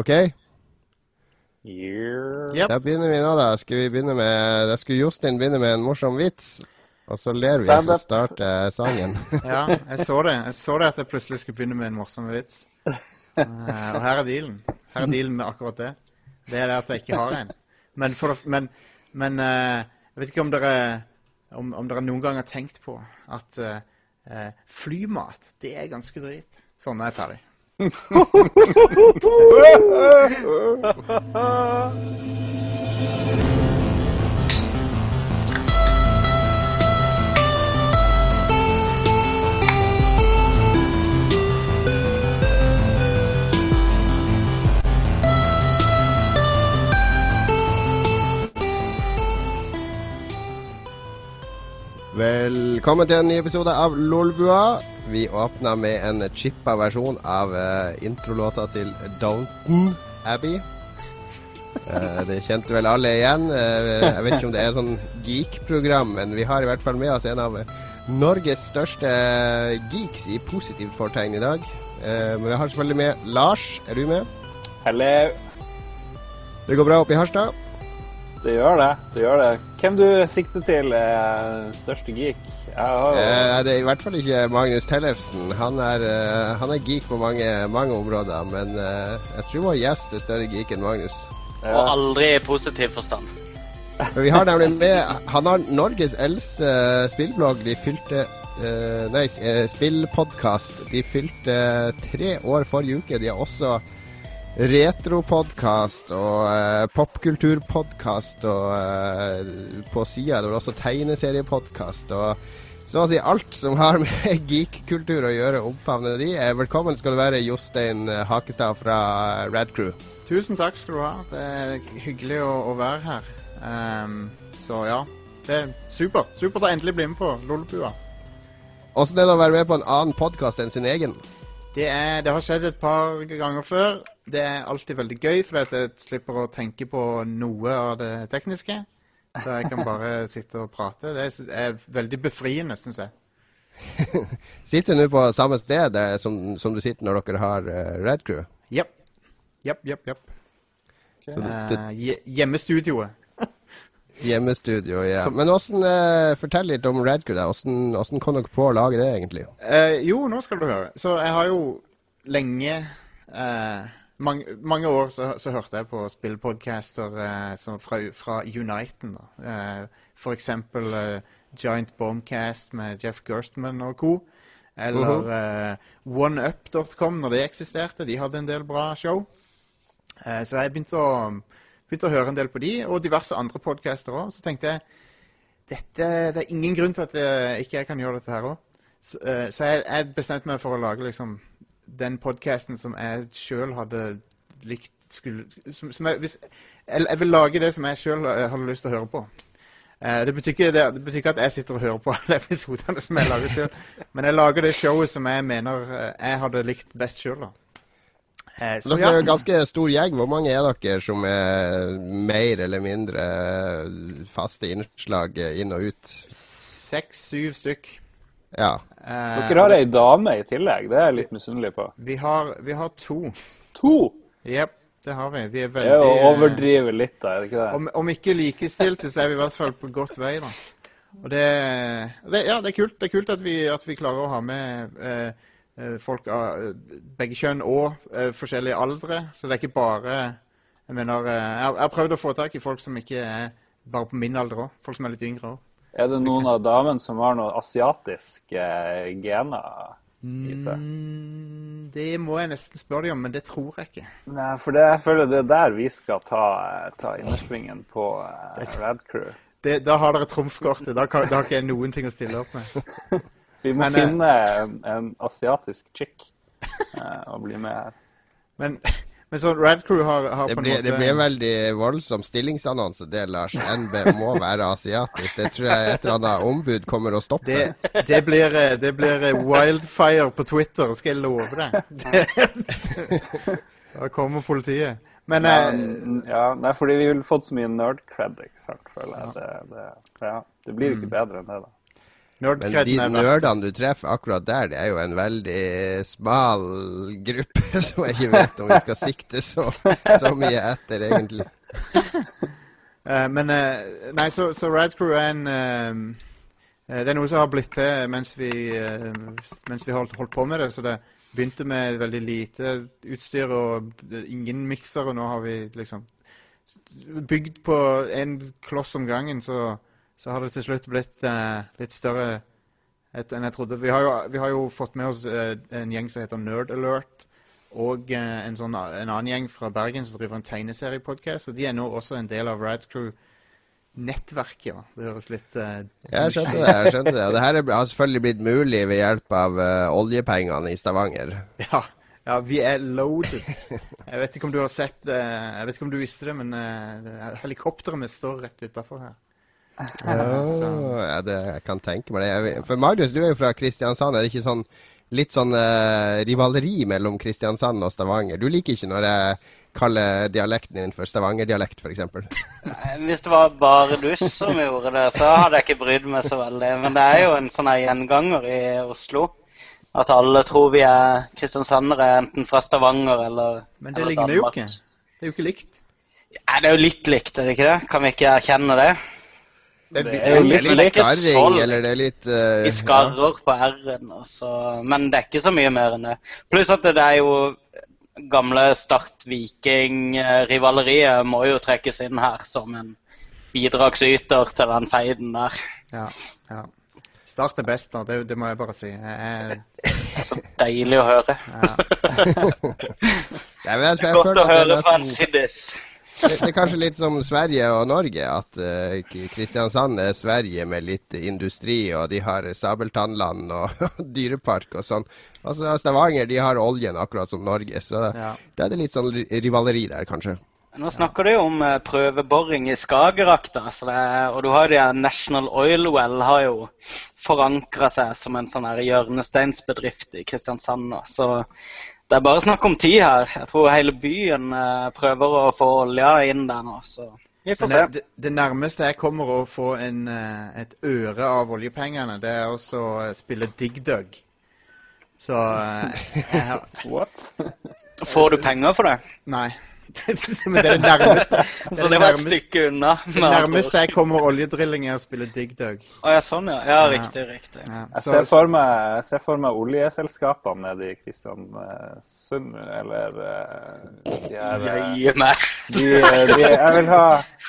OK? Yeah. Yep. Da begynner vi nå, da. Skal vi begynne med Da skulle Jostein begynne med en morsom vits. Og så ler vi, og så starter sangen. Ja, jeg så det. Jeg så det at jeg plutselig skulle begynne med en morsom vits. Eh, og her er dealen. Her er dealen med akkurat det. Det er det at jeg ikke har en. Men, for, men, men eh, jeg vet ikke om dere, om, om dere noen gang har tenkt på at eh, eh, flymat, det er ganske drit. Sånn er jeg ferdig. Velkommen til en ny episode av Lolbua. Vi åpna med en chippa versjon av uh, introlåta til Downton Abbey. Uh, det kjente vel alle igjen. Uh, jeg vet ikke om det er sånn geek-program, men vi har i hvert fall med oss en av Norges største geeks i positivt fortegn i dag. Men vi har selvfølgelig med Lars. Er du med? Hello. Det går bra oppe i Harstad? Det gjør det. det gjør det. Hvem du sikter til er største geek? Ja, jo Eh, det er i hvert fall ikke Magnus Tellefsen. Han er, eh, han er geek på mange, mange områder, men eh, jeg tror vår gjest er større geek enn Magnus. ja, Og aldri i positiv forstand. Men vi har nemlig med Han har Norges eldste spillblogg. De fylte eh, Nei, spillpodkast. De fylte tre år forrige uke. De har også retropodkast og uh, popkulturpodkast og uh, på sida er det også tegneseriepodkast og så å si alt som har med geek-kultur å gjøre, omfavner de. Eh, velkommen skal du være, Jostein eh, Hakestad fra Rad Crew. Tusen takk skal du ha. Det er hyggelig å, å være her. Um, så ja, det er supert. Supert å endelig bli med på Lollepua. Åssen er det å være med på en annen podkast enn sin egen? Det, er, det har skjedd et par ganger før. Det er alltid veldig gøy, fordi jeg slipper å tenke på noe av det tekniske. Så jeg kan bare sitte og prate. Det er, veldig befriende, syns jeg. Sitter du nå på samme sted eh, som, som du sitter når dere har uh, Red Crew? Jepp. Jepp, jepp, jepp. Eh, hjemmestudioet. hjemmestudio, ja. Som- Men hvordan, eh, Fortell litt om Red Crew. Hvordan, åssen kom dere på å lage det, egentlig? Eh, jo, nå skal du høre. Så jeg har jo lenge eh, mange, mange år så, så hørte jeg på spillpodcaster eh, fra, fra Uniten. Da. Eh, for eksempel eh, Giant Bombcast med Jeff Gerstmann og co. Eller eh, OneUp.com når det eksisterte. De hadde en del bra show. Eh, så jeg begynte å, begynte å høre en del på de, og diverse andre podcaster òg. Så tenkte jeg dette, det er ingen grunn til at jeg, ikke jeg kan gjøre dette her òg. Så, eh, så jeg, jeg bestemte meg for å lage liksom den podcasten som jeg sjøl hadde likt skulle, som, som jeg, hvis, jeg, jeg vil lage det som jeg sjøl hadde lyst til å høre på. Eh, det, betyr ikke, det, det betyr ikke at jeg sitter og hører på alle episodene som jeg lager sjøl, men jeg lager det showet som jeg mener eh, jeg hadde likt best sjøl. Eh, så Dere er jo en ganske stor gjeng. Hvor mange er dere som er mer eller mindre faste innslag eh, inn og ut? Seks-syv stykk. Ja. Eh, Dere har ei dame i tillegg. Det er jeg litt misunnelig på. Vi har, vi har to. To! Jepp, det har vi. Vi er Det er å overdrive litt, da. Er det ikke det? Om, om ikke likestilte, så er vi i hvert fall på godt vei, da. Og det, det Ja, det er kult, det er kult at, vi, at vi klarer å ha med eh, eh, folk av eh, begge kjønn og eh, forskjellige aldre. Så det er ikke bare Jeg mener jeg har prøvd å få tak i folk som ikke er bare på min alder òg. Folk som er litt yngre òg. Er det noen av damene som har noen asiatiske gener i seg? Mm, det må jeg nesten spørre dem om, men det tror jeg ikke. Nei, for det, jeg føler det er der vi skal ta, ta innersvingen på eh, Rad Crew. Det, da har dere trumfkortet. Da, kan, da har ikke jeg noen ting å stille opp med. Vi må Men, eh, finne en, en asiatisk chick uh, og bli med her. Men, men sånn Rad Crew har, har Det på en blir, måte det blir en veldig voldsom stillingsannonse, det, Lars. NB må være asiatisk. Det tror jeg et eller annet ombud kommer å stoppe. Det, det, blir, eh, det blir eh, wildfire på Twitter, skal jeg love deg. Det, da kommer politiet. Men eh, ja, nei, fordi vi ville fått så mye nerd cred, ikke sant, føler jeg. Det, det, ja, det blir jo Mm. ikke bedre enn det, da. Men de er nerdene du treffer akkurat der, det er jo en veldig smal gruppe som jeg ikke vet om vi skal sikte så, så mye etter, egentlig. Uh, men uh, Nei, så, så Rad Crew er en eh, Det er noe som har blitt til mens vi, mens vi holdt, holdt på med det. Så det begynte med veldig lite utstyr og ingen mikser, og nå har vi liksom bygd på en kloss om gangen, så, så har det til slutt blitt eh, litt større et, enn jeg trodde. Vi har, jo, vi har jo fått med oss eh, en gjeng som heter Nerd Alert, og eh, en, sånn, en annen gjeng fra Bergen som driver en tegneseriepodkast, og de er nå også en del av Ride Crew-nettverket. Ja. Det høres litt uh, Jeg skjønte det. jeg skjønte det. Og det her er- har selvfølgelig blitt mulig ved hjelp av uh, oljepengene i Stavanger. Ja, ja, vi er loaded. Jeg vet ikke om du har sett det, jeg vet ikke om du visste det, men uh, helikopteret mitt står rett utafor her. Ja, det, jeg kan tenke meg det. For Marius, du er jo fra Kristiansand. Er det ikke sånn litt sånn uh, rivaleri mellom Kristiansand og Stavanger? Du liker ikke når jeg kaller dialekten din for stavangerdialekt, f.eks.? Hvis det var bare du som gjorde det, så hadde jeg ikke brydd meg så veldig. Men det er jo en sånn gjenganger i Oslo. At alle tror vi er kristiansandere, enten fra Stavanger eller Men det eller ligner jo ikke. Det er jo ikke likt. Ja, det er jo litt likt, er det ikke det? Kan vi ikke erkjenne det? Det Det er, jo Det det er litt skarring, eller det er litt uh, Vi skarrer på R-en, men det er ikke så mye mer enn det. Pluss at det er jo gamle Start Viking-rivaleriet må jo trekkes inn her som en bidragsyter til den feiden der. ja, ja. Start er best, da. Det, det må jeg bare si. Jeg, jeg, Så deilig å høre. Ja. er men jeg, jeg Godt å det høre fra en fiddis. Det, det er kanskje litt som Sverige og Norge, at uh, Kristiansand er Sverige med litt industri, og de har Sabeltannland og dyrepark og sånn. Altså Stavanger de har oljen, akkurat som Norge, så Ja. da er det litt sånn rivaleri der, kanskje. Nå snakker du jo om eh, prøveboring i Skagerrak, da. Er, og du har jo de National Oil Well har jo forankra seg som en sånn hjørnesteinsbedrift i Kristiansand. Så det er bare snakk om tid her. Jeg tror hele byen eh, prøver å få olja inn der nå, så vi får se. det, det nærmeste jeg kommer å få en, eh, et øre av oljepengene, det er også å spille Dig Dug. Så eh, jeg har What? Får du penger for det? Nei. Men det er det nærmeste. Det, Så er det det var et stykke unna. det nærmeste jeg kommer oljedrilling, er å spille Dig Dug. Å ja, sånn ja. Ja, riktig, riktig. Ja. Jeg ser for meg, ser for meg oljeselskapene nede i Kristiansund, eller eh, de her eh, Jøye meg. de, de, Jeg vil ha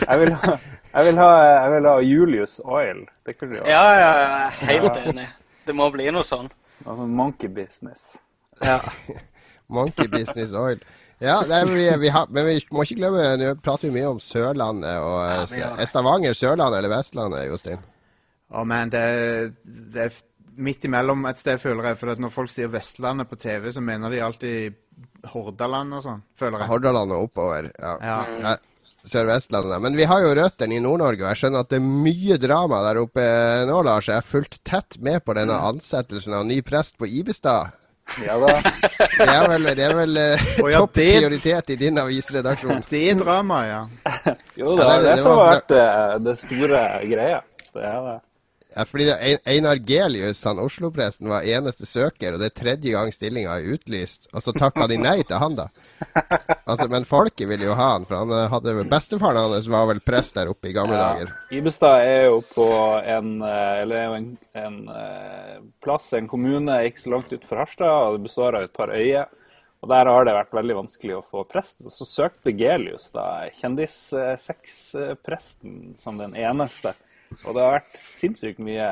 Jeg vil ha, jeg vil ha, jeg vil ha Julius Oil. Det kunne jo Ja, ja, jeg er helt enig. Det må bli noe sånn. Altså monkey business. Monkey Business Oil. Ja, nei, men, vi, vi har, men vi må ikke glemme Nå prater vi mye om Sørlandet. og Ja, eh, det. Er Stavanger Sørlandet eller Vestlandet, Jostein? Å, man, det, er- det er midt imellom et sted, føler jeg. For at når folk sier Vestlandet på TV, så mener de alltid Hordaland og sånn, føler jeg. Hordaland og oppover. Ja. Ja. Ja, Sør-Vestlandet. Men vi har jo røttene i Nord-Norge, og jeg skjønner at det er mye drama der oppe nå, Lars. Jeg har fulgt tett med på denne ansettelsen av ny prest på Ibestad. Ja da. Det er vel, det er vel oh, ja, topp det- prioritet i din avisredaksjon. Det er drama, ja. Jo, Ja, det er det- det det som har vært eh, det store greia. Det er det. Ja, fordi Einar Gelius, han Oslo-presten, var eneste søker, og det er tredje gang stillinga er utlyst. Og så takka de nei til han, da. Altså, Men folket ville jo ha han, for han hadde hadde bestefaren hans var vel prest der oppe i gamle Ja. dager. Ibestad er jo på en, eh, eller er jo en, en eh, plass, en kommune ikke så langt ut fra Harstad, og det består av et par øyer. Og Der har det vært veldig vanskelig å få prest. Og så søkte Gelius, da, kjendissexpresten, som den eneste. Og det har vært sinnssykt mye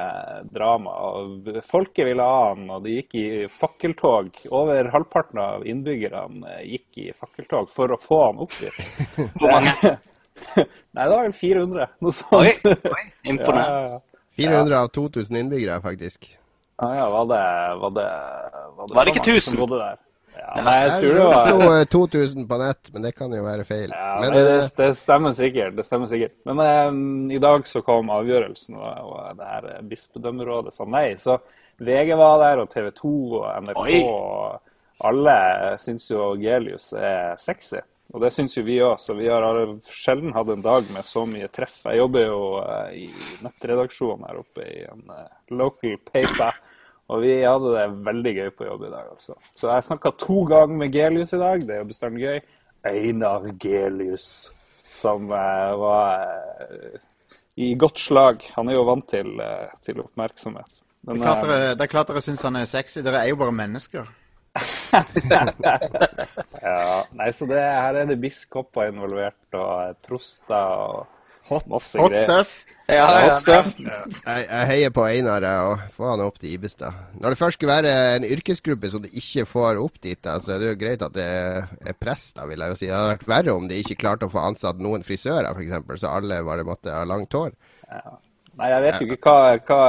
drama. og Folket ville ha han, og de gikk i fakkeltog. Over halvparten av innbyggerne gikk i fakkeltog for å få han opp dit. Hvor mange? Nei, det var vel 400, noe sånt. oi, imponerende. Ja, ja, ja. 400 av 2000 innbyggere, faktisk. Ja, ja, var det Var det, var det, Var det ikke 1000? Ja, nei, jeg tror det var sto eh, 2000 på nett, men det kan jo være feil. ja, Men nei, det, eh, det stemmer sikkert. det stemmer sikkert. Men um, i dag så kom avgjørelsen, og, og det her bispedømmerådet sa nei. Så VG var der, og TV 2 og NRK Oi. og alle syns jo Gelius er sexy. Og det syns jo vi òg, så vi har sjelden hatt en dag med så mye treff. Jeg jobber jo uh, i nettredaksjonen her oppe i en uh, local paper, og vi hadde det veldig gøy på jobb i dag, altså. Så jeg snakka to ganger med Gelius i dag, det er jo bestandig gøy. Einar Gelius, som eh, var eh, i godt slag. Han er jo vant til, eh, til oppmerksomhet. Det er klart eh, dere, det er klart dere syns han er sexy. Dere er jo bare mennesker. Ja, nei, så det, her er det biskoper involvert, og proster og Hot, Masse hot greier. stuff. Ja, hot stuff. Jeg, jeg heier på Einar og få han opp til Ibestad. Når det først skulle være en yrkesgruppe som du ikke får opp dit, så er det jo greit at det er press, da, vil jeg jo si. Det hadde vært verre om de ikke klarte å få ansatt noen frisører, f.eks., så alle bare måtte ha langt hår. Nei, jeg vet jo ikke hva, hva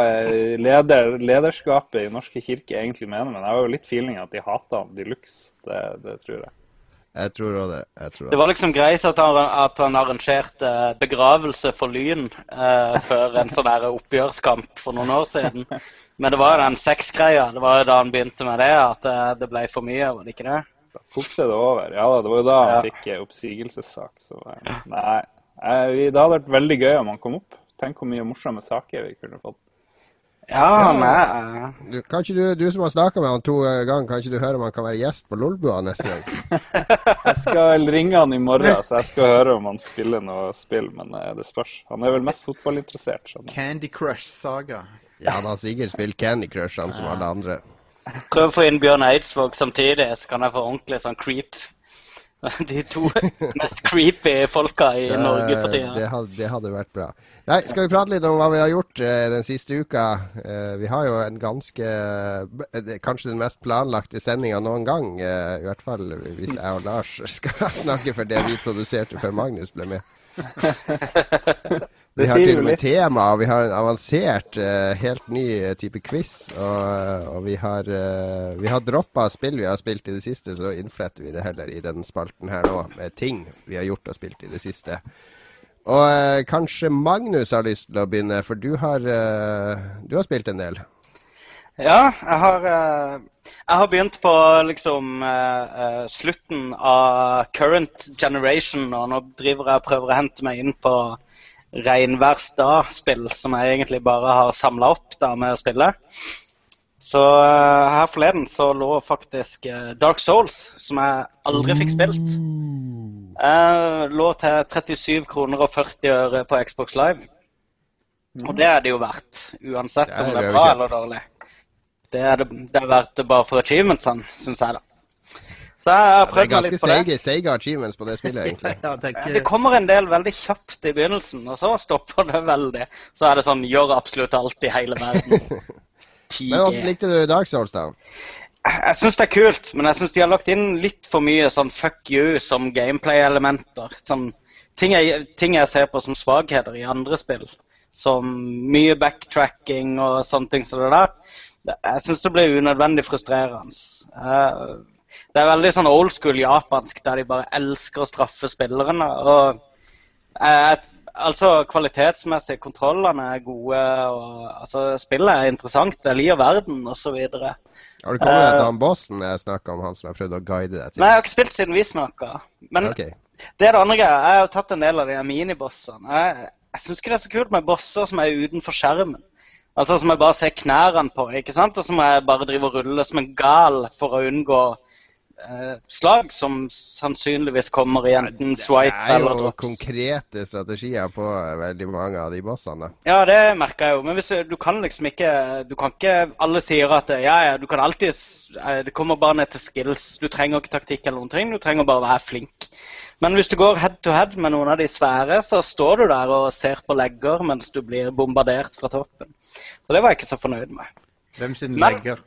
leder, lederskapet i Norske kirke egentlig mener, men jeg har jo litt feeling at de hater han de luxe. Det, det tror jeg. Jeg tror òg det. Jeg tror Det det. var liksom greit at han, at han arrangerte begravelse for Lyn eh, før en sånn der oppgjørskamp for noen år siden. Men det var jo den sexgreia. Det var jo da han begynte med det, at eh, det ble for mye, var det ikke det? Da tok det over. Ja da, det var jo da han Ja. fikk eh, oppsigelsessak. Så eh, nei. Det hadde vært veldig gøy om han kom opp. Tenk hvor mye morsomme saker vi kunne fått. Ja, han er eh, Du, kan ikke du, du som har snakka med han to ganger, kan ikke du høre om han kan være gjest på Lolbua neste gang? Jeg skal ringe han i morgen, så jeg skal høre om han spiller noe spill, men eh, det spørs. Han er vel mest fotballinteressert. Sånn. Candy Crush-saga. Ja, han har sikkert spilt Candy Crush, han som alle andre. Prøv å få inn Bjørn Eidsvåg samtidig, så kan jeg få ordentlig sånn creep. De to mest creepy folka i Norge for tida. det, det hadde vært bra. Nei, Skal vi prate litt om hva vi har gjort eh, den siste uka? Eh, vi har jo en ganske eh, Kanskje den mest planlagte sendinga noen gang. eh, I hvert fall hvis jeg og Lars skal snakke for det vi produserte før Magnus ble med. Vi har til og med tema, og vi har en avansert, uh, helt ny eh, type quiz. Og, og vi har, uh, vi har droppa spill vi har spilt i det siste, så innfletter vi det heller i den spalten her nå, med ting vi har gjort og spilt i det siste. Og uh, kanskje Magnus har lyst til å begynne, for du har, du har spilt en del. Ja, jeg har, jeg har begynt på liksom eh, slutten av current generation, og nå driver jeg og prøver å hente meg inn på regnværsdag-spill, som jeg egentlig bare har samla opp da med å spille. Så uh, her forleden så lå faktisk uh, Dark Souls, som jeg aldri fikk spilt. Eh, lå til 37 kroner og 40 øre på Xbox Live. Og det er det jo verdt, uansett om det det er bra eller dårlig. Det er, det, det er verdt det bare for achievementsene, syns jeg, da. Så jeg har Det prøvd meg litt på det. seige, seige achievements på det spillet, egentlig. Ja, det Det kommer en del veldig kjapt i begynnelsen, og så stopper det veldig. Så er det sånn gjør absolutt alt i hele verden. 10G. Men hvordan likte du Dark Souls, da? Jeg syns det er kult, men jeg syns de har lagt inn litt for mye sånn fuck you som gameplay-elementer. Sånn, ting, jeg, ting jeg ser på som svakheter i andre spill. Som mye backtracking og sånne ting som det der. Jeg syns det blir unødvendig frustrerende. Eh, Det er veldig sånn old school japansk, der de bare elsker å straffe spillerne. og eh, Altså, kvalitetsmessig, kontrollene er gode, og altså, spillet er interessant. det lir verden, osv. Har du kommet Eh. til han bossen jeg snakka om, han som jeg prøvde å guide deg til? Nei, jeg har ikke spilt siden vi snakka. Men okay. det er det andre greia. Jeg har tatt en del av de minibossene. Jeg, jeg syns ikke det er så kult med bosser som er utenfor skjermen. Altså så må jeg bare se knærne på, ikke sant? og så må jeg bare drive og rulle som en gal for å unngå eh, slag som sannsynligvis kommer i enten swipe eller drops. Det er jo konkrete strategier på veldig mange av de bossene. Ja, det merker jeg jo. Men hvis du, du kan liksom ikke Du kan ikke Alle sier at ja, ja, du kan alltid eh, Det kommer bare ned til skills. Du trenger ikke taktikk eller noen ting. Du trenger bare å være flink. Men hvis du går head to head med noen av de svære, så står du der og ser på legger mens du blir bombardert fra toppen. Så det var jeg ikke så fornøyd med. Hvem sin Men- legger?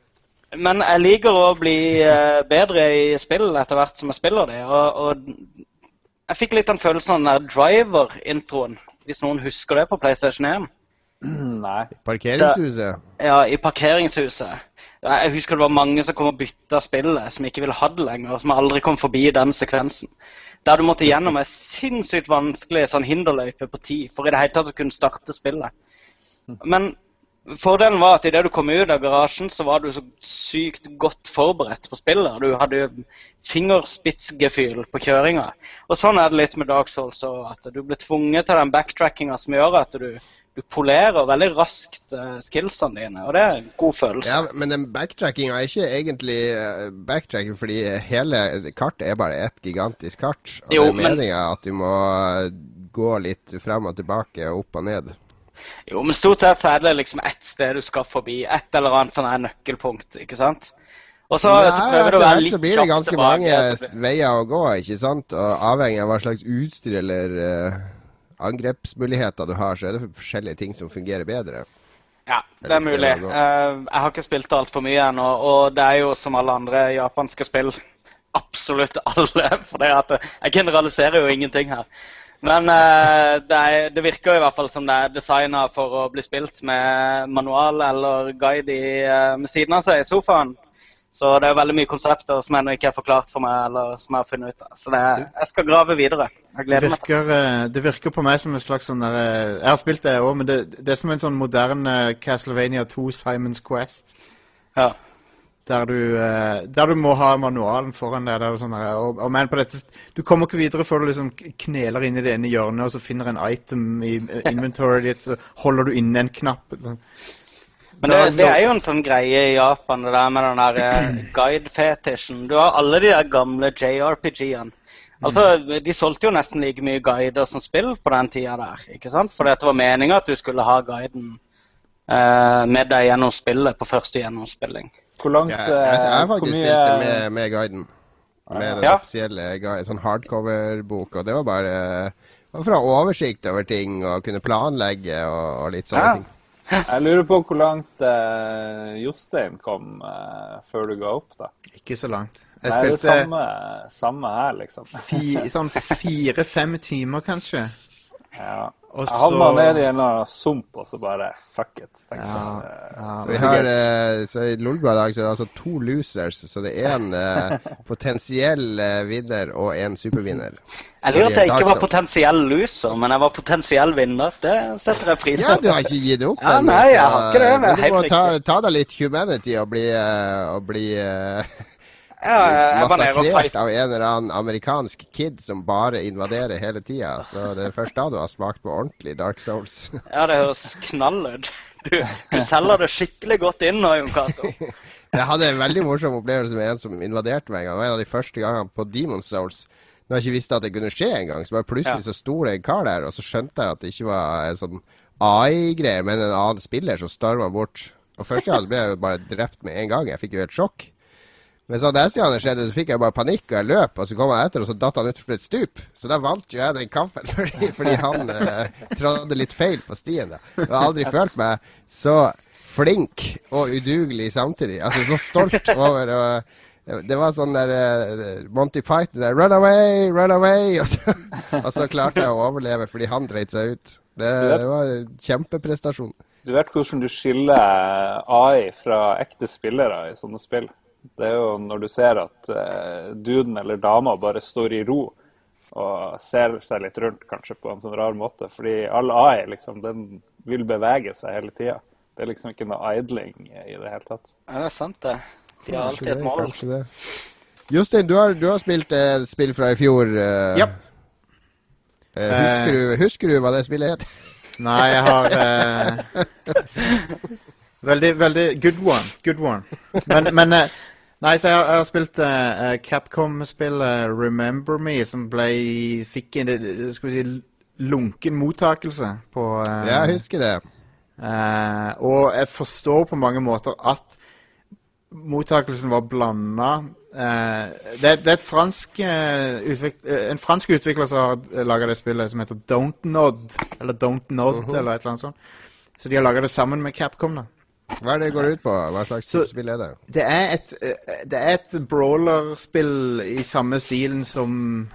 Men jeg liker å bli eh, bedre i spill etter hvert som jeg spiller det. Og, og jeg fikk litt den følelsen av den der driver-introen, hvis noen husker det på PlayStation 1. Nei. Parkeringshuset? Ja, i parkeringshuset. Jeg husker det var mange som kom og bytta spillet, som ikke ville ha det lenger, og som aldri kom forbi den sekvensen. Der du måtte gjennom ei sinnssykt vanskelig sånn hinderløype på ti for i det hele tatt å kunne starte spillet. Men Fordelen var at idet du kom ut av garasjen, så var du så sykt godt forberedt på spillet. Du hadde fingerspitzgefühl på kjøringa. Og sånn er det litt med Dark Souls òg. At du blir tvunget til den backtrackinga som gjør at du, du polerer veldig raskt uh, skillsene dine. Og det er en god følelse. Ja, Men den backtrackinga er ikke egentlig uh, backtracking, fordi hele kartet er bare ett gigantisk kart. Og Jo, det er men- at du må uh, gå litt frem og tilbake og opp og ned. Jo, men stort sett så er det liksom ett sted du skal forbi. Et eller annet sånn her nøkkelpunkt, ikke sant? Og så, så Nei, prøver du å være hvert tilbake. så blir det ganske tilbake. mange blir- veier å gå, ikke sant? Og avhengig av hva slags utstyr eller uh, angrepsmuligheter du har, så er det forskjellige ting som fungerer bedre. Ja, det er mulig. Eh, jeg har ikke spilt altfor mye ennå, og det er jo som alle andre japanske spill. Absolutt alle. For det at jeg generaliserer jo ingenting her. Men eh, det, er, det virker i hvert fall som det er designa for å bli spilt med manual eller guide i, eh, med siden av seg i sofaen. Så det er veldig mye konsepter som ennå ikke er forklart for meg, eller som jeg har funnet ut av. Så det, jeg skal grave videre. Jeg Det virker, meg til det. virker, eh, på meg som en slags sånn der eh, Jeg har spilt det òg, men det, det er som en sånn moderne Castlevania 2 Simons Quest. Ja. Der du, eh, der du må ha manualen foran deg. Der er sånn der, og, og men på dette, du kommer ikke videre før du liksom kneler inn i det ene hjørnet og så finner en item i eh, inventoryet ditt, så holder du inne en knapp. Men Det det, er jo en sånn greie i Japan, det der med den der eh, guide-fetisjen. Du har alle de der gamle JRPG-ene. Altså, De solgte jo nesten like mye guider som spill på den tida der. ikke sant? For det var meninga at du skulle ha guiden eh, med deg gjennom spillet på første gjennomspilling. Hvor langt Ja, jeg, har eh, faktisk mye- spilt det med, med guiden. Med den Ja. offisielle guiden, sånn hardcover-bok. Og det var bare for å ha oversikt over ting og kunne planlegge og, og litt sånne Ja. ting. Jeg lurer på hvor langt eh, Jostein kom eh, før du ga opp, da. Ikke så langt. Jeg Nei, det er spilte samme, samme her, liksom. fi, sånn fire-fem timer, kanskje. Ja. Og Jeg havna ned i en eller annen sump, og så bare fuck it. Ja. Eh, ja. Så, vi har, eh, så I Lolbua i dag så er det altså to losers. Så det er en eh, potensiell eh, vinner og en supervinner. Jeg lurer at jeg ikke var potensiell loser, men jeg var potensiell vinner. Det setter jeg pris Ja, du har ikke gitt opp Ja, ennå, nei, jeg så, har ikke det, men men du må ta, ta deg litt humanity og bli, eh, og bli eh, Ja, jeg var nede og massakrert fight. av en eller annen amerikansk kid som bare invaderer hele tida. Så det er først da du har smakt på ordentlig Dark Souls. Ja, det høres knall ut. Du, du selger det skikkelig godt inn nå, Jon Cato. Jeg hadde en veldig morsom opplevelse med en som invaderte meg en gang. Det var en av de første gangene på Demon Souls. Når jeg ikke visste at det kunne skje engang. Så bare plutselig Ja. så sto det en kar der, og så skjønte jeg at det ikke var en sånn AI-greier, men en annen spiller som storma bort. Og første gang ble jeg jo bare drept med en gang. Jeg fikk jo helt sjokk. Men så neste gang det skjedde, så fikk jeg bare panikk, og jeg løp. Og så kom jeg etter, og så datt han utfor et stup. Så da vant jo jeg den kampen, fordi, fordi han eh, trådde litt feil på stien. da. Jeg har aldri følt meg så flink og udugelig samtidig. Altså så stolt over å det var sånn der uh, Monty Python der, 'Run away, run away!' Og så, og så klarte jeg å overleve fordi han dreit seg ut. Det, det var en kjempeprestasjon. Du vet hvordan du skiller AI fra ekte spillere i sånne spill. Det er jo når du ser at uh, duden eller dama bare står i ro og ser seg litt rundt, kanskje på en sånn rar måte. Fordi all AI liksom, den vil bevege seg hele tida. Det er liksom ikke noe idling i det hele tatt. Ja, det er sant, det. De har alltid et mål. kanskje det. Justin, du har, du har spilt eh, et spill fra i fjor. eh, Ja. eh, husker, du, husker du hva det spillet het? Nei, jeg har eh, Veldig, veldig Good one. Good one. Men, men eh, Nei, så jeg jeg har spilt uh, Capcom-spillet Remember Me, som ble Fikk en eh, skal vi si, lunken mottakelse på uh, Ja, jeg husker det. Uh, og jeg forstår på mange måter at mottakelsen var blanda. Uh, det, det er fransk, uh, utvik uh, en fransk utvikler som har laga det spillet, som heter Don't Nod. Eller Don't Nod, eller et eller annet sånt. Så de har laga det sammen med Capcom. da Hva er det går ut på? Hva slags Så- spill er det? Det er et, eh, det er et brawlerspill i samme stilen som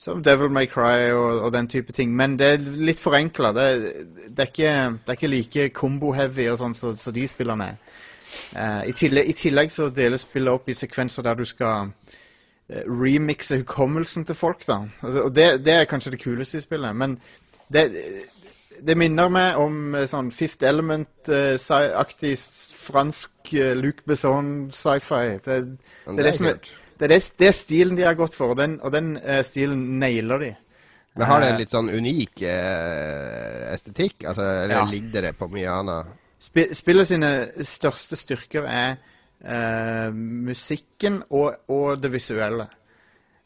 som Devil May Cry og, og den type ting. Men det er litt forenkla. Det, det, det er ikke like combo-heavy og sånn som så de spillene er. Uh, i, tillegg, I tillegg så deles spillet opp i sekvenser der du skal eh, remixe hukommelsen til folk. da. Og det, det er kanskje det kuleste i spillet. Men det, det minner meg om eh, sånn Fifth Element-aktig fransk eh, Luc Besson sci-fi. Det, det er det er det det, er stilen de har gått for, og den, og den eh, stilen nailer de. Men har det Eh, en litt sånn unik eh, estetikk? Altså, eller Ja. ligger det på mye annet? Sp Spillet sine største styrker er eh, musikken og, og det visuelle.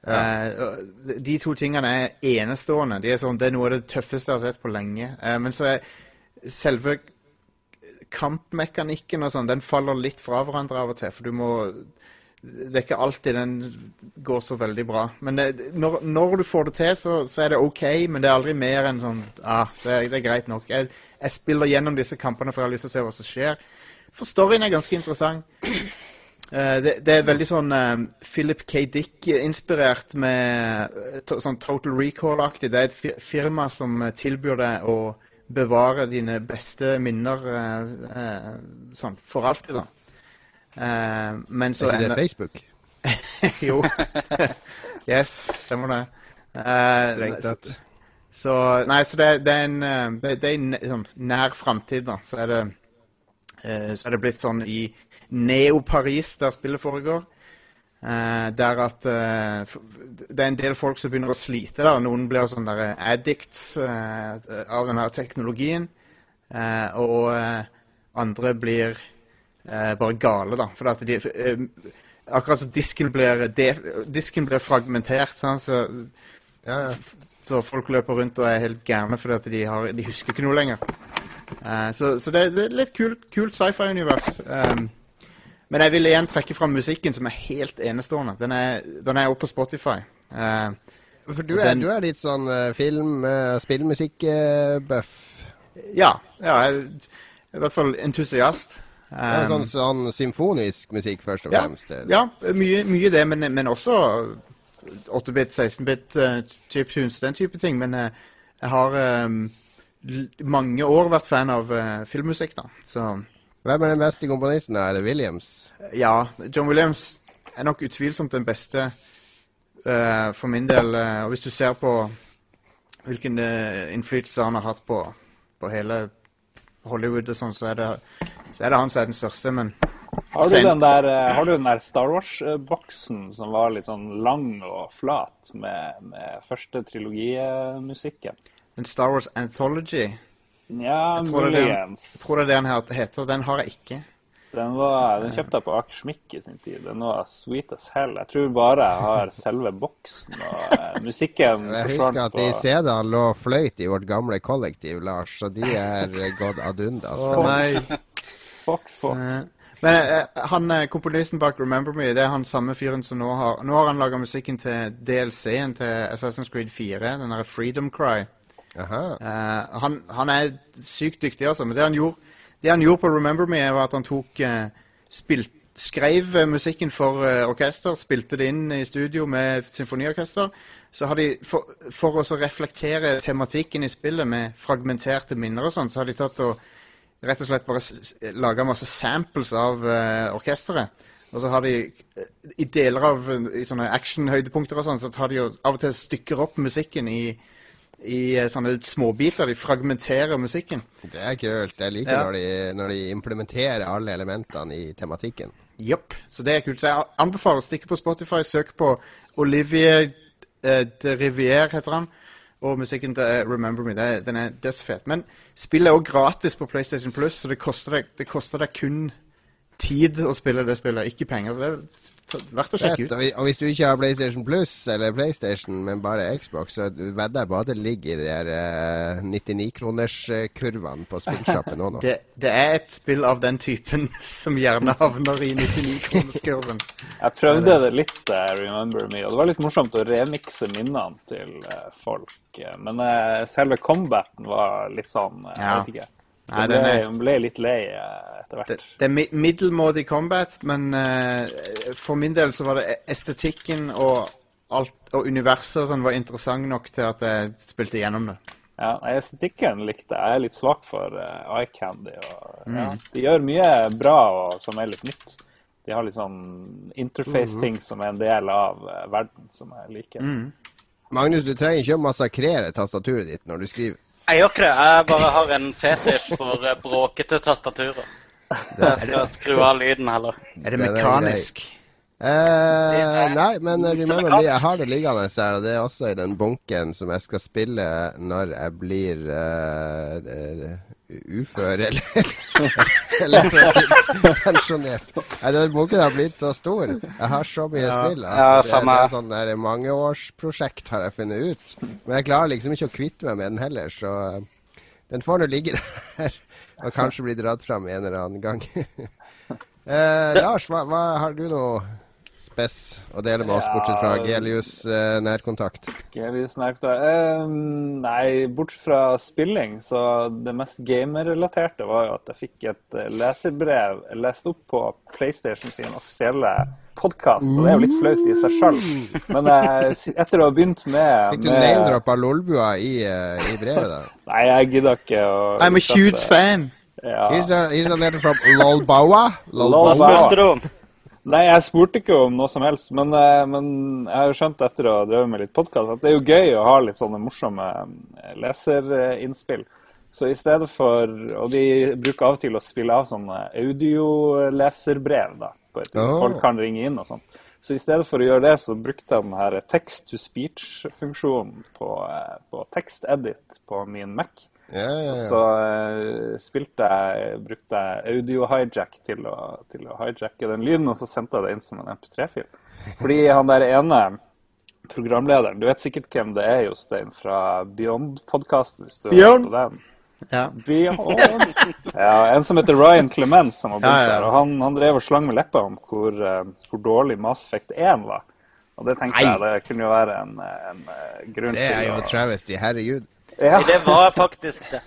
Eh, Uh, de to tingene er enestående. De er sånn, det er noe av det tøffeste jeg har sett på lenge. Uh, men så er selve kampmekanikken og sånn, den faller litt fra hverandre av og til. For du må Det er ikke alltid den går så veldig bra. Men det, når, når du får det til, så, så er det OK, men det er aldri mer enn sånn ah, det, det er greit nok. Jeg, jeg spiller gjennom disse kampene for jeg har lyst til å se hva som skjer. For storyen er ganske interessant. Eh, det, det er veldig sånn eh, Philip K. Dick-inspirert med eh, to, sånn Total Recall-aktig. Det er et firma som tilbyr deg å bevare dine beste minner sånn for alltid, da. Men så Er ikke det Facebook? jo. yes, stemmer det. Strengt tatt. så, nei, så det, det er en det, det er en sånn nær framtid, da. Så er det Så er det blitt sånn i Neo-Paris, der spillet foregår. Uh, der at uh, Det er en del folk som begynner å slite. da Noen blir sånn der addicts uh, av denne teknologien. Eh, og eh, andre blir eh, bare gale, da. For at de eh, Akkurat som disken blir, de, disken blir fragmentert, sånn, så Ja, ja. så folk løper rundt og er helt gærne fordi at de, har, de husker ikke noe lenger. Eh, så så det, det er litt kult, kult sci-fi-univers. Um, men jeg vil igjen trekke fram musikken, som er helt enestående. Den er, den er oppe på Spotify. Uh, For du er, Den- du er litt sånn uh, film, uh, spillmusikk-buff. ja, ja, jeg i hvert fall entusiast. Ja, Um, sånn, sånn symfonisk musikk, først og Ja, fremst. eller? ja mye, mye det, men, men også 8-bit, 16-bit uh, chiptunes, den type ting. Men eh, jeg har um, mange år vært fan av eh, filmmusikk, da. Så Hvem er den beste komponisten? Er det Williams? Ja, John Williams er nok utvilsomt den beste uh, for min del. Uh, og hvis du ser på hvilken uh, innflytelse han har hatt på, på hele Hollywood og sånn, så er det, så er det han som er den største, men Har du den der, har du den der Star Wars-boksen som var litt sånn lang og flat med, med første trilogimusikken? den Star Wars Anthology, Ja, Jeg tror det det han- muligens. jeg tror det er det han het- heter, den har jeg ikke. Den, var, den kjøpte jeg på Akersmik i sin tid. Den var sweet as hell. Jeg tror bare jeg har selve boksen, og eh, musikken Jeg husker at de CD-ene lå fløyt i vårt gamle kollektiv, Lars, så de er gått ad undas. Å nei. Fuck, fuck. Eh, Men eh, han komponisten bak Remember Me, det er han samme fyren som nå har Nå har han laga musikken til DLC-en til Assassin's Creed 4, den derre Freedom Cry. Eh, han, han er sykt dyktig, altså. Men det han gjorde, det han gjorde på Remember Me, var at han tok eh, spilt, Skrev eh, musikken for orkester, spilte det inn i studio med symfoniorkester. Så har de, for, for å reflektere tematikken i spillet med fragmenterte minner og sånn, så har de tatt og rett og slett bare laga masse samples av uh, orkesteret. Og så har de i deler av action-høydepunkter og sånn, så tar de jo av og til stykker opp musikken i, i eh, sånne småbiter. De fragmenterer musikken. Det er kult. Jeg liker Ja. når, de, når de implementerer alle elementene i tematikken. Jepp. Så det er kult. Så jeg anbefaler å stikke på Spotify, søk på Olivier eh, de Rivière, heter han. Og musikken til eh, Remember Me. Det, den er dødsfet. Men spillet er også gratis på PlayStation Plus, så det koster deg, det koster deg kun tid å spille det spillet, ikke penger. Så det er verdt å sjekke ut. Og og hvis du ikke har PlayStation Plus eller PlayStation, men bare Xbox, så vedder jeg på at det ligger i de der eh, 99-kroners-kurvene på spillsjappen nå. nå. Det, det er et spill av den typen som gjerne havner i 99-kronerskurven. Jeg prøvde det litt, eh, Remember Me, og det var litt morsomt å remikse minnene til eh, folk. eh, Men eh, selve combaten var litt sånn, eh, jeg Ja. vet ikke. Hun Jeg ble, ble litt lei eh, etter Det, hvert. det er middelmådig combat, men uh, for min del så var det estetikken og alt og universet og sånn var interessant nok til at jeg spilte gjennom det. Ja, Estetikken likte jeg. Jeg er litt svak for uh, eye candy. Og, ja, Mm. de gjør mye bra og, som er litt nytt. De har litt sånn interface-ting som er en del av uh, verden, som jeg liker. Mm. Magnus, du trenger ikke å massakrere tastaturet ditt når du skriver. Jeg gjør ikke det. Jeg bare har en fetisj for bråkete tastaturer. Jeg skal skru av lyden heller. Er det mekanisk? Eh, nei, men remember me, jeg har det liggende her, og det er også i den bunken som jeg skal spille når jeg blir eh, eh, ufør eller, eller pensjonert. Nei, den bunken har blitt så stor. Jeg har så mye Ja. spill at Ja, det, det er sånn der mangeårsprosjekt, har jeg funnet ut. Men jeg klarer liksom ikke å kvitte meg med den heller, så eh, den får nå ligge der. Og kanskje bli dratt fram en eller annen gang. Eh, Lars, hva, hva, har du noe spess å dele med oss, bortsett fra. Gelius eh, nærkontakt? Gelius Nærkontakt eh, Nei, bortsett fra spilling, så det mest gamerrelaterte var jo at jeg fikk et eh, leserbrev lest opp på PlayStation sin offisielle podkast. Og det er jo litt flaut i seg sjøl. Men eh, etter å ha begynt med, Fikk du med name-droppa Lolbua i, eh, i brevet, da? Nei, jeg gidder ikke å I'm a huge fan! Ja. Here's a, here's a letter from Lolboa. Hva spurte du om? Nei, jeg spurte ikke om noe som helst, men, eh, men jeg har jo skjønt etter å ha drevet med litt podkast at det er jo gøy å ha litt sånne morsomme leserinnspill. Så i stedet for Og de bruker av og til å spille av sånne audioleserbrev, da, på et vis. Oh. Folk kan ringe inn og sånn. Så i stedet for å gjøre det, så brukte jeg den her text to speech-funksjonen på, eh, på tekstedit på min Mac. Ja, ja, Og så eh, spilte jeg, brukte jeg audio-hijack til, til å hijacke den lyden, og så sendte jeg det inn som en MP3-fil. Fordi han der ene programlederen, du vet sikkert hvem det er, Jostein, fra Beyond-podkasten, hvis du Beyond? hørt på den. Ja. Ja, en som heter Ryan Clemens som var begynt Ja, ja. der, og han, han drev og slang med leppa om hvor, uh, hvor dårlig Mass Effect 1 var. Og det tenkte Nei. jeg det kunne jo være en, en eh, grunn Det er til jo å travesty, herregud. ja, Det var faktisk det.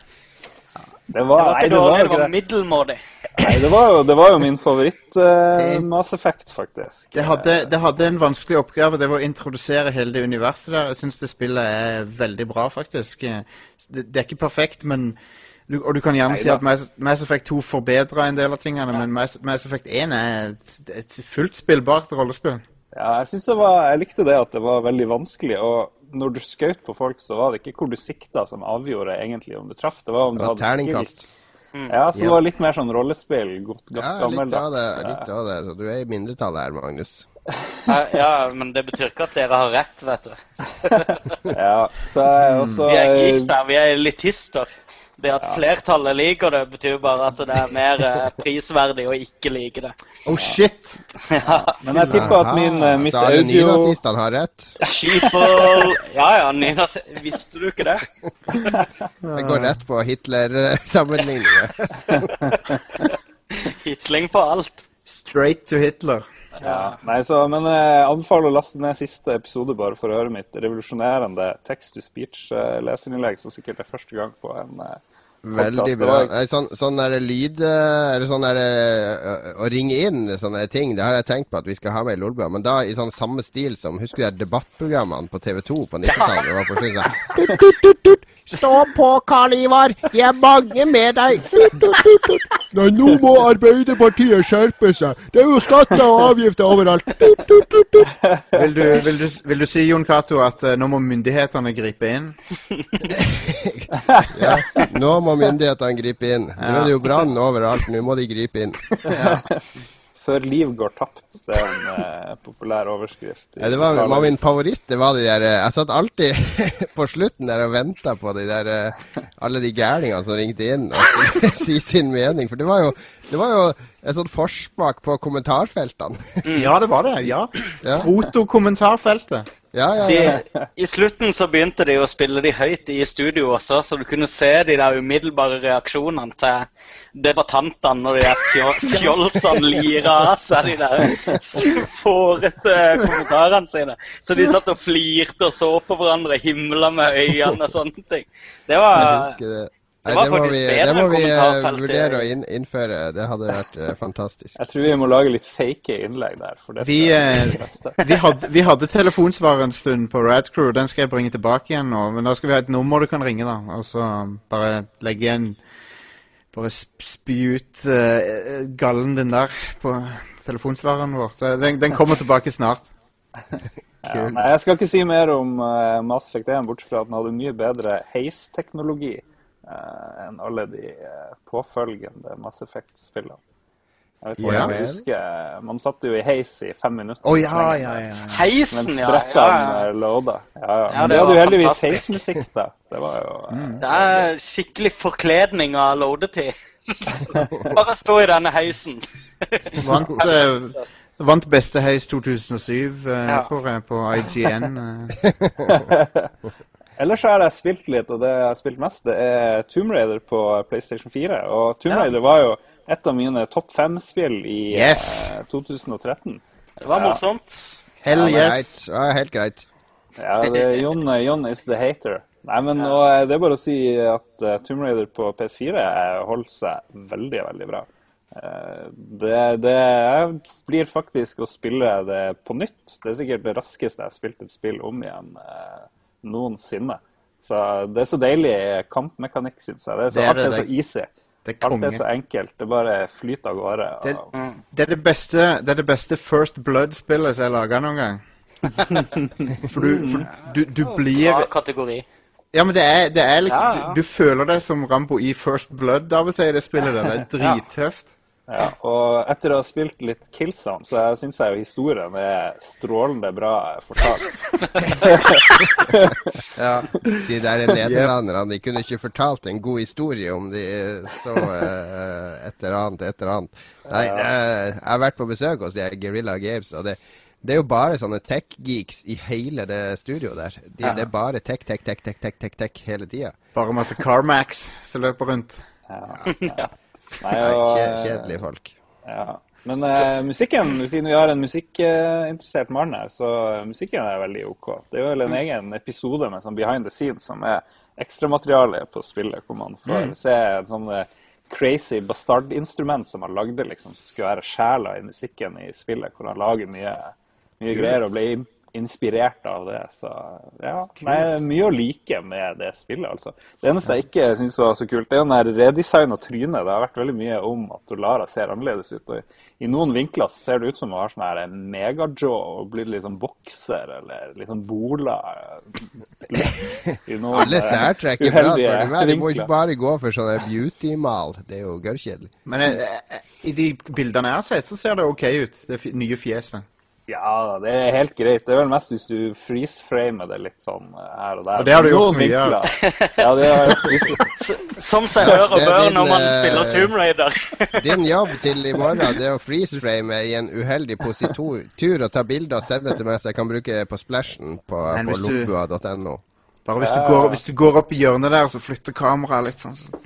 Det Det var, var nei, det var det var middelmådig. Nei, det var jo, det var jo min favoritt uh, Mass Effect, faktisk. Det hadde, det hadde en vanskelig oppgave. Det var å introdusere hele det universet der. Jeg syns det spillet er veldig bra, faktisk. Det, det er ikke perfekt, men du, Og du kan gjerne si at Mass, Mass Effect 2 forbedra en del av tingene, men Mass, Mass Effect 1 er et, et fullt spillbart rollespill. Ja, jeg, synes det var, jeg likte det at det var veldig vanskelig. Og når du skjøt på folk, så var det ikke hvor du sikta som avgjorde egentlig om du traff. Det var om du Det var hadde terningkast. skills. Ja, så det var litt mer sånn rollespill. Godt, godt Ja, gammeldags. Litt av det. litt av det. Så du er i mindretallet her, Magnus. Ja, ja, men det betyr ikke at dere har rett, vet du. eh, Ja, så jeg også Vi er eh, geeks der, vi er elitister. Det at flertallet liker det, betyr bare at det er mer eh, prisverdig å ikke like det. Oh shit! Men jeg tipper at min, eh, mitt så alle audio nynazistene har rett? Sheeple Ja ja, Nina, visste du ikke det? Jeg går rett på Hitler-sammenligninger. Hitling på alt. Straight to Hitler. Ja, nei, så, men jeg anbefaler å laste ned siste episode bare for å høre mitt revolusjonerende text-to-speech-leserinnlegg, som sikkert er første gang på en eh, Veldig bra. Sånn, sånn, er det lyd eh, Eller sånn er det Å ringe inn sånne ting, det har jeg tenkt på at vi skal ha med i Lolbua. Men da i sånn samme stil som Husker du de debattprogrammene på TV2 på 90-tallet? Det var på slutten sånn tut, tut, tut, tut. Stå på, Karl Ivar! Vi er mange med deg! Nei, nå må Arbeiderpartiet skjerpe seg! Det er jo skatter og avgifter overalt! Vil du, vil du, vil du si, Jon Cato, at eh, nå må myndighetene gripe inn? Ja, nå må myndighetene gripe inn. Nå er det jo brann overalt, nå må de gripe inn. Før liv går tapt. Det er en eh, populær overskrift. Ja, det var, var min favoritt. Det var de der eh, Jeg satt alltid på slutten der og venta på de der eh, alle de gærningene som ringte inn og skulle si sin mening. For det var jo, det var jo en sånn forsmak på kommentarfeltene. Ja, det var det. ja. Ja. Protokommentarfeltet. Ja, ja, ja. De, I slutten så begynte de å spille de høyt i studio også, så du kunne se de der umiddelbare reaksjonene til debattantene når de der fjo- fjolsene lira av seg de der fårete kommentarene sine. Så de satt og flirte og så på hverandre, himla med øynene og sånne ting. Det var det. Det Nei, var det må faktisk vi, bedre det må vi eh, vurdere å inn, innføre. Det hadde vært eh, fantastisk. Jeg tror vi må lage litt fake innlegg der. For Vi, eh. Vi hadde, vi hadde telefonsvar en stund på Radcrew. Den skal jeg bringe tilbake igjen nå. Men da skal vi ha et nummer du kan ringe, da. Og så bare legge igjen Bare spy ut uh, gallen din der på telefonsvareren vår. Så den, den kommer tilbake snart. Ja, nei, jeg skal ikke si mer om uh, Mass Effect 1, bortsett fra at den hadde mye bedre heisteknologi enn alle de eh, påfølgende Mass Effect-spillene. Jeg vet ikke om jeg husker, Man satt jo i heis i fem minutter. Oh, ja, ja, ja. ja. Heisen, Mens brettene ja. eh, loada. Ja, ja. Ja, Men det hadde jo heldigvis heismusikk, da. Det var jo mm. Det er skikkelig forkledning av loadetid. Bare stå i denne heisen. Vant, uh, vant beste heis 2007, uh, Ja. tror jeg, på IGN. eh. Ellers har jeg spilt litt, og det jeg har spilt mest, det er Tomb Raider på PlayStation 4. Og Tomb Ja. Raider var jo et av mine topp fem-spill i Yes. eh, 2013. Det var Ja. morsomt. Hell Ja, yes. greit. Ja, helt greit. Ja, det er Jon, Jon is the hater. Nei, men og, eh, det er bare å si at uh, Tomb Raider på PS4 eh, holder seg veldig, veldig bra. Uh, det, det blir faktisk å spille det på nytt. Det er sikkert det raskeste jeg har spilt et spill om igjen eh, noensinne. Så det er så deilig kampmekanikk, syns jeg. Det er så, Det er alt det, er så easy. Det er Alt er så enkelt. Det bare flyter av gårde. Det, og- det, er det, beste, det er det beste First Blood-spillet som er laga noen gang. For du, for du, du blir Bra kategori. Ja, men det er, det er liksom Ja, ja. Du, du føler deg som Rambo i First Blood av og til i det spillet der. Det er drittøft. Ja, og etter å ha spilt litt Killzone, så syns jeg jo historien er strålende bra fortalt. Ja, De der nederlanderne de kunne ikke fortalt en god historie om de så eh, et eller annet, et eller annet. Nei, eh, jeg har vært på besøk hos de Guerrilla Games, og det, det er jo bare sånne tech-geeks i hele det studioet der. De, Det er bare tech, tech, tech, tech, tech, tech, tech hele tida. Bare masse Carmax som løper rundt. Ja, ja. Nei, og, kje- Kjedelige folk. Ja. Men eh, musikken, siden vi har en musikkinteressert mann her, så musikken er veldig OK. Det er vel en egen episode med sånn behind the scenes som er ekstramateriale på spillet, hvor man får se en sånn eh, crazy bastardinstrument som han lagde, liksom, som skulle være sjela i musikken i spillet, hvor han lager mye, mye greier og ble in- inspirert av det. Så ja, nei, mye å like med det spillet, altså. Det eneste jeg ikke syns var så kult, det er den der redesign av trynet. Det har vært veldig mye om at Lara ser annerledes ut. og i- noen vinkler så ser det ut som hun har sånn her megajaw og blir litt sånn bokser eller litt sånn bola. I noen, Alle eh, særtrekk er bra, spør du meg. Du må ikke bare gå for sånne beauty-mal. Det er jo gørrkjedelig. Men eh, eh, i de bildene jeg har sett, så ser det OK ut. Det nye fjeset. Ja, det er helt greit. Det er vel mest hvis du freeze-framer det litt sånn eh, her og der. Og det har du gjort mye av. Ja, det har, Som seg hør og bør når man eh, spiller Tomb Raider. Din jobb til i morgen det er å freeze-frame i en uheldig positur og ta bilder og sende til meg, så jeg kan bruke det på splashen på, på hvis Bare hvis du, går, hvis du går opp i hjørnet der, så flytter kameraet litt sånn. Så.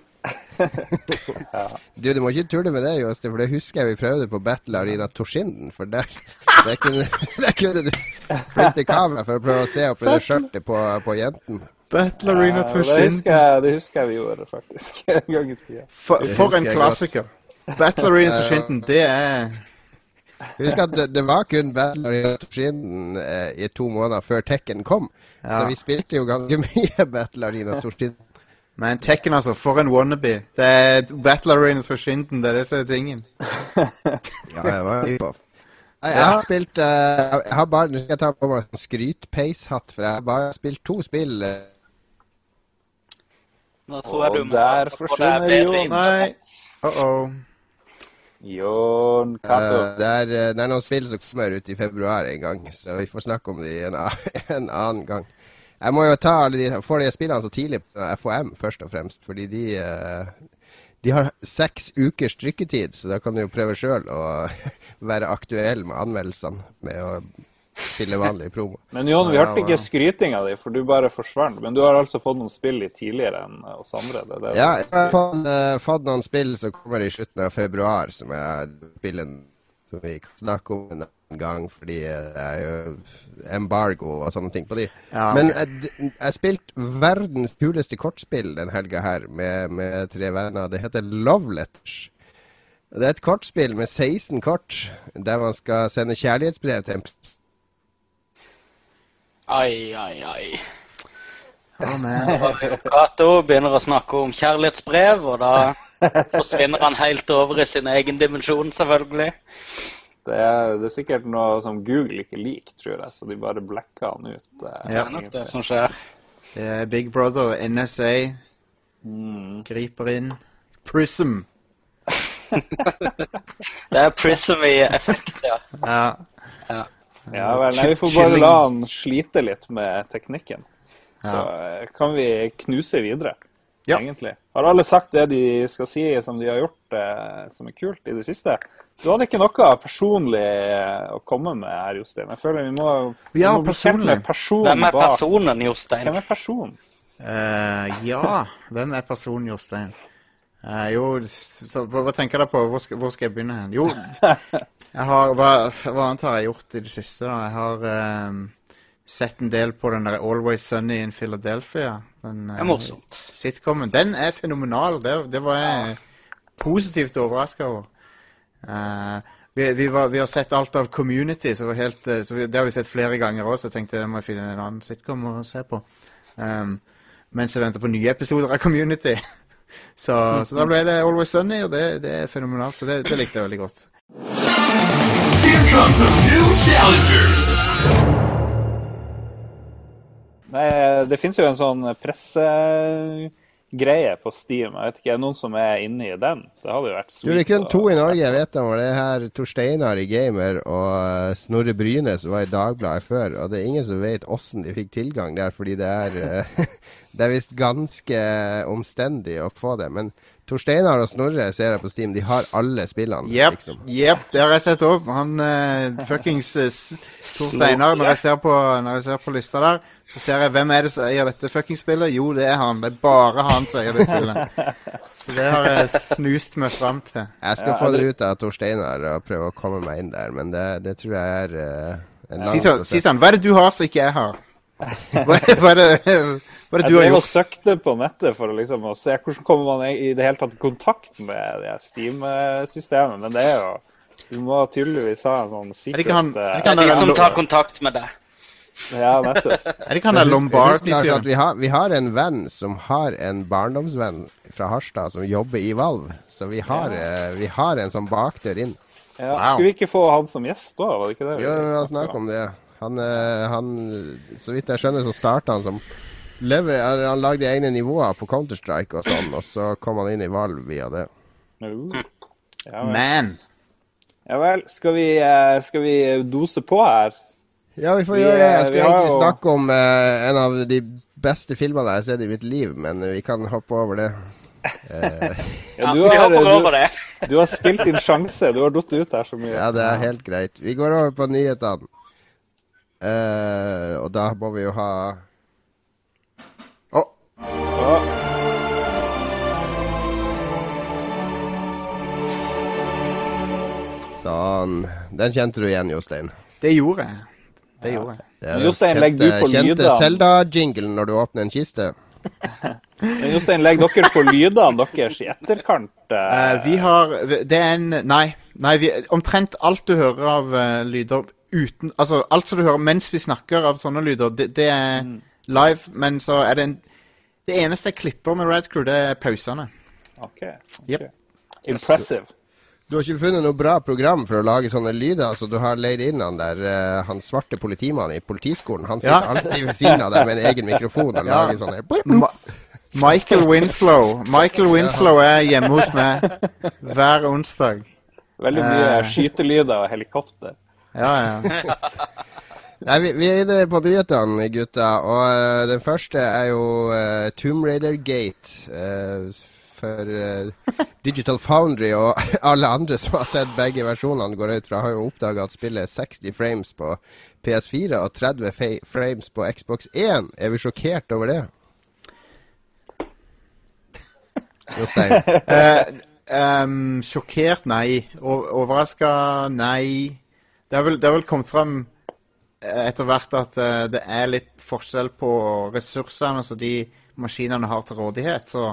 Du, du må ikke tulle med det, Jostein, for det husker jeg vi prøvde på Battle Arena Torsinden. For der, der, kunne, der kunne du flytte kamera for å prøve å se opp det skjørtet på, på jenten. Battle Arena Ja, det, det husker jeg vi gjorde, faktisk. En gang i tida. For, for en klassiker. Battle Arena Torsinden, det er Husk at det, det var kun Battle Arena Torsinden eh, i to måneder før Tekken kom. Ja. Så vi spilte jo ganske mye Battle Arena Toshinden. Men Tekken, altså. For en wannabe. Det er Battle Arena Toshinden, det er det som er tingen. Ja, jeg var på. Jeg har spilt uh, Jeg har bare Nå skal jeg ta på meg en skryt-pace-hatt, for jeg har bare spilt to spill. eh, Nå tror jeg du må der forsvinner Jon. Nei. Uh-oh. Jon Cato. Eh, det, er, det er noen spill som kommer ut i februar en gang, så vi får snakke om det en, en annen gang. Jeg må jo ta alle de, de spillene så tidlig på FOM, først og fremst, fordi de eh, de har seks ukers trykketid, så da kan du jo prøve sjøl å være aktuell med anmeldelsene med å spille vanlig promo. Men Jon, vi hørte ikke skrytinga di, for du bare forsvant. Men du har altså fått noen spill litt tidligere enn oss andre. Det det. Ja, jeg har fått, uh, fått noen spill som kommer i slutten av februar, som er spillen som vi kan snakke om gang, fordi eh, det er jo embargo og sånne ting på de. Ja, Men jeg, jeg spilte verdens kuleste kortspill den helga her med, med tre venner. Det heter Love Letters. Det er et kortspill med 16 kort, der man skal sende kjærlighetsbrev til en prest. Ai, ai, ai. Oh. Cato begynner å snakke om kjærlighetsbrev, og da forsvinner han helt over i sin egen dimensjon, selvfølgelig. Det er, det er sikkert noe som Google ikke liker, tror jeg, så de bare blekker han ut. eh, Det Ja. er nok det som skjer. Det er Big Brother, NSA, griper inn. Prism. Det er Prism i effekt, ja. Ja. Ja vel, nei, vi får bare la han slite litt med teknikken. Så eh, kan vi knuse videre, Ja. egentlig. Har alle sagt det de skal si som de har gjort eh, som er kult i det siste? Du hadde ikke noe personlig eh, å komme med her, Jostein. Jeg føler vi må, vi Ja, må personlig. personen Hvem er personen, Jostein? Hvem er personen? Uh, ja, hvem er personen Jostein? Uh, jo, så, hva, hva tenker dere på? Hvor skal, hvor skal jeg begynne hen? Jo, jeg har, hva, hva annet har jeg gjort i det siste? da? Jeg har eh, sett en del på den der Always Sunny in Philadelphia. Den, Det er morsomt. Sitcomen. Den er fenomenal. Det, det var jeg positivt overraska over. Uh, vi, vi, var, vi har sett alt av Community, så, helt, eh, så vi, det har vi sett flere ganger òg, så jeg tenkte jeg må finne en annen sitcom å se på. Um, mens jeg venter på nye episoder av Community. så, så da ble det Always Sunny, og det, det er fenomenalt. Så det, det likte jeg veldig godt. Here comes some new challengers. Nei, det finnes jo en sånn pressegreie på Steam. Jeg vet ikke, Er det noen som er inne i den? Det hadde jo vært Du, det er kun to i Norge jeg vet om. Det er her Tor Steinar i Gamer og eh, Snorre Bryne som var i Dagbladet før. Og det er ingen som vet åssen de fikk tilgang der, fordi det er eh, Det er visst ganske omstendig å få det. Men Tor Steinar og Snorre ser jeg på Steam, de har alle spillene. Jepp, liksom. yep, det har jeg sett opp. Han uh, fuckings uh, Tor Steinar, når når jeg ser på lista der, så ser jeg hvem er det som eier dette fuckings spillet. Jo, det er han. Det er bare han som eier det spillet. Så det har jeg snust meg fram til. Jeg skal få det ut av Tor Steinar og prøve å komme meg inn der, men det, det tror jeg er uh, en lang prosess. Sitan, hva er det du har som ikke jeg har? Bare, er er det Jeg du har gjort. Jeg søkte på nettet for å, liksom, å se hvordan kommer man i det hele tatt i kontakt med det Steam-systemet, men det er jo Du må tydeligvis ha en sånn Er det ikke han- er det eh, ikke han De som tar kontakt med deg. Ja, nettopp. Er det ikke han der Lombardi-fyren? vi, har, vi har en venn som har en barndomsvenn fra Harstad som jobber i Valv. Så vi har, ja. vi har en sånn bakdør inn. Ja, Wow. Skulle vi ikke få han som gjest da? Var det ikke det? Jo, vi har snakket om det. Han, eh, han Så vidt jeg skjønner, så starta han som lever, eller Han lagde egne nivåer på Counter-Strike og sånn, og så kom han inn i Valv via det. Jo. Ja, vel. Man. ja vel. Skal vi, eh, skal vi dose på her? Ja, vi får Vi, gjøre det. Jeg eh, skulle egentlig jo- snakke om uh, en av de beste filmene jeg har sett i mitt liv, men vi kan hoppe over det. Ja, Ja, du, vi har, du, det. du har spilt din sjanse. Du har datt ut her så mye. Ja, det er helt greit. Vi går over på nyhetene. Eh, og da må vi jo ha Å, Ja. sånn. Den kjente du igjen, Jostein. Det gjorde jeg. Det gjorde jeg. Det er Jostein, legg du på kjente lydene. Zelda-jinglen når du åpner en kiste. Men Jostein, legg dere på lydene deres i etterkant. eh, Eh, vi har Det er en Nei. nei vi, omtrent alt du hører av uh, lyder uten Altså alt som du hører mens vi snakker av sånne lyder, det, det er live, men så er det en Det eneste jeg klipper med Rad Crew, det er pausene. OK. okay. Yep. Impressive. Du har ikke funnet noe bra program for å lage sånne lyder, så du har leid inn han der, uh, han svarte politimannen i politiskolen. Han sitter Ja. alltid ved siden av deg med en egen mikrofon og Ja. lager sånne Ma Michael Winslow. Michael Winslow er hjemme hos meg hver onsdag. Veldig mye uh, skytelyder og helikopter. Ja, ja. Nei, vi, vi er inne på nyhetene, gutta. Og uh, den første er jo uh, Tomb Raider Gate. Uh, for Digital Foundry og alle andre som har sett begge versjonene, går ut fra, har jo oppdaga at spillet er 60 frames på PS4 og 30 frames på Xbox 1. Er vi sjokkert over det? Jostein? Eh, ehm, sjokkert, nei. Overraska, nei. Det har vel, vel kommet fram eh, etter hvert at eh, det er litt forskjell på ressursene som de maskinene har til rådighet. Så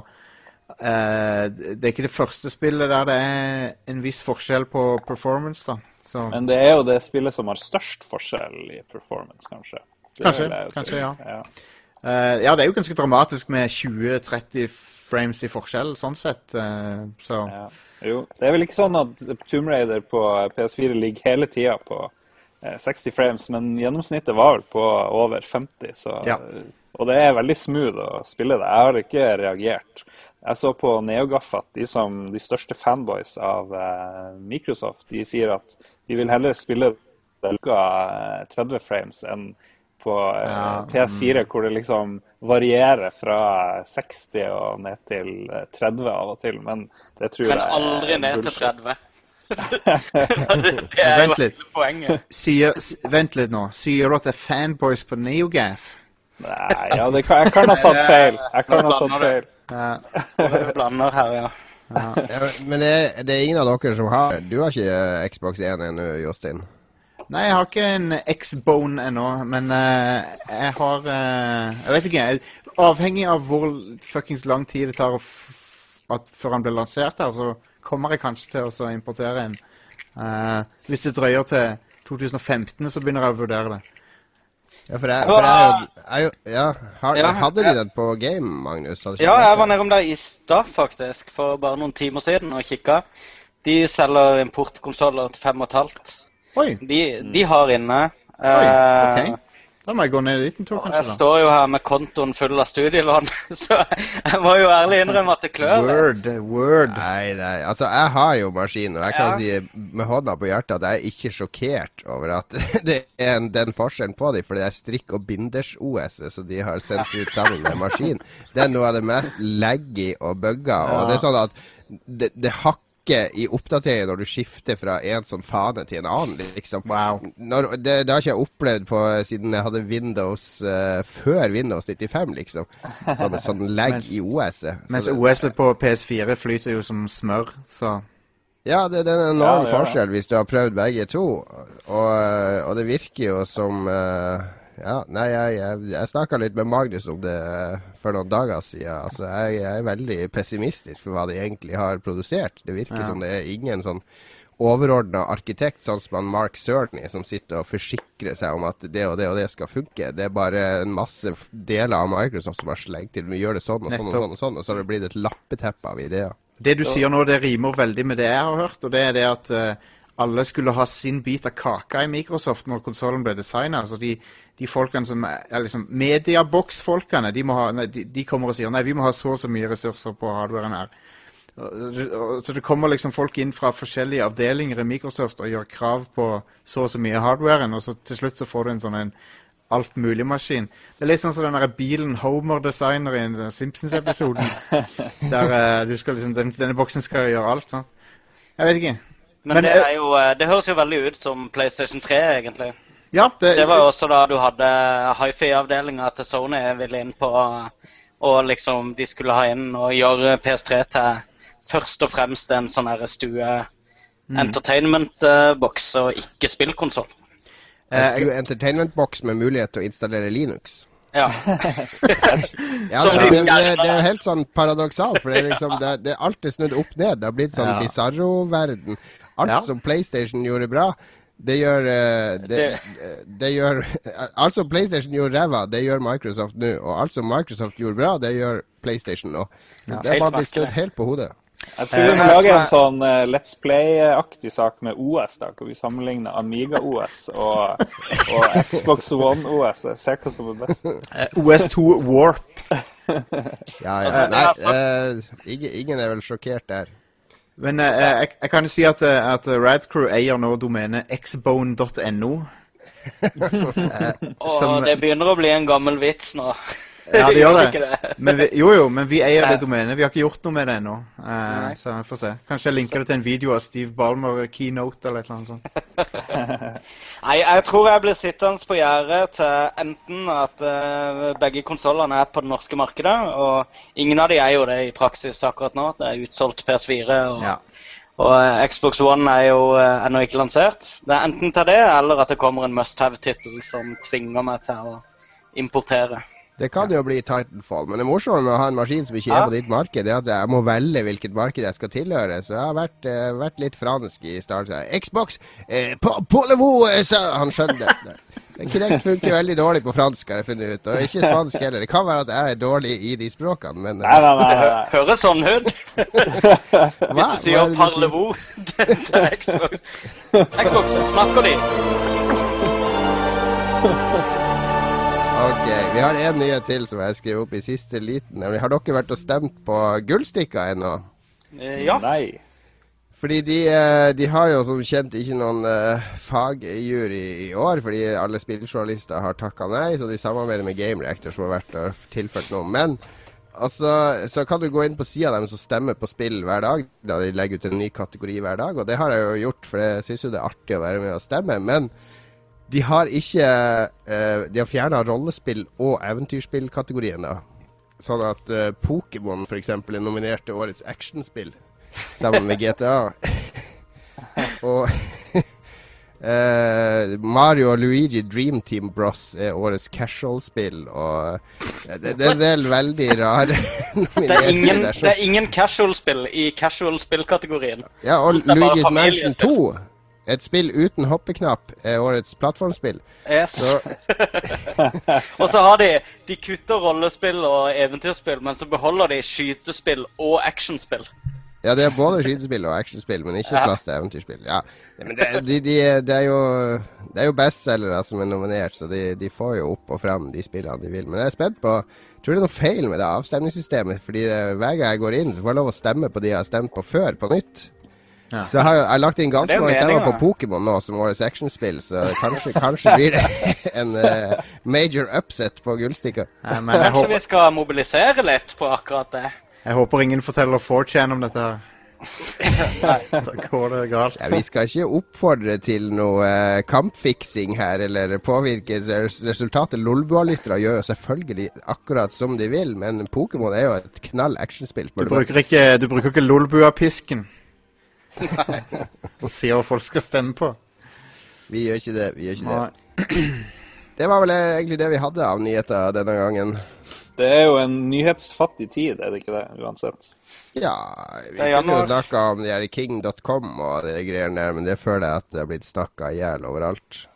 eh, det er ikke det første spillet der det er en viss forskjell på performance, da. Så Men det er jo det spillet som har størst forskjell i performance, kanskje. Det Kanskje, kanskje, ja. ja. Uh, ja, det er jo ganske dramatisk med 20-30 frames i forskjell, sånn sett. Uh, så Ja. Jo, det er vel ikke sånn at Tomb Raider på PS4 ligger hele tida på eh, 60 frames, men gjennomsnittet var vel på over 50, så Ja. Og det er veldig smooth å spille det. Jeg har ikke reagert. Jeg så på NeoGAF at de som de største fanboys av eh, Microsoft, de sier at de vil heller spille det lukka 30 frames enn på eh, Ja, PS4, hvor det liksom varierer fra 60 og ned til eh, 30 av og til. Men det tror Men jeg er aldri ned til 30. det er Vent litt. poenget. sier, Vent litt nå. Sier du at det er fanboys på NeoGaf? Nei, ja, det kan, jeg kan ha tatt feil. Jeg kan ha tatt feil. Du blander her, ja. Ja, men det, det er ingen av dere som har Du har ikke eh, Xbox 1 ennå, Jostein? Nei, jeg har ikke en X-bone ennå, men uh, jeg har uh, Jeg vet ikke. jeg- Avhengig av hvor fuckings lang tid det tar f f- at, før han blir lansert her, så kommer jeg kanskje til å importere en. Uh, hvis det drøyer til 2015, så begynner jeg å vurdere det. Ja, for jeg, for jeg, er jo- jeg, er jo- ja, har, Ja, Hadde ja. de den på game, Magnus? Hadde Ja, jeg var nede nedom der i stad, faktisk, for bare noen timer siden og kikka. De selger importkonsoller til fem og et halvt. Oi, De, de har inne. oi, eh, ok. Da må jeg gå ned dit en tur, Jeg kanskje. da. står jo her med kontoen full av studielån, så jeg må jo ærlig innrømme at det klør. Word, word. Nei, nei, altså jeg har jo maskin, og jeg kan Ja. si med hånda på hjertet at jeg er ikke sjokkert over at det er en, den forskjellen på dem, for det er strikk- og binders-OS-et som de har sendt ut sammen med maskin. Det er noe av det mest laggy og bugga, og det er sånn at det, det hakker i oppdateringen når du skifter fra en sånn fane til en annen, liksom. Wow. Når, det, det har ikke jeg opplevd på siden jeg hadde Windows uh, før Windows 95, liksom. Sånn, sånn lag Mens- i OS-et. Mens OS-et på PS4 flyter jo som smør, så Ja, det, det er en enorm Ja, forskjell hvis du har prøvd begge to. Og, og det virker jo som eh, Ja, nei, jeg, jeg, jeg snakka litt med Magnus om det eh, for noen dager siden. Altså, jeg, jeg er veldig pessimistisk for hva de egentlig har produsert. Det virker Ja. som det er ingen sånn overordna arkitekt, sånn som han Mark Cerny, som sitter og forsikrer seg om at det og det og det skal funke. Det er bare en masse deler av Microsoft som har slengt til. Vi gjør det sånn og sånn og sånn, og sånn, og så har det blitt et lappeteppe av ideer. Det du sier nå, det rimer veldig med det jeg har hørt, og det er det at eh, alle skulle ha sin bit av kaka i Microsoft når konsollen ble designa. Altså de, de folkene som er liksom Mediabox-folkene, de, må ha- nei, de, de kommer og sier nei, vi må ha så og så mye ressurser på hardwaren her. Så det kommer liksom folk inn fra forskjellige avdelinger i Microsoft og gjør krav på så og så mye hardwaren, og så til slutt så får du en sånn en altmulig-maskin. Det er litt sånn som den der bilen Homer designer i Simpsons-episoden. Der eh, du skal liksom, den, denne boksen skal gjøre alt, sånn. Jeg vet ikke. Men, Men, det, eh, er jo, eh, det høres jo veldig ut som PlayStation 3, egentlig. Ja, det, Det var jo også da du hadde hifi-avdelinga til Sony ville inn på Og liksom de skulle ha inn og gjøre PS3 til først og fremst en sånn stue entertainment-boks og ikke spillkonsoll. Eh, entertainment-boks med mulighet til å installere Linux. Ja. Ja, det, det, det, er helt sånn paradoksalt, for det er liksom det, det er alltid snudd opp ned. Det har blitt sånn Ja. Bizarro-verden. Alt Ja. som PlayStation gjorde bra, det gjør eh, det, det gjør Alt som PlayStation gjorde ræva, det gjør Microsoft nå. Og alt som Microsoft gjorde bra, det gjør PlayStation nå. det er bare blitt snudd helt på hodet. Jeg tror vi må lage en sånn uh, Let's Play-aktig sak med OS, da, hvor vi sammenligner Amiga-OS og, og Xbox One-OS. Se hva som er best. eh, OS2 Warp. Ja, ja. Altså, Nei, eh, ingen, ingen er vel sjokkert der. Men eh, jeg, jeg kan jo si at, eh, at Radcrew eier nå domenet xbone.no. Og Som- det begynner å bli en gammel vits nå. Ja, det gjør det. Men vi, jo, jo, men vi eier det domenet. Vi har ikke gjort noe med det ennå. Uh, så vi får se. Kanskje jeg linker det til en video av Steve Ballmer keynote eller et eller annet sånt. Nei, jeg tror jeg blir sittende på gjerdet til enten at uh, begge konsollene er på det norske markedet, og ingen av de er jo det i praksis akkurat nå. Det er utsolgt PS4, og, Ja. og eh, Xbox One er jo ennå ikke lansert. Det er enten til det, eller at det kommer en must have-tittel som tvinger meg til å importere. Det kan jo bli Titanfall, men det morsomme med å ha en maskin som ikke er på ditt marked, er at jeg må velge hvilket marked jeg skal tilhøre. Så jeg har vært, eh, vært litt fransk i starten. Xbox! Eh, på, Polevo! Eh, sa han skjønner det. Kinect funker veldig dårlig på fransk, har jeg funnet ut. Og ikke spansk heller. Det kan være at jeg er dårlig i de språkene, men Nei, nei, nei. Nei. høres sånn ut. Hvis du er sier 'parlevo' til Xbox. Xbox, snakker de? Ok, Vi har en nyhet til som jeg skrev opp i siste liten. nemlig, Har dere vært og stemt på gullstikka ennå? Eh, Ja. Nei. Fordi de, eh, de har jo som kjent ikke noen uh, fagjury i år, fordi alle spilljournalister har takka nei, så de samarbeider med Game Reactor, som har vært og tilført noe. Men altså, så kan du gå inn på sida deres og stemme på spill hver dag. Da de legger ut en ny kategori hver dag, og det har jeg jo gjort, for jeg syns jo det er artig å være med og stemme. Men de har ikke uh, De har fjerna rollespill- og eventyrspillkategorien, da. Sånn at uh, Pokémon f.eks. er nominert til årets actionspill sammen med GTA. og Uh, Mario og Luigi Dream Team Bros er årets casual-spill. Og det, det er en del veldig rare Det er ingen, som... det ingen casual-spill i casual-spillkategorien. Ja, og Luigi's Mansion 2, et spill uten hoppeknapp, er årets plattformspill. Yes. Så Og så har de De kutter rollespill og eventyrspill, men så beholder de skytespill og actionspill. Ja, det er både skytespill og actionspill, men ikke Ja. plass til eventyrspill. Ja, men det, de, de, de er jo, det er jo bestselgere som er nominert, så de, de får jo opp og fram de spillene de vil. Men jeg er spent på Tror det er noe feil med det avstemningssystemet. Fordi hver gang jeg går inn, så får jeg lov å stemme på de jeg har stemt på før, på nytt. Ja. Så jeg har, jeg har lagt inn ganske mange stemmer på Pokémon nå som årets actionspill, så kanskje, kanskje blir det en uh, major upset på gullstikka. Ja, kanskje håper... Vi skal mobilisere litt på akkurat det. jeg håper ingen forteller 4chan om dette her. Da går det galt. Ja, vi skal ikke oppfordre til noe uh, kampfiksing her, eller påvirke resultatet. Lolbua-lyttere gjør jo selvfølgelig akkurat som de vil, men Pokémon er jo et knall actionspill. Du du bruker ikke, du bruker ikke Lolbua-pisken. Og sier hva folk skal stemme på. Vi gjør ikke det. vi gjør ikke Nei. det. Det var vel egentlig det vi hadde av nyheter denne gangen. Det er jo en nyhetsfattig tid, er det ikke det? Uansett. Ja, vi er kunne jo snakka om de her king.com og de greiene der, men det føler jeg at det har blitt snakka i hjel overalt.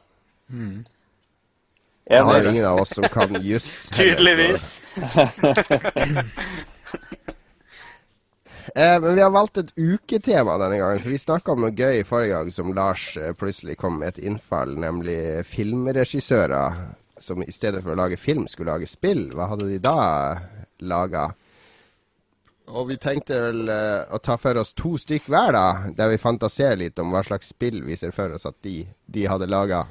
Det har ingen av oss som kan juss. Tydeligvis. Eh, men vi har valgt et uketema denne gangen, for vi snakka om noe gøy forrige gang som Lars eh, plutselig kom med et innfall, nemlig filmregissører som i stedet for å lage film, skulle lage spill. Hva hadde de da laga? Og vi tenkte vel eh, å ta for oss to stykk hver, da, der vi fantaserer litt om hva slags spill vi ser for oss at de, de hadde laga.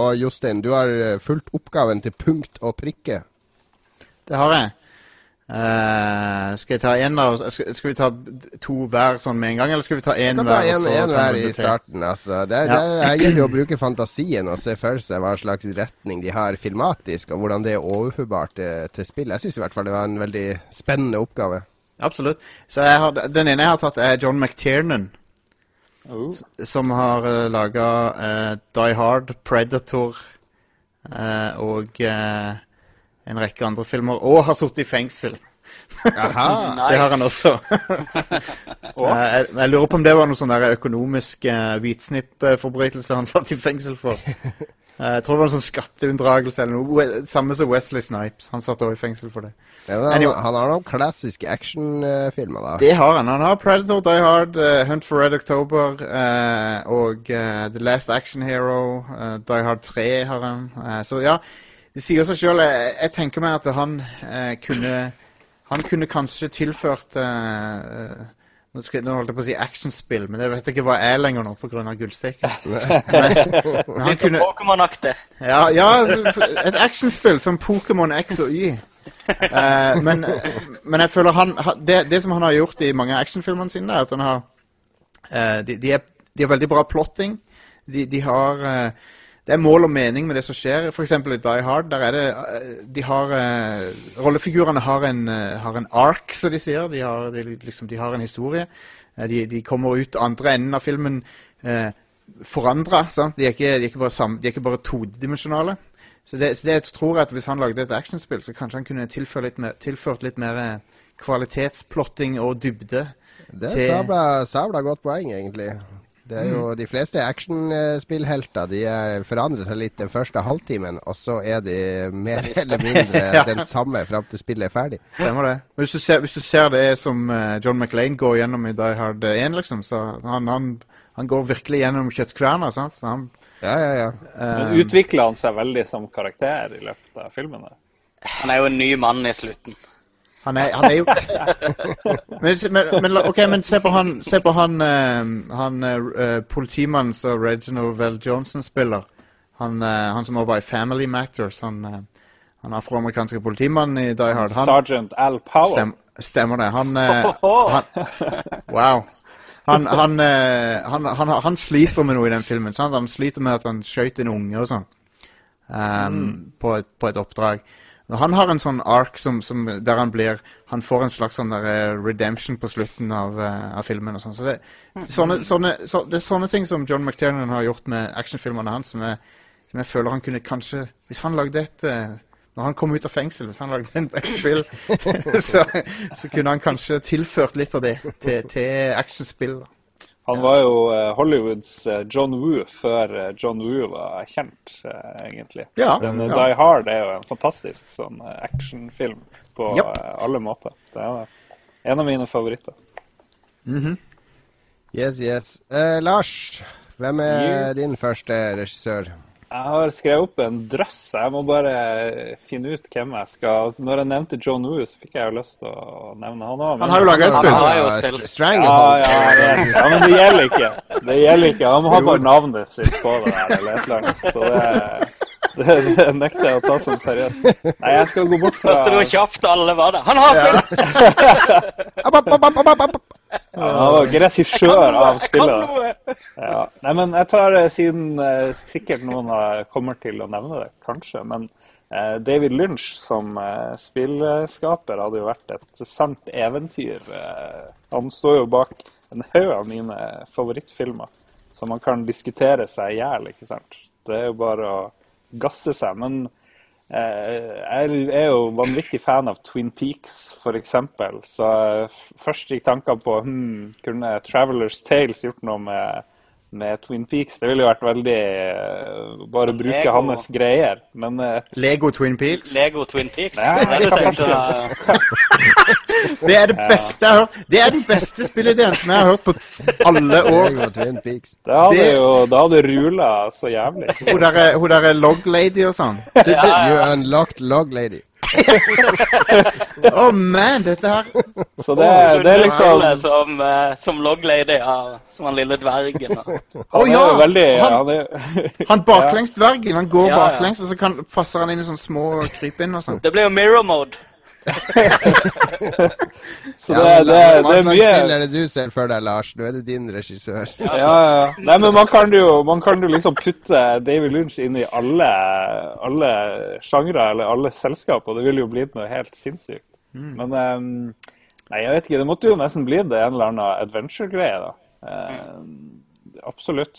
Og Jostein, du har eh, fulgt oppgaven til punkt og prikke. Det har jeg. Eh, skal jeg ta en av skal, skal vi ta to hver sånn med en gang, eller skal vi ta én hver? ta hver? og en, så en ta en hver i starten. Altså. Det, Ja. det, er- gjelder det å bruke fantasien og se for seg hva slags retning de har filmatisk, og hvordan det er overførbart til, til spill. Jeg syns i hvert fall det var en veldig spennende oppgave. Absolutt. Så jeg har, den ene jeg har tatt, er John McTiernan, Oh. som har uh, laga Die Hard, Predator uh, og eh, en rekke andre filmer, og har sittet i fengsel. Aha. Det har han også. Jeg, jeg lurer på om det var noe sånn økonomisk uh, hvitsnippforbrytelse han satt i fengsel for. Eh, jeg tror det var en sånn skatteunndragelse eller noe. Samme som Wesley Snipes. Han satt også i fengsel for det. Ja, han, Anyway. han har noen klassiske actionfilmer, da. Det har han. Han har Predator, Die Hard, uh, Hunt for Red October uh, og uh, The Last Action Hero. Die Hard 3 har han. Så ja, det sier seg sjøl. Jeg, jeg tenker meg at han eh, kunne Han kunne kanskje tilført eh, eh, nå, skal, nå holdt jeg på å si actionspill, men det vet jeg ikke hva er lenger nå pga. gullstikk. Men, men Litt sånn kunne Pokémon-aktig. ja, ja, et actionspill som Pokémon X og Y. Eh, men, men jeg føler han det, det som han har gjort i mange actionfilmene sine, er at han har eh, de, de, er, de har veldig bra plotting. De, de har eh, Det er mål og mening med det som skjer. Eksempel i Die Hard. Der er det eh, De har eh, Rollefigurene har en, eh, har en ark, som de sier. De har, de, liksom, de har en historie. De, de kommer ut andre enden av filmen eh, forandra. De er ikke, de er ikke bare, sam, de er ikke bare todimensjonale. Så det, så det tror jeg at hvis han lagde et actionspill, så kanskje han kunne tilført litt mer, tilført litt mer kvalitetsplotting og dybde. Det er til- sabla, sabla godt poeng, egentlig. Det er jo De fleste actionspillhelter de er- forandrer seg litt den første halvtimen, og så er de mer er eller mindre Ja. den samme fram til spillet er ferdig. Stemmer det. Men hvis du ser, hvis du ser det som eh, John McLean går gjennom i Die Hard 1, liksom, så han, han, han går virkelig gjennom kjøttkverna, sant? Så han Ja, ja, ja. Men utvikler han seg veldig som karakter i løpet av filmen? der? Han er jo en ny mann i slutten. Han er, han er jo men, men, OK, men se på han, se på han, uh, han uh, politimannen som Reginald Vell Johnson spiller. Han, uh, han som også var i Family Matters. Han, uh, afroamerikanske politimannen i Die Hard. Han, Sergeant Al Power. stem, stemmer det. Han, han Wow. Han, han, han, han, han sliter med noe i den filmen. Sant? Han sliter med at han skjøt en unge og sånn. Um, på, på et oppdrag. Han har en sånn ark som, som, der han blir Han får en slags sånn der, eh, redemption på slutten av, eh, av filmen. og sånn. Så det, sånne, sånne, så, det er sånne ting som John McTiernan har gjort med actionfilmene hans, som jeg, som jeg føler han kunne kanskje Hvis han lagde et eh, Når han kom ut av fengsel, hvis han lagde en, et spill, så, så kunne han kanskje tilført litt av det til, til actionspill. da. Han var jo eh, Hollywoods eh, John Woo før eh, John Woo var kjent, egentlig. Ja, Den ja. Die Hard er jo en fantastisk sånn actionfilm på eh, alle måter. Det er en av mine favoritter. Yes, yes. Eh, Lars, hvem er din første regissør? Jeg har skrevet opp en drøss. Jeg må bare finne ut hvem jeg skal altså, Når jeg nevnte John Woo, så fikk jeg jo lyst til å nevne han òg. Han har jo laga et Han spill. har Ja, Stranglehold. Ja, ja, ja, men det gjelder ikke. Det gjelder ikke. Han må ha bare navnet sitt på det der, eller et eller annet. Så det, det, det nekter jeg å ta som seriøst. Nei, jeg skal gå bort fra Hørte du hvor kjapt alle var der? Han har app. Ja, Han var regissør av spillet. Ja. Nei, men jeg tar eh, siden eh, sikkert noen har- kommer til å nevne det, kanskje. Men eh, David Lynch som eh, spillskaper hadde jo vært et sant eventyr. Eh, han står jo bak en haug av mine favorittfilmer, så man kan diskutere seg i hjel, ikke sant. Det er jo bare å gasse seg. Men Eh, Jeg er jo vanvittig fan av Twin Peaks, f.eks. Så eh, først gikk tankene på hmm, kunne Travelers Tales gjort noe med, med Twin Peaks. Det ville jo vært veldig eh, Bare bruke Lego. hans greier. Men eh, et, Lego Twin Peaks. Lego Twin Peaks. Nei, Det er det er det beste jeg har hørt. Det er den beste spillideen som jeg har hørt på alle år. Lego Twin Peaks. det hadde Det- jo da hadde rula så jævlig. Hun derre er- der er log lady og sånn. You unlocked log lady. Oh man, dette her Så det, det er liksom Som, uh, som log lady, ja. Som han lille dvergen. og- Å Han er ja! veldig Han, ja, han baklengs dvergen. Han går Ja, ja. baklengs, og så kan, passer han inn i sånne små krypinn og sånn. Det blir jo mirror mode. Så Ja, det, det, det er mye spill er det du ser for deg, Lars? Nå er det din regissør. Ja, ja, ja. Nei, men man kan jo man kan jo liksom putte David Lynch inn i alle, alle sjangre eller alle selskap, og det ville jo blitt noe helt sinnssykt. Men um, Nei, jeg vet ikke. Det måtte jo nesten bli det en eller annen adventure-greie, da. Uh, absolutt.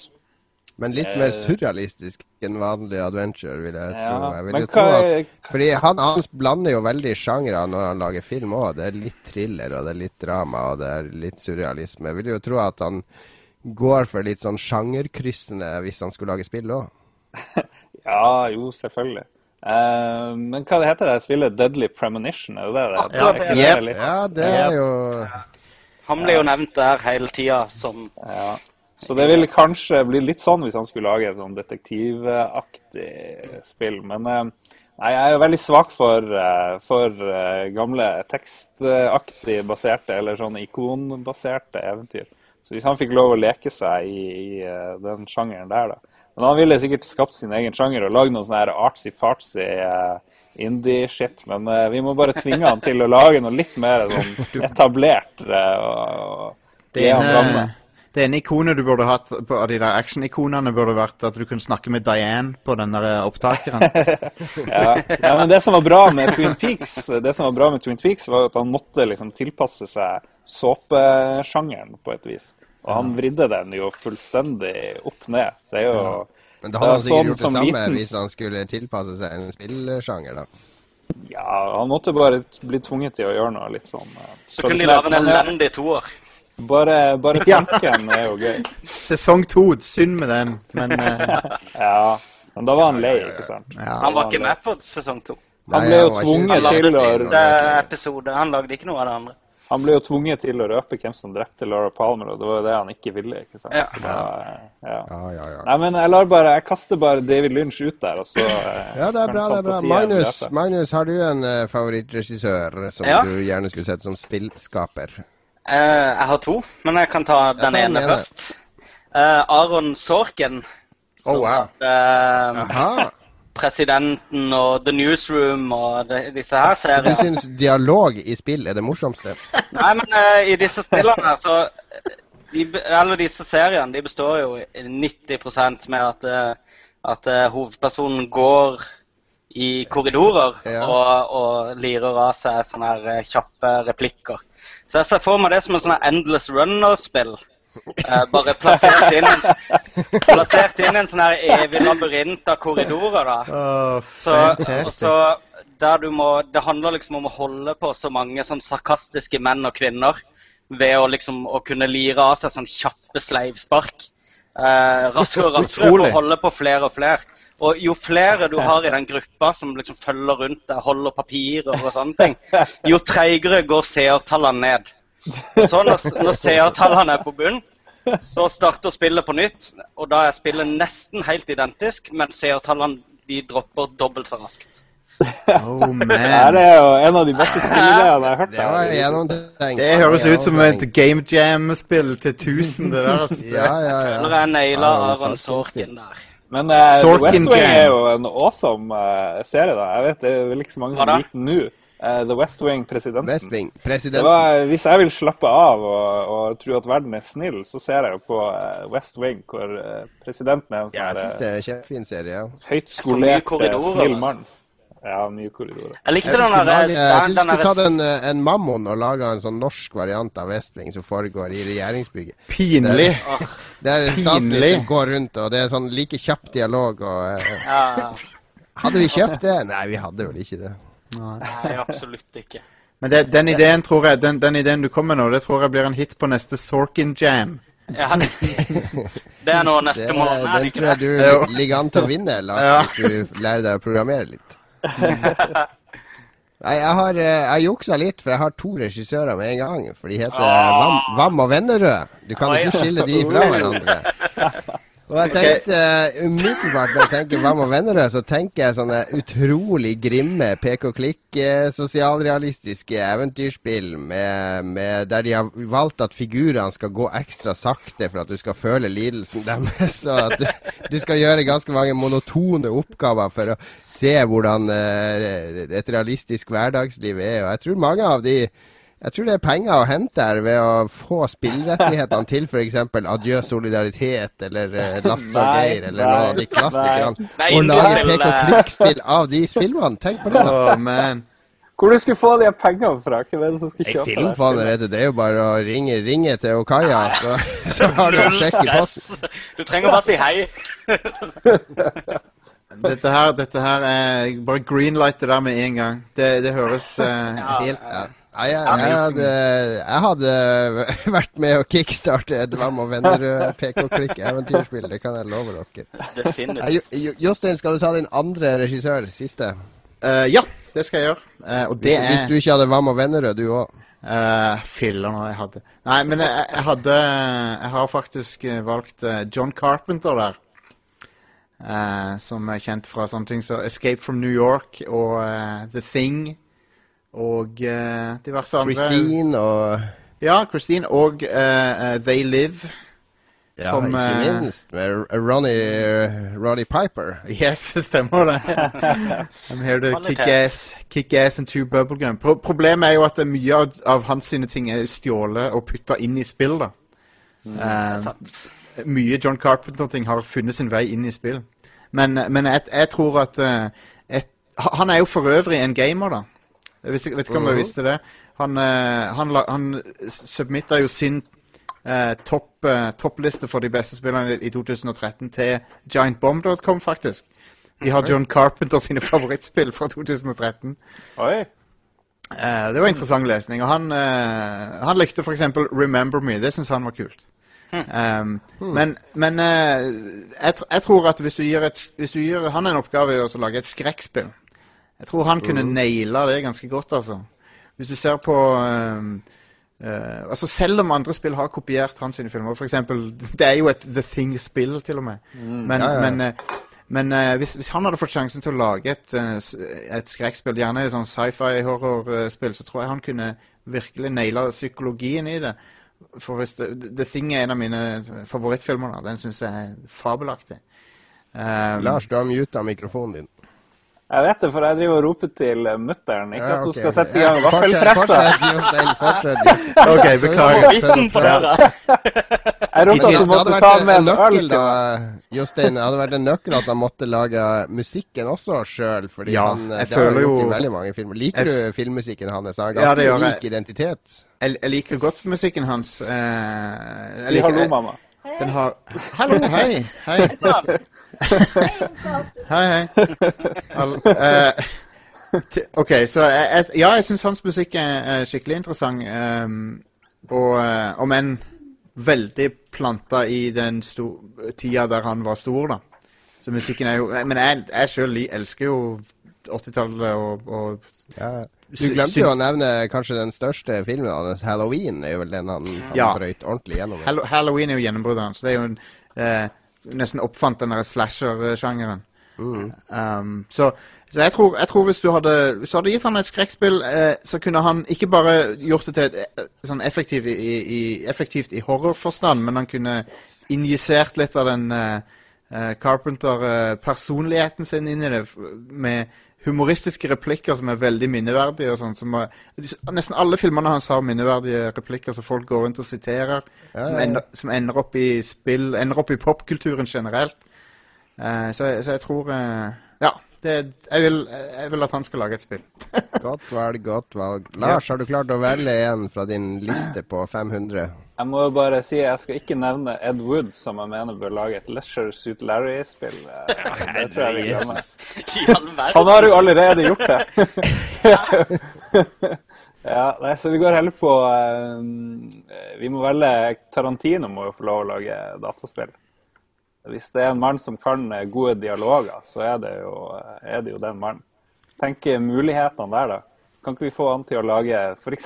Men litt mer surrealistisk enn vanlig adventure, vil jeg tro. Ja, Jeg vil jo hva, tro at, fordi han, han blander jo veldig sjangre når han lager film òg. Det er litt thriller, og det er litt drama, og det er litt surrealisme. Jeg vil jo tro at han går for litt sånn sjangerkryssende hvis han skulle lage spill òg. Ja, jo, selvfølgelig. Uh, men hva heter det spillet? Deadly Premonition? Er det det? det? Ja, Er det Yep. Ja, det er jo Han blir jo nevnt der hele tida som Ja. Så det ville kanskje bli litt sånn hvis han skulle lage et sånn detektivaktig spill. Men eh, nei, jeg er jo veldig svak for, eh, for eh, gamle tekstaktig baserte, eller sånn ikonbaserte eventyr. Så hvis han fikk lov å leke seg i, i den sjangeren der, da. Men han ville sikkert skapt sin egen sjanger og lagd noe sånn artsy-fartsy indie-shit. Men vi må bare tvinge han til å lage noe litt mer sånn etablert. og, og Det er en, ramme. Det ene ikonet du burde hatt på av de der action-ikonene, burde vært at du kunne snakke med Diane på den der opptakeren. Ja. ja, men det som var bra med Twin Peaks, det som var bra med Twin Peaks, var at han måtte liksom tilpasse seg såpesjangeren på et vis. Og han vridde den jo fullstendig opp ned. Det er jo Men da hadde han sikkert sånn gjort det samme liten- hvis han skulle tilpasse seg en spillsjanger, da. Ja, han måtte bare bli tvunget til å gjøre noe litt sånn eh, Så kunne de lage en elendig toer. Bare, bare Ja. tanken er jo gøy. Sesong to, synd med den, men uh... Ja. Men da var han lei, ikke sant? ja. Han var ikke med på sesong to. Han ble jo tvunget Han til å episode. Han lagde ikke noe av det andre. Han ble jo tvunget til å røpe hvem som drepte Laura Palmer, og det var jo det han ikke ville. ikke sant? Ja. Så da, ja. Ja, ja, ja. Nei, men jeg lar bare, jeg kaster bare David Lynch ut der, og så eh, Ja, det er bra. det er bra. Magnus. Magnus, har du en eh, favorittregissør som Ja. du gjerne skulle sett som spillskaper? Eh, jeg har to, men jeg kan ta den den ene først. Uh, Aron Sorken, Som Oh, wow. eh, Presidenten og The Newsroom og de, disse her Så du seriene. syns dialog i spill er det morsomste? Nei, men i disse spillene, så de, Eller disse seriene, de består jo i 90% med at, at hovedpersonen går i korridorer Ja. og, og lirer av seg sånne her kjappe replikker. Så jeg ser for meg det som en sånn Endless Runner-spill. Eh, bare plassert inn, plassert inn i en sånn her evig labyrint av korridorer. da. Åh, Så, så der du må, Det handler liksom om å holde på så mange sånn sarkastiske menn og kvinner ved å liksom å kunne lire av seg sånn kjappe sleivspark. Eh, raskere og raskere for å holde på flere og flere. Og jo flere du har i den gruppa som liksom følger rundt deg, holder papirer og sånne ting, jo treigere går seertallene ned. Og så når, når seertallene er på bunn, så starter spillet på nytt, og da er spillet nesten helt identisk, men seertallene de dropper dobbelt så raskt. Oh, man. Det er jo en av de beste spillene jeg har hørt. Det det. Det høres ut som et Game Jam-spill til 1000, det der. altså. Ja, ja, ja. jeg naila Aron. Sorkin der. Men uh, The West Wing Jam. er jo en awesome uh, serie, da. Jeg vet det er vel ikke så mange som liker den nå. Uh, The West Wing, presidenten. West Wing, Presidenten. var, hvis jeg vil slappe av og, og tro at verden er snill, så ser jeg jo på West Wing, hvor presidenten er en Ja, jeg sånn syns eh, det er en kjempefin serie. ja. høyt skolert, snill mann. altså. Ja, mye korridorer. Jeg likte den skulle der, lage- jeg den, synes du skulle tatt en, eh, en Mammon og laga en sånn norsk variant av Westwing som foregår i regjeringsbygget. Pinlig. Der Pinlig. statsministeren går rundt, og det er sånn like kjapp dialog og eh, ja, Hadde vi kjøpt det? Nei, vi hadde vel ikke det. Nei, absolutt ikke. Men det, den ideen tror jeg, den, den ideen du kommer med nå, det tror jeg blir en hit på neste Sorkin Jam. Ja, det, det er nå neste måned, er den det tror jeg du ligger an til å vinne, Lars, Ja. hvis du lærer deg å programmere litt. Nei, jeg har, eh, jeg juksa litt, for jeg har to regissører med en gang. For de heter Vam, Vam og Vennerød. Du kan Oi. ikke skille de fra hverandre. Og jeg tenkte eh, umiddelbart når jeg tenker Hva med Vennerød, så tenker jeg sånne utrolig grimme pek-og-klikk, eh, sosialrealistiske eventyrspill med, med, der de har valgt at figurene skal gå ekstra sakte for at du skal føle lidelsen deres. Og at du, du skal gjøre ganske mange monotone oppgaver for å se hvordan uh, et realistisk hverdagsliv er. Og jeg tror mange av de jeg tror det er penger å hente her ved å få spillrettighetene til f.eks. Adjø solidaritet eller eh, Lasse og Geir eller noe av de klassikerne. Og lage pek og klikk-spill av de filmene. Tenk på det. da. Oh, man. Hvor du skulle få de pengene fra? Hvem er det som skal kjøpe film, det? Filmfondet, vet du, det er jo bare å ringe, ringe til Okaya, så, så har du en sjekk i posten. Du trenger bare si hei. Dette her, dette her er bare greenlight det der med en gang. Det, det høres uh, helt Ja. Ja, jeg, jeg, hadde, jeg hadde vært med å kickstarte et Vam og Vennerød PK-klikk-eventyrspill, Det kan jeg love dere. Jostein, skal du ta din andre regissør, siste? Uh, Ja, det skal jeg gjøre. Uh, og det Hvis, hvis er du ikke hadde Vam og Vennerød, du òg. Uh, Filler nå jeg hadde Nei, men jeg, jeg hadde Jeg har faktisk eh, valgt eh, John Carpenter der. Uh, som er kjent fra sånne ting som Escape from New York og eh, The Thing. Og uh, diverse andre. Christine og Ja, Christine. Og uh, eh, They Live. ja, Som, ikke minst med Ronny, Ronny Piper. Yes, stemmer det. I'm here to kick ass, kick ass and two bubblegum. Pro problemet er jo at mye av, av hans sine ting er stjålet og putta inn i spill. da. Mm, uh, mye John Carpenter-ting har funnet sin vei inn i spill. Men, men jeg, jeg tror at et, Han er jo for øvrig en gamer, da. Jeg visste, vet ikke om jeg visste det. Han, eh, han, han submitta jo sin eh, topp, eh, toppliste for de beste spillene i 2013 til giantbomb.com, faktisk. De har John Carpenter sine favorittspill fra 2013. Oi. Eh, det var interessant lesning. Og han, eh, han likte f.eks. 'Remember Me'. Det syns han var kult. Um, Men, men eh, jeg, jeg tror at hvis du gir, et, hvis du gir han en oppgave i å lage et skrekkspill Jeg tror han kunne naila det ganske godt, altså. Hvis du ser på um, uh, altså Selv om andre spill har kopiert hans sine filmer, eksempel Det er jo et The Thing-spill, til og med. Men, Ja, ja, men, uh, men uh, hvis, hvis han hadde fått sjansen til å lage et, et skrekkspill, gjerne et sånn sci-fi-horrorspill, så tror jeg han kunne virkelig naila psykologien i det. For hvis det, The Thing er en av mine favorittfilmer. da. Den syns jeg er fabelaktig. Um, Lars, du har muta mikrofonen din. Jeg vet det, for jeg driver og roper til mutter'n. Ikke Ja, at hun skal sette i Ja, gang vaffelpressa. Ok, beklager. Jeg ropte at du måtte ta med en en øl. da. Jostein. Det hadde vært en nøkkel at han måtte lage musikken også sjøl. Fordi Ja, han, jeg det har han gjort jo- i veldig mange filmer. Liker Jeg du filmmusikken hans? Han har Ja, det ganske jeg. unik identitet. jeg, jeg liker godt musikken hans. eh, Si hallo, mamma. Den har Hallo, hei. Hei, hei. hei. All, uh, t- OK, så jeg, ja, jeg syns hans musikk er, skikkelig interessant. Um, og eh, om enn veldig planta i den tida der han var stor, da. Så musikken er jo Men jeg, jeg sjøl elsker jo 80-tallet og, og Ja. Du glemte jo å nevne kanskje den største filmen hans, 'Halloween'. er jo vel den han, han Ja. brøyt ordentlig gjennom. i. Hallo- Halloween er jo gjennombruddet hans. Det er jo en, eh, nesten oppfant den slasher-sjangeren. Um, så så jeg, tror, jeg tror hvis du hadde Hvis du hadde gitt han et skrekkspill, eh, så kunne han ikke bare gjort det til et eh, sånn effektiv i, i, effektivt i horrorforstand, men han kunne injisert litt av den eh, eh, Carpenter-personligheten sin inn i det, med humoristiske replikker som er veldig minneverdige. og sånn, som Nesten alle filmene hans har minneverdige replikker som folk går rundt og siterer, som, ja, ja. ender, som ender opp i spill, ender opp i popkulturen generelt. Uh, så, så jeg tror uh, Ja. Det, jeg, vil, jeg vil at han skal lage et spill. Godt valg, godt valg. Lars, har du klart å velge en fra din liste på 500? Jeg må jo bare si jeg skal ikke nevne Ed Wood, som jeg mener bør lage et Leisure Suit Larry-spill. Eh, Det tror jeg vi glemmer. Han har jo allerede gjort det. ja, nei, så vi går heller på eh, Vi må velge Tarantino må jo få lov å lage dataspill. Hvis det er en mann som kan eh, gode dialoger, så er det jo, er det jo den mannen. Tenk mulighetene der, da. Kan ikke vi få han til å lage f.eks.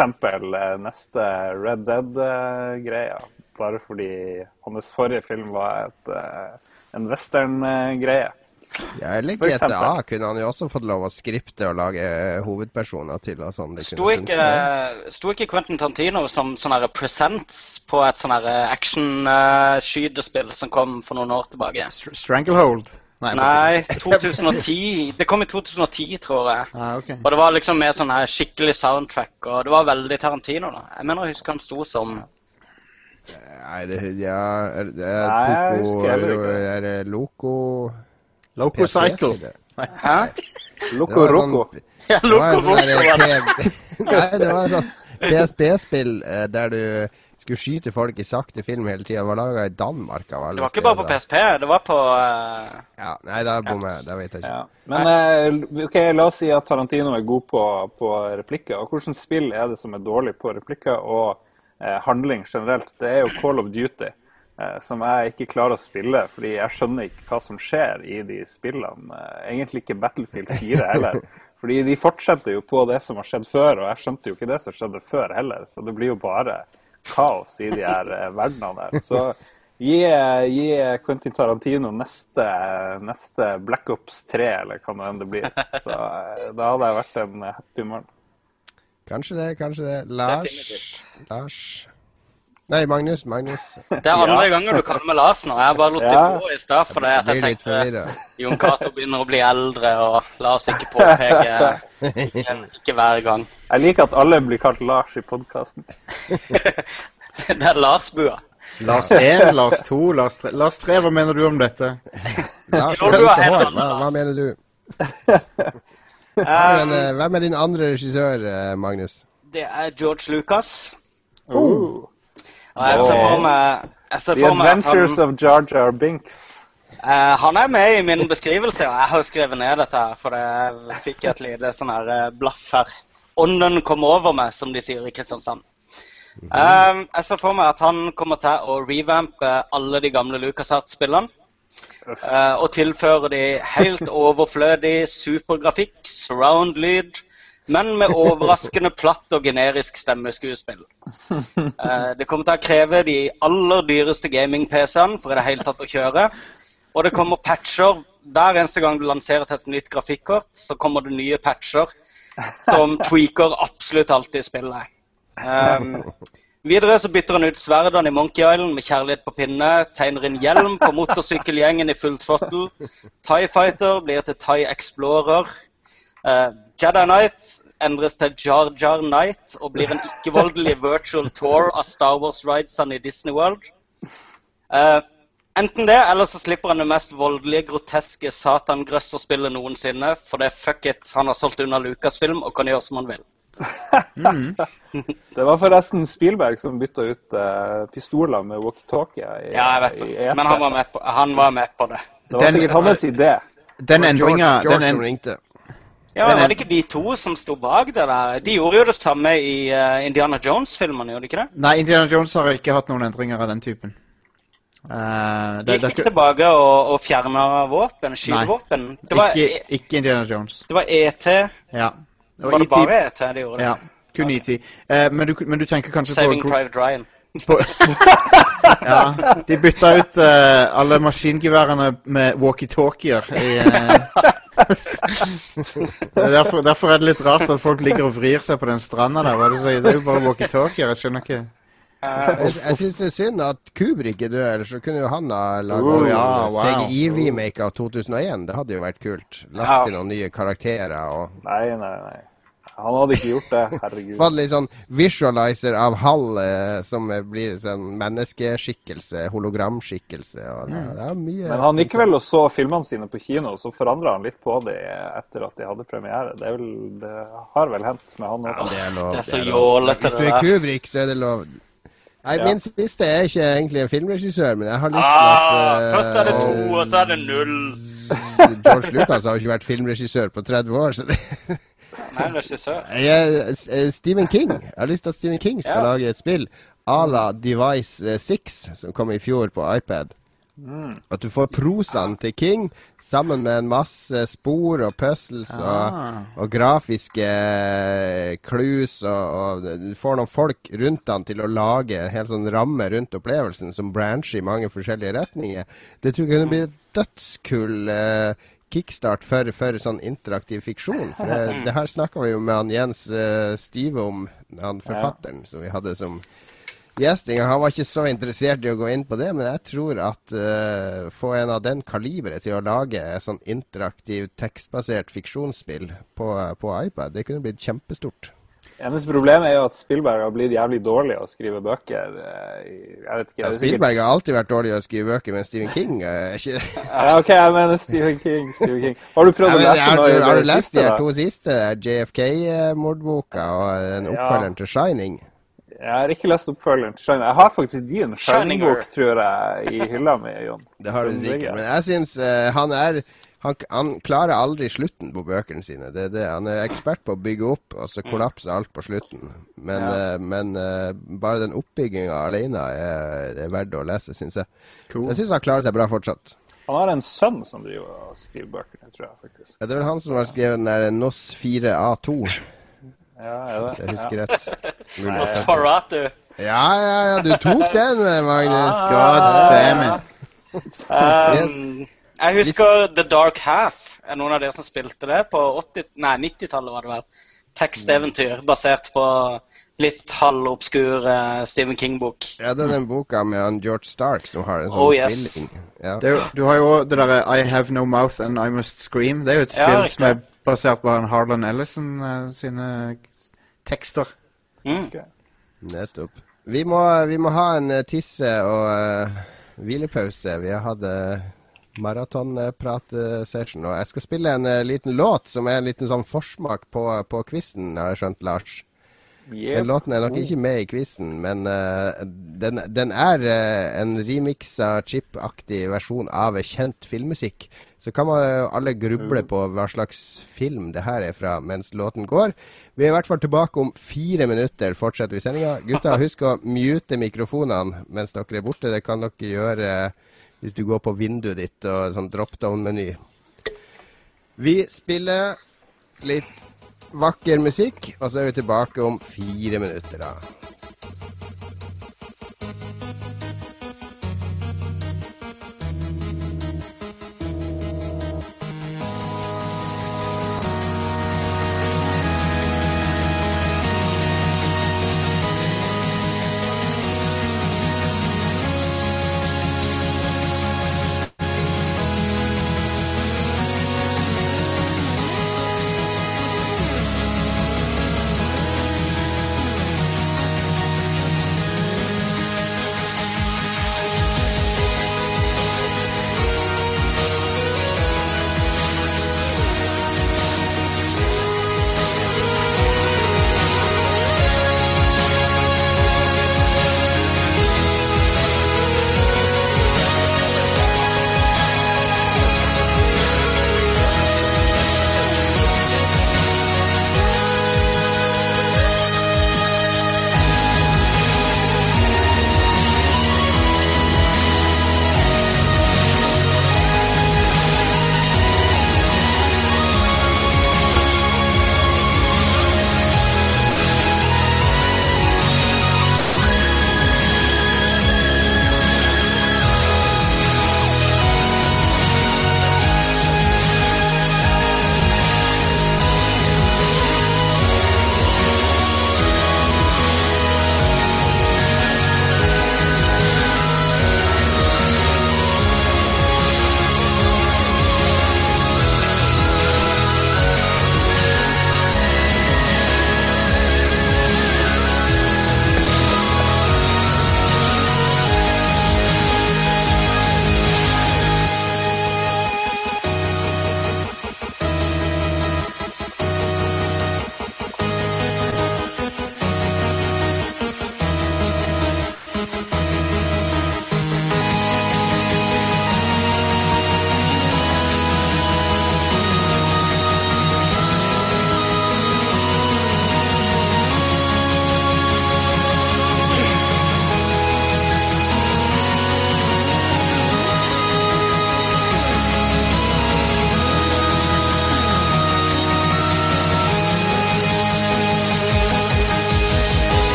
neste Red Dead-greia? Bare fordi hans forrige film var et, eh, en western-greie. Ja, eller. GTA kunne han jo også fått lov å skripte og lage eh, hovedpersoner til. og sånn. Det Sto kunne ikke, sto ikke Quentin Tantino som sånn presents på et sånn action-skytespill som kom for noen år tilbake? Str Stranglehold? Nei. Nei, 2010. Det kom i 2010, tror jeg. Ah, okay. Og det var liksom med sånn her skikkelig soundtrack, og det var veldig Tarantino, da. Jeg mener jeg husker han sto som Nei, det, ja, er, det er Nei, jeg Poco er, er det Loco Loco Cycle. Hæ? Loco Roco. Ja, Loco sånn Roco. Nei, det var en sånn PSP-spill eh, der du skulle skyte folk i sakte film hele tida. Det var laga i Danmark av alle Det var ikke bare på. PSP, det var på uh... Ja, nei, der bommer jeg. Det vet jeg ikke. Ja. Men uh, ok, la oss si at Tarantino er god på, på replikker. Og hvilket spill er det som er dårlig på replikker og uh, handling generelt? Det er jo Call of Duty, eh, som jeg ikke klarer å spille fordi jeg skjønner ikke hva som skjer i de spillene. Egentlig ikke Battlefield 4 heller. Fordi de fortsetter jo på det som har skjedd før, og jeg skjønte jo ikke det som skjedde før heller. Så det blir jo bare kaos i de her eh, verdenene der. Så Gi, gi Quentin Tarantino neste, neste Black Ops 3, eller hva nå enn det blir. Så eh, da hadde jeg vært en happy mann. Kanskje det, kanskje det. Lars Definitivt. Lars Nei, Magnus. Magnus. Det er andre gangen du kaller meg Lars nå. Jeg har bare lot det Ja. gå i stad fordi jeg litt tenkte. Jon Cato begynner å bli eldre, og la oss ikke påpeke Ikke hver gang. Jeg liker at alle blir kalt Lars i podkasten. Det er Lars-bua. Lars 1, Lars 2, Lars 3. Lars 3, hva mener du om dette? Lars, Jo, du hva, hva mener du? Men, Um, eh, hvem er din andre regissør, eh, Magnus? det er George Lucas. Oh. Jeg ser for meg, jeg ser The for meg Adventures han, of Jar Jar Binks. eh, han er med i min beskrivelse, og jeg har jo skrevet ned dette her, for jeg fikk et lite sånn her eh, blaff her. ånden kom over meg, som de sier i Kristiansand. Um, jeg ser for meg at han kommer til å revampe alle de gamle LucasArts-spillene. eh, og tilføre de helt overflødig supergrafikk, surround-lyd, men med overraskende platt og generisk stemmeskuespill. Eh, det kommer til å kreve de aller dyreste gaming-PC-ene for i det hele tatt å kjøre. Og det kommer patcher hver eneste gang du lanserer et nytt grafikkort, så kommer det nye patcher som tweaker absolutt alt i spillet. Um, videre så bytter han ut sverdene i Monkey Island med kjærlighet på pinne, tegner inn hjelm på motorsykkelgjengen i full throttle. Tie Fighter blir til Tie Explorer. Eh, Jedi Knight endres til Jar Jar Knight og blir en ikke-voldelig virtual tour av Star Wars-ridesene i Disney World. Uh, enten det, eller så slipper han det mest voldelige, groteske satan-grøsserspillet noensinne. For det er fuck it, han har solgt unna Lucasfilm og kan gjøre som han vil. Det var forresten Spielberg som bytta ut uh, pistoler med walkietalkie. Ja, jeg vet det. Men han var med på, han var med på det. Det var Den- sikkert hans idé. Den endringa George den som en, ringte. Ja, Men Var det ikke de to som sto bak det der? De gjorde jo det samme i uh, Indiana Jones-filmene, gjorde de ikke det? Nei, Indiana Jones har ikke hatt noen endringer av den typen. Eh, De gikk ikke tilbake og, og fjerna våpen, skytevåpen. Det ikke, ikke Indiana Jones. det var ET. Ja. Var det E.T. bare ET de gjorde det? Ja, kun ET. Uh, men, du, men du tenker kanskje Saving på, Private Ryan. Ja. De bytta ut eh, alle maskingeværene med walkietalkier i eh, Det derfor, derfor er det litt rart at folk ligger og vrir seg på den stranda der. Hva er det, så, det er jo bare walkietalkier. Jeg skjønner ikke. Jeg, jeg syns det er synd at Kubrick er død, ellers så kunne jo han ha laga Oh, ja, wow. CGI-remake av 2001. Det hadde jo vært kult. Lagt Ja. til noen nye karakterer og Nei, nei, nei. Han hadde ikke gjort det. Herregud. fått litt sånn visualizer av Hall eh, som blir sånn menneskeskikkelse, hologramskikkelse. Og det, det er mye Men han gikk vel og så filmene sine på kino, og så forandra han litt på det etter at de hadde premiere. Det, er vel, det har vel hendt med han Ja, det er lov. Det er så jålete, Hvis du det er Kubrik, Kubrick, så er det lov. Nei, Ja. Min siste er ikke egentlig en filmregissør, men jeg har lyst til Ah, at ah, først er det to, og så er det null. George Lucas har jo ikke vært filmregissør på 30 år. Så det, Nei, regissør. jeg, eh, Stephen King. Jeg har lyst til at Stephen King skal Ja. lage et spill à la Device eh, 6, som kom i fjor på iPad. At du får prosaen til King sammen med en masse spor og puzzles og, Ah. og grafiske eh, clues. Og, og du får noen folk rundt han til å lage en hel sånn ramme rundt opplevelsen som brancher i mange forskjellige retninger. Det tror jeg kunne bli et dødskull eh, kickstart for, for sånn interaktiv fiksjon. For det, det her snakka vi jo med han Jens uh, Stive om, han forfatteren som vi hadde som Gjesting, Han var ikke så interessert i å gå inn på det, men jeg tror at uh, få en av den kaliberet til å lage sånn interaktiv, tekstbasert fiksjonsspill på, på iPad, det kunne blitt kjempestort. Eneste problem er jo at Spielberg har blitt jævlig dårlig å skrive bøker. eh, Jeg vet ikke, Ja, det er Spielberg sikkert- har alltid vært dårlig å skrive bøker, men Stephen King eh, er ikke Ja, OK, jeg mener Stephen King. Stephen King. Har du prøvd Ja, å men, lese har, noe i du, har du lest de her to siste? JFK-mordboka og den Ja. til Shining? Jeg har ikke lest oppfølgeren til Shining. Jeg har faktisk din Shining-bok, tror jeg, i hylla mi, Jon. Det har du sikkert. Men jeg syns uh, han er han, han klarer aldri slutten på bøkene sine. Det, det. Han er ekspert på å bygge opp, og så kollapser alt på slutten. Men, Ja. uh, men uh, bare den oppbygginga alene er, er verdt å lese, syns jeg. Cool. Jeg syns han klarer seg bra fortsatt. Han har en sønn som driver og skriver bøkene, tror jeg faktisk. Ja, Det er vel han som har skrevet den der NOS 4A2, Ja, er jeg det? husker rett. Sparatu. Ja, ja, ja, du tok den, Magnus. God damn it. Um, jeg husker The Dark Half. Er noen av dere som spilte det på 90-tallet, var det vel? Teksteventyr basert på litt halvobskur uh, Stephen King-bok. Ja, det er den boka med han George Stark som har en sånn Oh, yes. tvilling. Ja. Det er, du har jo det derre I have no mouth and I must scream. Det er jo et spill ja, som er basert på han Harlan Ellison uh, sine tekster. Mm. Nettopp. Vi må, vi må ha en eh, tisse- og uh, hvilepause. Vi har hatt uh, maratonprat-session. Og jeg skal spille en eh, liten låt som er en liten sånn forsmak på, på quizen, har jeg skjønt, Lars. Yep. Den låten er nok ikke med i quizen, men uh, den, den er uh, en remiksa chip-aktig versjon av kjent filmmusikk. Så kan man jo alle gruble på hva slags film det her er fra mens låten går. Vi er i hvert fall tilbake om fire minutter, fortsetter vi sendinga. Gutta, husk å mute mikrofonene mens dere er borte. Det kan dere gjøre eh, hvis du går på vinduet ditt og sånn drop down-meny. Vi spiller litt vakker musikk, og så er vi tilbake om fire minutter. da.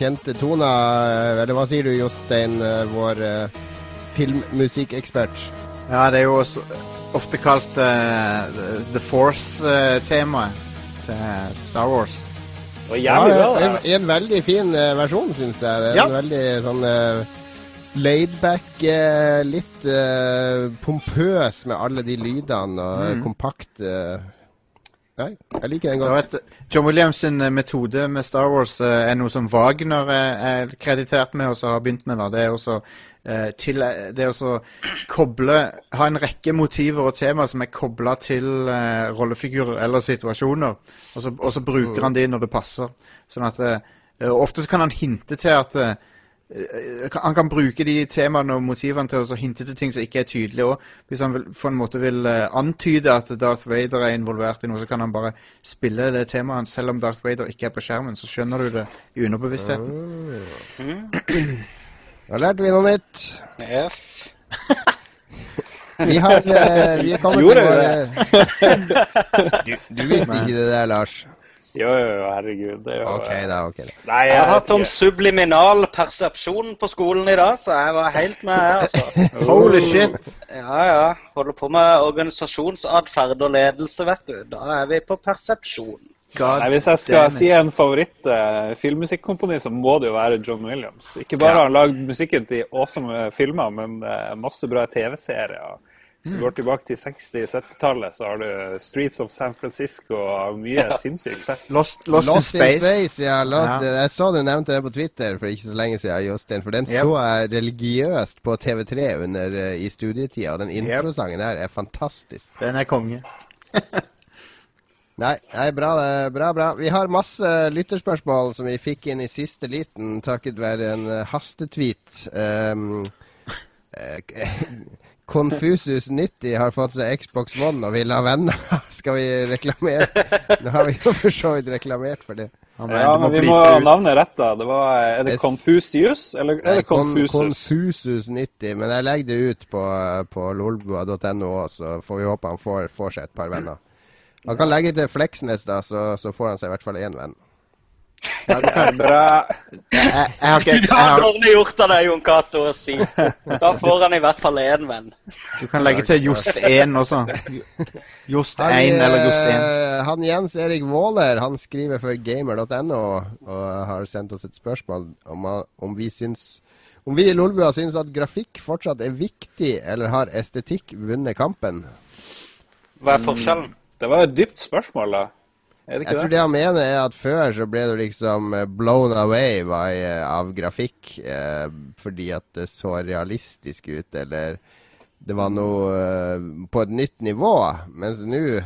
Kjente toner. Eller hva sier du, Jostein, eh, vår uh, filmmusikkekspert? Ja, det er jo også ofte kalt uh, The Force-temaet til Star Wars. Det var jævlig bra, en, en veldig fin eh, versjon, syns jeg. Det er Ja. En veldig sånn uh, laidback, eh, litt eh, pompøs med alle de lydene, og Mm. kompakt. eh. Nei, jeg liker den godt. John Williams sin eh, metode med Star Wars eh, er noe som Wagner er, er kreditert med og så har begynt med. da. Det er også eh, til, det er også koble Ha en rekke motiver og temaer som er kobla til uh, rollefigurer eller situasjoner, og så, og så bruker han de når det passer. Sånn at uh, Ofte så kan han hinte til at eh, eh, han kan bruke de temaene og motivene til å hinte til ting som ikke er tydelige òg. Hvis han vil, på en måte vil eh, antyde at Darth Vader er involvert i noe, så kan han bare spille det temaet. Selv om Darth Vader ikke er på skjermen, så skjønner du det i underbevisstheten. Da lærte vi noe nytt. Yes. Vi har eh, vi er kommet Gjorde til vår våre du, du visste ikke det der, Lars? Jo, jo, herregud. Det er jo OK, da. okay, da. Nei, Jeg har hatt om subliminal persepsjon på skolen i dag, så jeg var helt med her, altså. Holy shit! Ja, ja. Holder på med organisasjonsatferd og ledelse, vet du. Da er vi på persepsjon. God Nei, Hvis jeg skal damn si en favoritt uh, filmmusikkomponi, så må det jo være John Williams. Ikke bare har han lagd musikken til awesome filmer, men uh, masse bra TV-serier. Hvis du går tilbake til 60-70-tallet, så har du Streets of San Francisco og mye sinnssykt Lost, Lost, Lost, in Space. ja. Lost, Ja. Jeg så du nevnte det på Twitter for ikke så lenge siden, Jostein. For den Yep. så jeg religiøst på TV3 under, eh, i studietida. Og den introsangen der er fantastisk. Den er konge. Nei, nei bra, det- bra, bra. Vi har masse lytterspørsmål som vi fikk inn i siste liten takket være en eh, hastetweet. Um, eh, Confusus90 har fått seg Xbox One og vil ha venner. Skal vi reklamere? Nå har vi jo for så vidt reklamert for det. Han Ja, men vi må ha navnet rett, da. Det var, er det. Confucius, eller er det Con- Confusus? Confusus90. Men jeg legger det ut på, på lolbua.no òg, så får vi håpe han får, får seg et par venner. Han kan legge til Fleksnes, da, så, så får han seg i hvert fall én venn. Bra. Jeg, jeg har ikke har, dårlig gjort av deg, Jon Cato, å si. Da får han i hvert fall én venn. Du kan legge til Jost 1 også. Jost 1 Han, eller Jost 1. eh, han Jens Erik Våler han skriver for gamer.no og har sendt oss et spørsmål om, om vi syns om vi i Lolbua syns at grafikk fortsatt er viktig, eller har estetikk vunnet kampen? Hva er forskjellen? Det var et dypt spørsmål, da. Er det Jeg tror det? han mener er at før så ble du liksom eh, blown away by, eh, av grafikk eh, fordi at det så realistisk ut, eller det var noe eh, på et nytt nivå. Mens nå,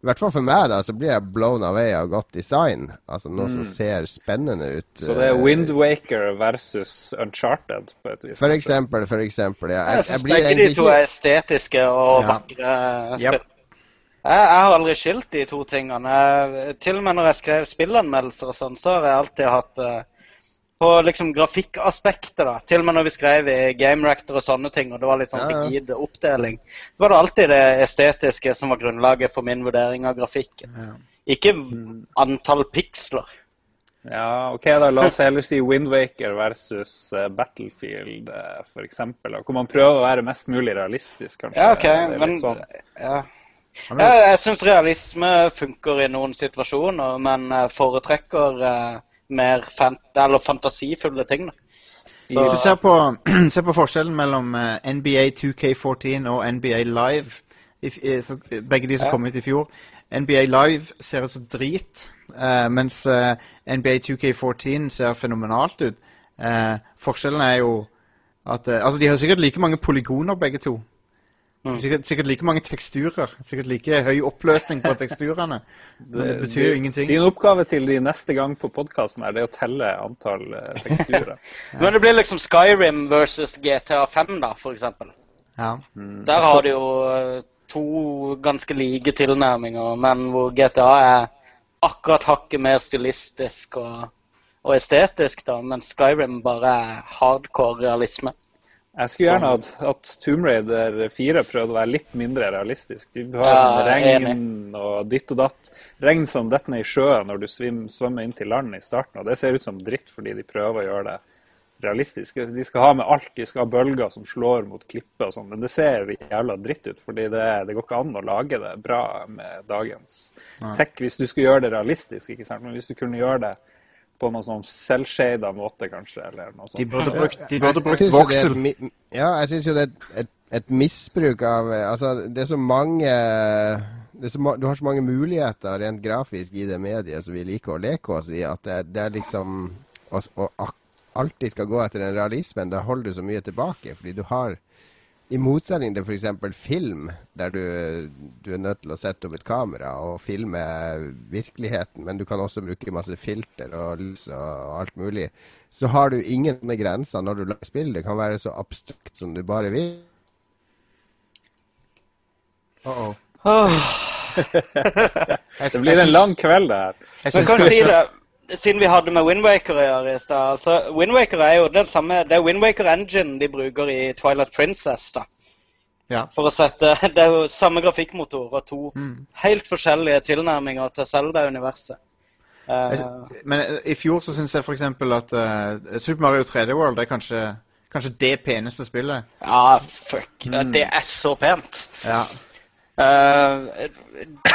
i hvert fall for meg, da, så blir jeg blown away av godt design. Altså noe som ser spennende ut. Så det er Windwaker Wind Waker versus Uncharted, på et vis. For eksempel, for eksempel. Ja. Jeg Jeg, jeg syns begge de to er estetiske og Ja. vakre. Yep. Jeg, jeg har aldri skilt de to tingene. Jeg, til og med når jeg skrev spillanmeldelser og sånn, så har jeg alltid hatt uh, på liksom grafikkaspektet, da. Til og med når vi skrev i Game Rector og sånne ting, og det var litt sånn Ja, ja. rigid oppdeling, så var det alltid det estetiske som var grunnlaget for min vurdering av grafikken. Ikke antall piksler. Ja, ok, da la oss heller si Wind Waker versus eh, Battlefield, uh, eksempel. da, Hvor man prøver å være mest mulig realistisk, kanskje. Ja, OK, Det er litt men sånn. ja. Jeg, jeg syns realisme funker i noen situasjoner, men foretrekker eh, mer fant eller fantasifulle ting. da. Så, Hvis du ser på, ser på forskjellen mellom eh, NBA 2K14 og NBA Live, begge de som Ja. kom ut i fjor NBA Live ser ut som drit, eh, mens eh, NBA 2K14 ser fenomenalt ut. Eh, forskjellen er jo at eh, Altså, de har sikkert like mange polygoner, begge to. Sikkert, sikkert like mange teksturer. Sikkert like høy oppløsning på teksturene. Men det betyr jo ingenting. Din oppgave til de neste gang på podkasten er det å telle antall teksturer. teksturer. Men det blir liksom Skyrim versus GTA 5, da, for eksempel. Mm. Der har du jo eh, to ganske like tilnærminger, men hvor GTA er akkurat hakket mer stilistisk og, og estetisk, da, mens Skyrim bare er hardcore realisme. Jeg skulle gjerne hatt at Tomb Raider 4 prøvde å være litt mindre realistisk. De har Ja, regn og ditt og datt. Regn som detter ned i sjøen når du svømmer inn til land i starten. Og det ser ut som dritt fordi de prøver å gjøre det realistisk. De skal ha med alt. De skal ha bølger som slår mot klippet og sånn. Men det ser jævla dritt ut, fordi det, det går ikke an å lage det bra med dagens tech hvis du skulle gjøre det realistisk. ikke sant? Men hvis du kunne gjøre det på noen sånn selvshada måte, kanskje, eller noe sånt. De burde brukt, de burde brukt voksel. et Ja, jeg syns jo det er et, et, et misbruk av Altså, det er så mange det er så, du har så mange muligheter rent grafisk i det mediet som vi liker å leke oss i, at det, det er liksom Å å alltid skal gå etter den realismen, da holder du så mye tilbake. Fordi du har I motsetning til f.eks. film, der du, du er nødt til å sette opp et kamera og filme virkeligheten, men du kan også bruke masse filter og lys og alt mulig, så har du ingen grenser når du lager spill. Det kan være så abstrakt som du bare vil. Uh-oh. Åh. Det blir en lang kveld, det her. Men kanskje kan det siden vi hadde med Windwaker å gjøre i stad. Altså, Windwaker er jo den samme, det er Windwaker Engine de bruker i Twilight Princess. da. Ja. For å sette, Det er jo samme grafikkmotor og to Mm. helt forskjellige tilnærminger til Zelda-universet. Eh, Men eh, i fjor så syns jeg f.eks. at uh, Super Mario 3D World er kanskje, kanskje det peneste spillet. ja, fuck. Det er så pent. Ja. Eh,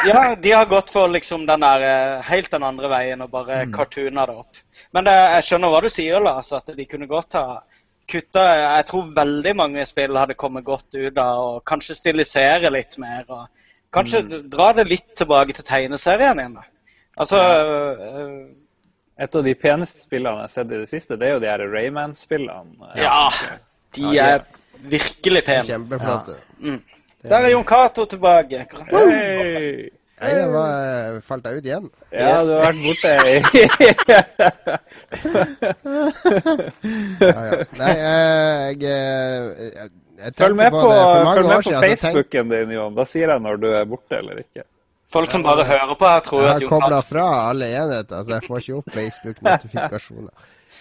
ja, de har gått for liksom den der eh, helt den andre veien og bare cartoona det opp. Men det, jeg skjønner hva du sier, Lars, at de kunne godt ha kutta Jeg tror veldig mange spill hadde kommet godt ut av å kanskje stilisere litt mer. og Kanskje mm. dra det litt tilbake til tegneserien igjen. da. Altså eh, Et av de peneste spillene jeg har sett i det siste, det er jo de her Rayman-spillene. Ja, de Ja, de er virkelig pene. Kjempeflotte. Der er Jon Cato tilbake. Hey! Nei, jeg var, falt jeg ut igjen. Ja, du har vært borte Ja, ja. Nei, jeg, jeg, jeg, jeg Følg med på, det følg med på siden, så tenk- Facebooken din, Jon. Da sier jeg når du er borte eller ikke. Folk som bare hører på her, tror Jeg Jon har Jeg har kobla fra alle enheter, så jeg får ikke opp Facebook-notifikasjoner.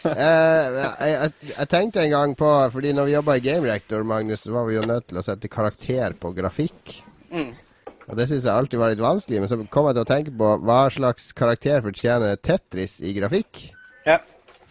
Eh, jeg, jeg, jeg tenkte en gang på Fordi når vi jobba i Game Reactor, Magnus, så var vi jo nødt til å sette karakter på grafikk. Mm. Og Det syns jeg alltid var litt vanskelig, men så kom jeg til å tenke på hva slags karakter fortjener Tetris i grafikk? Ja.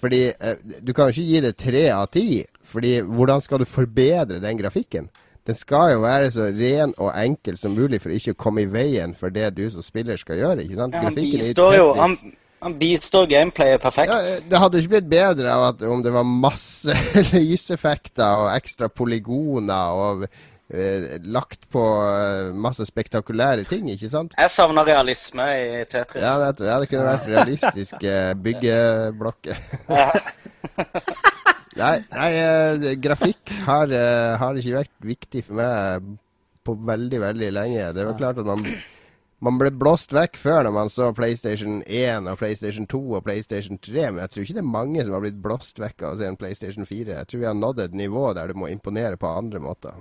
Fordi eh, du kan jo ikke gi det tre av ti. Fordi hvordan skal du forbedre den grafikken? Den skal jo være så ren og enkel som mulig for ikke å komme i veien for det du som spiller skal gjøre. ikke sant? Ja, han bistår jo han, han bistår gameplayet perfekt. ja, eh, Det hadde ikke blitt bedre av at om det var masse lyseffekter og ekstra polygoner og eh, lagt på eh, masse spektakulære ting, ikke sant? Jeg savner realisme i Tetris. Ja, det, ja, det kunne vært realistiske byggeblokker. nei, nei eh, grafikk har, eh, har ikke vært viktig for meg på veldig, veldig lenge. Det var klart at man, man ble blåst vekk før når man så PlayStation 1 og PlayStation 2 og PlayStation 3, men jeg tror ikke det er mange som har blitt blåst vekk av å se en PlayStation 4. Jeg tror vi har nådd et nivå der du må imponere på andre måter.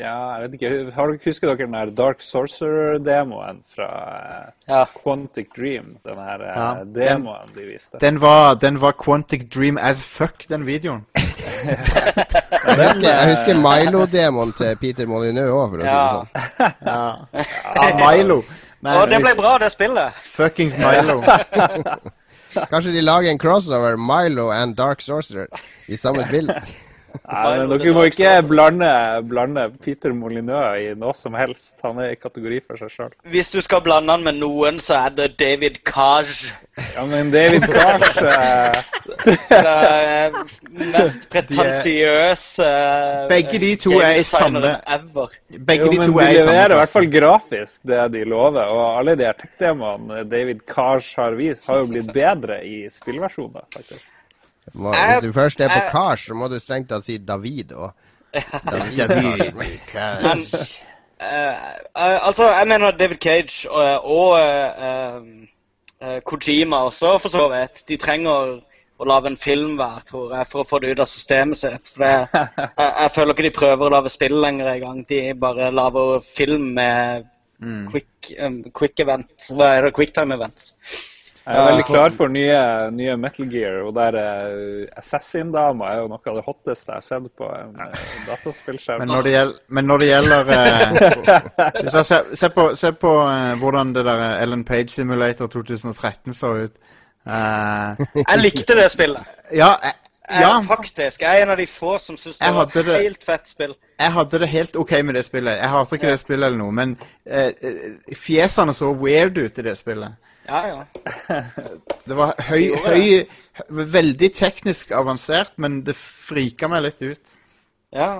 Ja, jeg vet ikke. Har dere, husker dere den der Dark Sorcerer-demoen fra eh, Ja. Quantic Dream? Den her eh, Ja, demoen de viste. Den var, den var Quantic Dream as fuck, den videoen. Jeg husker, husker Milo-demoen til Peter Molyneux òg, for å si det Ja. sånn. Ja, ja Milo. Man, Og det ble bra, det spillet. Fuckings Milo. Kanskje de lager en crossover, Milo and Dark Sorcerer, i samme spill. Nei, men dere må ikke blande, blande Peter Molyneux i noe som helst. Han er i kategori for seg sjøl. Hvis du skal blande han med noen, så er det David Kaj. Ja, men David Kaj eh, Det er mest pretensiøse Begge de to er i samme- ever. Begge Jo, de to er i samme leverer i hvert fall grafisk det de lover. Og alle de her tech-demoene David Kaj har vist, har jo blitt bedre i spillversjoner, faktisk. Må, Jeg- hvis du først er på Kars, så må du strengt tatt si David òg. David Men eh, eh, altså, jeg mener David Cage og, og uh, eh, Kojima også, for så vidt. De trenger å lage en film hver, tror jeg, for å få det ut av systemet sitt. For jeg, jeg føler ikke de prøver å lage spill lenger engang. De bare lager film med quick, um, quick event. Hva er det? Quicktime events. Jeg er veldig klar for nye, nye Metal Gear, og der uh, Assassin-dama er jo noe av det hotteste jeg har sett på en uh, dataspillskjerm. Men når det gjelder, men når det gjelder eh, hvis jeg ser, se på, se på eh, hvordan det der Ellen Page Simulator 2013 så ut. Eh, Jeg likte det spillet. ja, eh, Jeg, ja, Faktisk. Jeg er en av de få som syns det var et helt fett spill. jeg hadde det helt OK med det spillet. Jeg hater ikke det spillet eller noe, men eh, eh, fjesene så weird ut i det spillet. Ja, ja. Det var høy, gjorde høy Veldig teknisk avansert, men det frika meg litt ut. ja.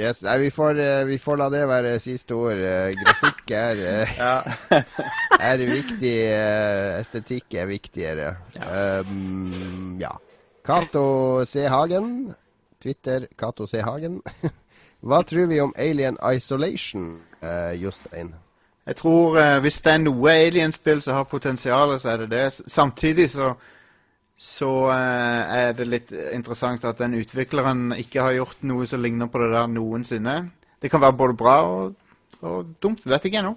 Yes, nei, vi får, eh, vi får la det være siste ord. Eh, Grafikk er, eh, er viktig. Estetikk er viktigere. Um, ja. Cato C. Hagen. Twitter Cato C. Hagen. Hva tror vi om Alien Isolation, uh, Jostein? Jeg tror eh, hvis det er noe Alien-spill som har potensial, så er det det. Samtidig så så eh, er det litt interessant at den utvikleren ikke har gjort noe som ligner på det der noensinne. Det kan være både bra og, og dumt, vet ikke ennå.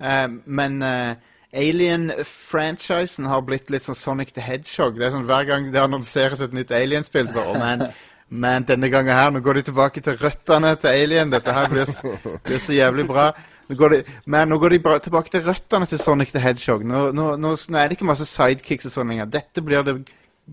Eh, men eh, Alien-franchisen har blitt litt sånn Sonic the Hedgehog. Det er sånn Hver gang det annonseres et nytt Alien-spill, så bare oh, man, men denne gangen her, nå går de tilbake til røttene til Alien. Dette her blir, blir så jævlig bra. Nå går de, men nå går de bare tilbake til røttene til Sonic the Hedgehog. Nå, nå, nå, nå er det ikke masse sidekicks og sånn lenger. Dette blir det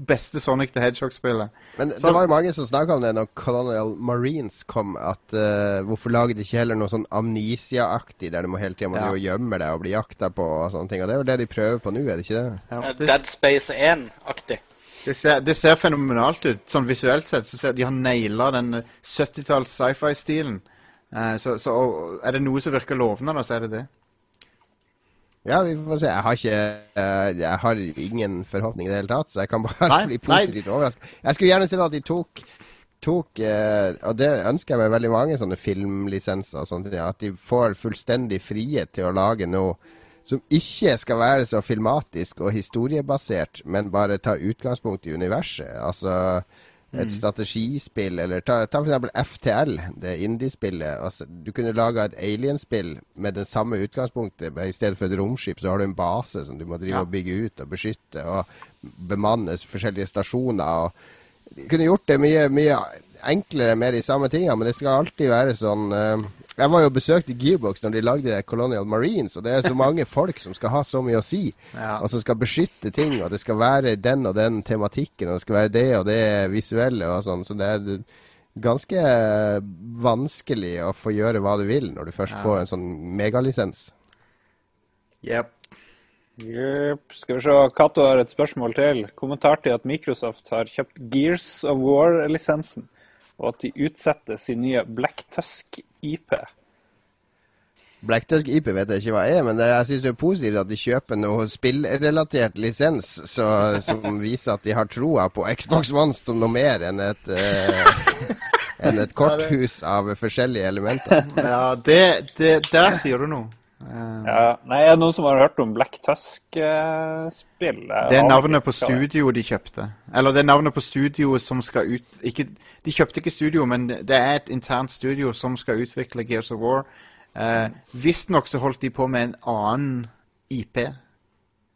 beste Sonic the Hedgehog-spillet. Men Så- det var jo mange som snakka om det når Colonial Marines kom, at uh, hvorfor lager de ikke heller noe sånn Amnesia-aktig, der du må hele tida Ja. ja. gjemme deg og bli jakta på og sånne ting. Og det er jo det de prøver på nå, er det ikke det? Ja, Uh, Dead Space 1-aktig. det, ser, det ser fenomenalt ut. Sånn visuelt sett så ser de har naila den eh, 70-talls sci-fi-stilen. Eh, så, så er det noe som virker lovende, da, så er det det. Ja, vi får se. Jeg har ikke eh, Jeg har ingen forhåpning i det hele tatt, så jeg kan bare Nei, bli positivt overrasket. Jeg skulle gjerne sett at de tok tok, eh, og det ønsker jeg meg veldig mange sånne filmlisenser og sånt, at de får fullstendig frihet til å lage noe som ikke skal være så filmatisk og historiebasert, men bare tar utgangspunkt i universet. Altså et strategispill, eller ta, ta eksempel FTL, det indiespillet. Altså, du kunne laga et alienspill med det samme utgangspunktet. men I stedet for et romskip, så har du en base som du må drive Ja. og bygge ut og beskytte, og bemanne forskjellige stasjoner. og Du kunne gjort det mye, mye enklere med de samme tingene, men det skal alltid være sånn eh, Jeg var jo besøkt i Gearbox når de lagde Colonial Marines, og det er så mange folk som skal ha så mye å si. Ja. Og som skal beskytte ting, og det skal være den og den tematikken, og det skal være det og det visuelle og sånn. Så det er ganske vanskelig å få gjøre hva du vil når du først får en sånn megalisens. Yep. Jepp. Skal vi se, Cato har et spørsmål til. Kommentar til at Microsoft har kjøpt Gears of War-lisensen, og at de utsetter sin nye Black Tusk-IP. Blacktusk IP vet jeg ikke hva er, men det, jeg syns det er positivt at de kjøper noe spillrelatert lisens så, som viser at de har troa på Xbox One som noe mer enn et, uh, enn et korthus av forskjellige elementer. Ja, det, det Der sier du noe. Eh, Ja, nei, er det noen som har hørt om Black Tusk-spill? det er navnet på studioet de kjøpte. Eller det er navnet på studioet som skal ut... Ikke, de kjøpte ikke studio, men det er et internt studio som skal utvikle Gears of War. Eh, Visstnok så holdt de på med en annen IP,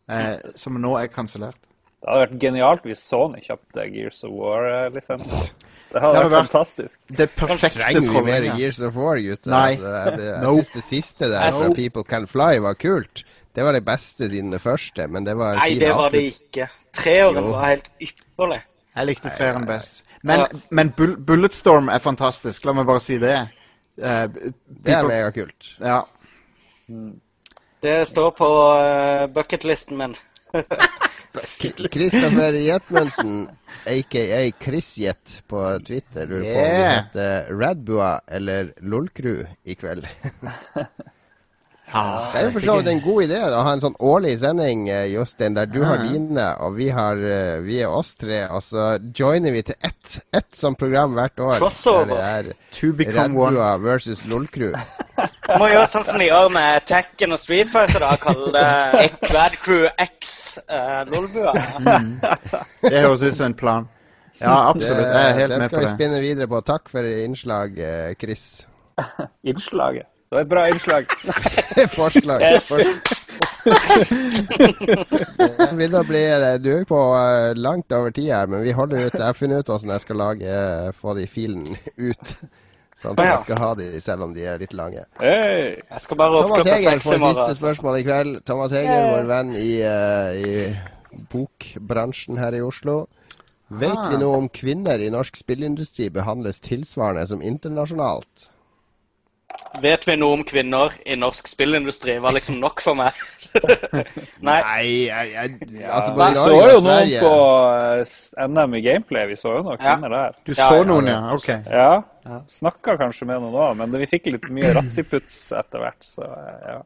eh, som nå er kansellert. Det hadde vært genialt hvis Sony kjøpte Gears of War-lisensen. Det hadde Det hadde vært vært- fantastisk. Det perfekte Trenger vi mer. Gears of War, gutter? Nei. Altså, jeg jeg Nope. syns det siste der fra People Can Fly var kult. Det var det beste siden det første, men det var Nei, det var det ikke. Treåren var helt ypperlig. Jeg likte treeren best. Men, Ja. men Bull Bulletstorm er fantastisk. La meg bare si det. Uh, Det er megakult. ja. Det står på uh, bucketlisten min. Kristoffer Jetmundsen, aka Chris Jet på Twitter, lurer på om du Yeah. heter Radbua eller Lolcrew i kveld. ja Det er jo for så vidt en god idé å ha en sånn årlig sending, eh, Jostein, der du har dine, og vi, har, eh, vi er oss tre. Og så joiner vi til ett, ett sånt program hvert år. Crossover. Der det To become one. Radbua versus Lolcrew. Du må gjøre sånn som de gjør med Tekken og Street Fighter, da. Kalle det Bad Crew X uh, Lolbua. Det høres ut som en plan. Ja, absolutt. Jeg er helt den med på skal vi spinne videre på. Takk for innslag, eh, Chris. Innslaget. Det var et bra innslag. Forslag. Forslag. Det begynner å bli Du er på eh, langt over tid her, men vi holder ut. Jeg har funnet ut hvordan jeg skal lage eh, få de filene ut. Sånn at Ja. jeg skal ha de selv om de er litt lange. Hey. Jeg skal bare Thomas Heger får siste spørsmål i kveld. Thomas Heger, vår venn i, uh, i bokbransjen her i Oslo. Vet Ah. vi noe om kvinner i norsk spillindustri behandles tilsvarende som internasjonalt? Vet vi noe om kvinner i norsk spillindustri? Var liksom nok for meg. Nei. Nei, jeg, jeg, altså Vi så jo noen på eh, NM i gameplay. Vi så jo noen Ja. kvinner der. Du så ja, noen, ja. ja? OK. Ja. Snakka kanskje med noen òg, men vi fikk litt mye ratsiputs etter hvert, så eh, ja.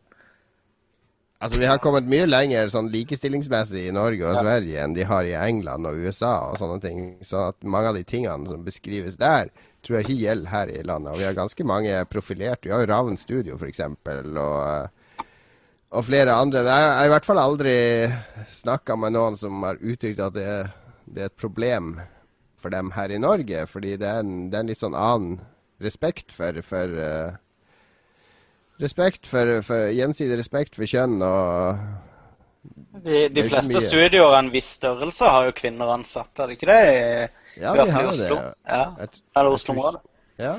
Altså, Vi har kommet mye lenger sånn likestillingsmessig i Norge og Sverige enn de har i England og USA og sånne ting. Så at mange av de tingene som beskrives der, tror jeg ikke gjelder her i landet. Og vi har ganske mange profilerte. Vi har jo Ravn Studio, f.eks. Og, og flere andre. Jeg har i hvert fall aldri snakka med noen som har uttrykt at det, det er et problem for dem her i Norge. Fordi det er en, det er en litt sånn annen respekt for, for uh, Respekt for, for Gjensidig respekt for kjønn og De, de fleste studioer av en viss størrelse har jo kvinner ansatt, er det ikke det? Ja, i hvert de fall har jo det. Ja. Eller Oslo-området. Ja.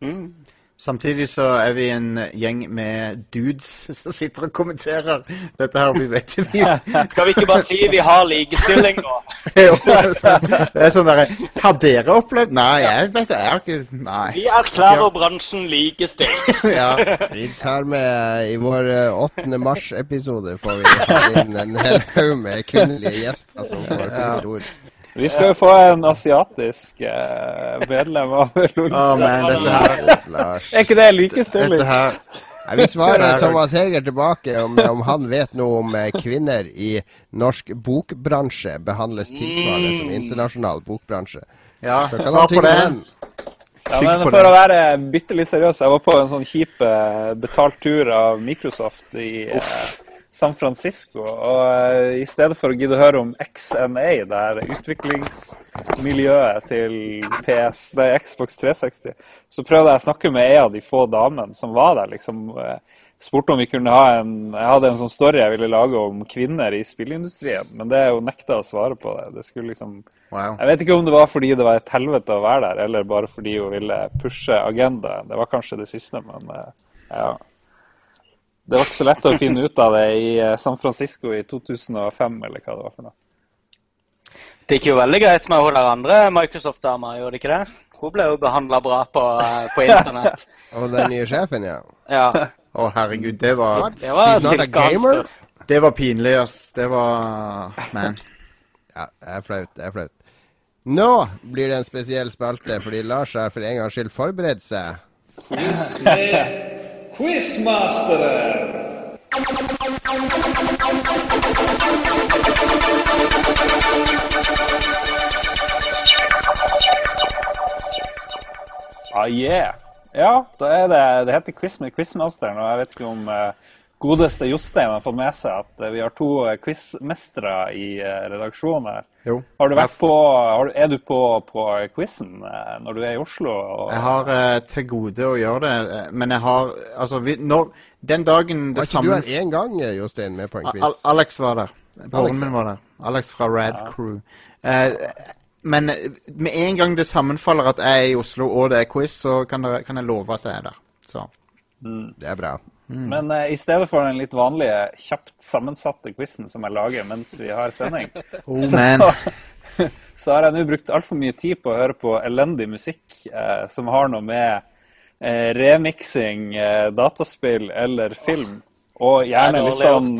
Mm. Samtidig så er vi en gjeng med dudes som sitter og kommenterer dette her. Vi vet jo vi Skal vi ikke bare si vi har likestilling nå? Jo, altså, Det er sånn derre Har dere opplevd Nei, jeg vet det. Jeg har ikke Nei. Vi erklærer bransjen likestilt. Ja. Vi tar med i vår eh, 8. mars-episode får vi ha inn en hel haug med kvinnelige gjester som får fine ord. Vi skal jo få en asiatisk eh, medlem av LOL. Å, men dette her Lars. Er ikke det likestilling? Dette her Nei, vi svarer Thomas Heger tilbake om, om han vet noe om eh, kvinner i norsk bokbransje behandles tilsvarende som internasjonal bokbransje. Ja, svar på den. Ja, men for å være bitte litt seriøs, jeg var på en sånn kjip eh, betalt tur av Microsoft i eh, San Francisco. Og eh, i stedet for å gidde å høre om XNA, det her utviklingsmiljøet til PS, det er Xbox 360, så prøvde jeg å snakke med en av de få damene som var der. liksom eh, Spurte om vi kunne ha en Jeg hadde en sånn story jeg ville lage om kvinner i spillindustrien, men det er jo nekta å svare på det. Det skulle liksom Wow. jeg vet ikke om det var fordi det var et helvete å være der, eller bare fordi hun ville pushe agendaen. Det var kanskje det siste, men eh, ja. Det var ikke så lett å finne ut av det i eh, San Francisco i 2005, eller hva det var for noe. Det gikk jo veldig greit med hun der andre Microsoft-dama, gjorde det ikke det? Hun ble jo behandla bra på, eh, på internett. Og den nye sjefen, ja. Ja. Å, herregud, det var Det var She's not a gamer? Det var pinlig, ass. Det var Man. Ja, det er flaut. Det er flaut. Nå blir det en spesiell spalte, fordi Lars har for en gangs skyld forberedt seg. Quizmasteren! Ah, yeah. Ja, da er det, det heter Quiz Quizmasteren, og jeg vet ikke om eh, godeste Jostein har fått med seg at eh, vi har to eh, quizmestere i eh, redaksjonen her. Jo. Har du vært på, har du, er du på, på quizen når du er i Oslo? Og, Jeg har eh, til gode å gjøre det, men jeg har Altså, vi, når Den dagen det Var ikke du samme her én gang, Jostein, med på en Al quiz? Alex var der. Broren min var der. Alex fra Rad Crew. Eh, men med en gang det sammenfaller at jeg er i Oslo og det er quiz, så kan, dere, kan jeg love at jeg er der. Så. Det er bra. Men uh, i stedet for den litt vanlige, kjapt sammensatte quizen som jeg lager mens vi har sending, Oh, så, så har jeg nå brukt altfor mye tid på å høre på elendig musikk uh, som har noe med uh, remixing, dataspill eller film, og gjerne er litt sånn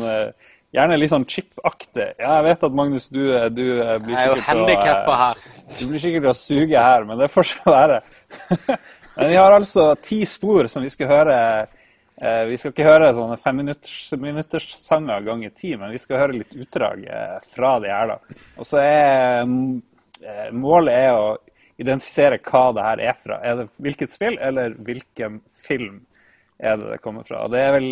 Gjerne litt sånn chip-aktig. Ja, jeg vet at Magnus, du, du blir Jeg er jo sikkert handikappa her. Du blir sikkert å suge her, men det får så være. men vi har altså ti spor som vi skal høre. Eh, vi skal ikke høre sånne femminutterssanger ganger ti, men vi skal høre litt utdrag eh, fra de her. da. Og så er mm, eh, målet er å identifisere hva det her er fra. Er det hvilket spill, eller hvilken film er det det kommer fra? Og det er vel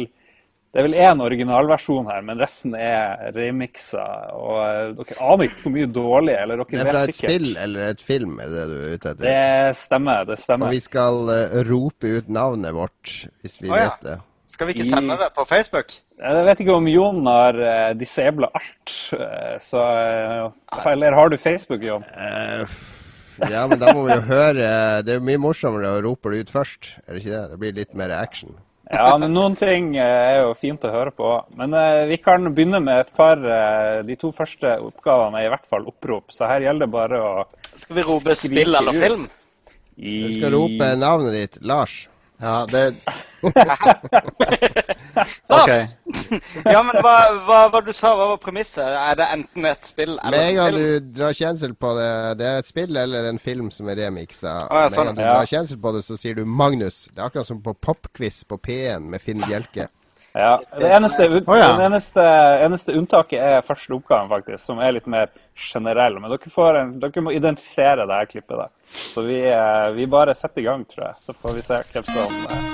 det er vel én originalversjon her, men resten er remiksa. Og eh, dere aner ikke hvor mye dårlig eller dere Det er fra et sikkert. spill eller et film, er det du er ute etter? Det stemmer. det stemmer. Og vi skal eh, rope ut navnet vårt, hvis vi Å, ja. vet det. Skal vi ikke sende det på Facebook? Jeg vet ikke om Jon har uh, disabla alt, eh, så eh, Eller har du Facebook, Jon? Eh, ja, men da må vi jo høre Det er jo mye morsommere å rope det ut først, er det ikke det? Det blir litt mer action. Ja, men noen ting eh, er jo fint å høre på. Men eh, vi kan begynne med et par eh, De to første oppgavene er i hvert fall opprop, så her gjelder det bare å Skal vi rope spill eller film? i... Du skal rope navnet ditt, Lars. Ja, det OK. Ja, men hva, hva, hva du sa, hva var premisset? Er det enten et spill Med eller en gang du drar kjensel på det, det er et spill eller en film som er remiksa. Ah, ja, Med sånn, en gang du drar kjensel på det, så sier du Magnus. Det er akkurat som på popquiz på P1 med Finn Bjelke. Ja, det eneste, oh, ja. den eneste, eneste unntaket er første oppgaven, faktisk, som er litt mer generell. Men dere, får en, dere må identifisere det her klippet. da. Så vi, eh, vi bare setter i gang, tror jeg. Så får vi se hvem som eh,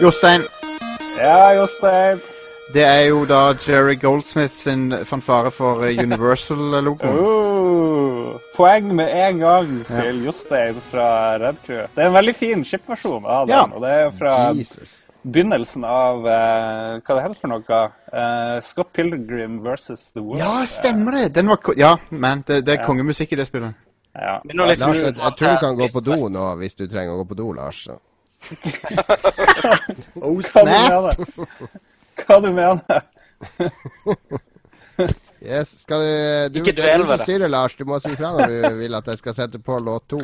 Jostein, Ja, Jostein. det er jo da Jerry Goldsmith sin fanfare for eh, Universal-logoen. Oh, poeng med en gang til Jostein fra Red Crew. Det er en veldig fin chipversjon av den. Ja. Og det er fra Jesus. Begynnelsen av uh, Hva det heter for noe? Uh, Scott Pilgrim versus The World. Ja, stemmer det! Den var ja, men det, det er kongemusikk i det spillet. Ja. Lars, jeg, jeg tror du kan gå på do nå hvis du trenger å gå på do, Lars. Oh, Hva snap! du mener? Hva du mener? Yes, skal du, du, Ikke dvel du ved som det. styrer, Lars. Du må si fra når du vil at jeg skal sette på låt to.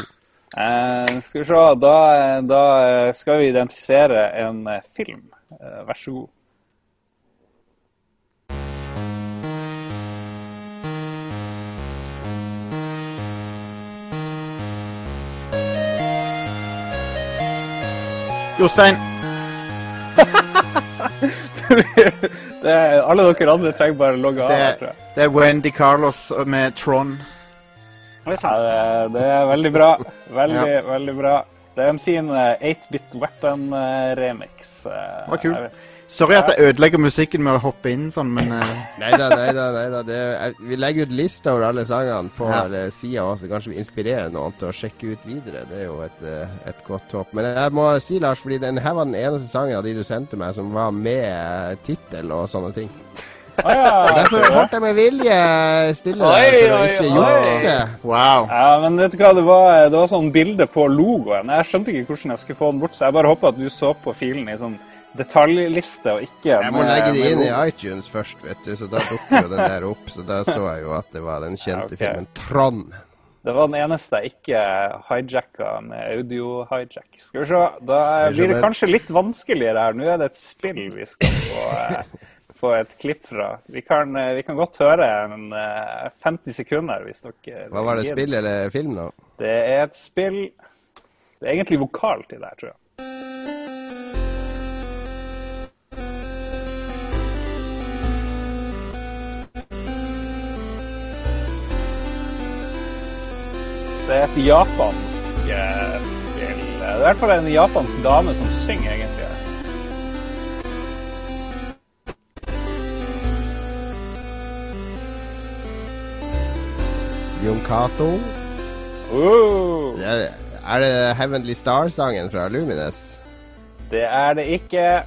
Eh, skal vi se, da, da eh, skal vi identifisere en eh, film. Eh, vær så god. Jostein, Det alle dere andre trenger bare å logge av. det, det er Wendy Carlos med Tron. Oi, sann. det, det er veldig bra. Veldig, veldig bra. Det er en fin eh, 8-bit weapon-remix. Det Var kul. Sorry at jeg ødelegger musikken med å hoppe inn sånn, men eh, Nei da, nei da. Nei da. Det, jeg, vi legger ut lista over alle sangene på Ja. ja. sida også. Kanskje vi inspirerer noen til å sjekke ut videre. Det er jo et, eh, et godt håp. Men jeg må si, Lars, fordi den her var den eneste sangen av de du sendte meg som var med eh, tittel og sånne ting. Ah, ja. Derfor ble jeg med vilje stille Oi, for å ikke jukse. wow. ja, men vet du hva, det var, det var sånn bilde på logoen. Jeg skjønte ikke hvordan jeg skulle få den bort, så jeg bare håper at du så på filen i sånn detaljliste og ikke Jeg må med- legge det inn i iTunes først, vet du, så da dukker jo den der opp. Så da så jeg jo at det var den kjente Ja, okay. filmen Trond. Det var den eneste jeg ikke hijacka med audio-hijack. Skal vi se, da blir det kanskje litt vanskeligere her. Nå er det et spill vi skal få, eh, få et klipp fra. Vi kan, eh, vi kan godt høre en eh, 50 sekunder hvis dere Hva var det, spill eller film da? Det er et spill Det er egentlig vokalt i det her, tror jeg. Det er et japansk eh, spill. Det er i hvert fall en japansk dame som synger, egentlig. Jon Cato. Uh, er, er det Heavenly Star-sangen fra Lumines? det er det ikke.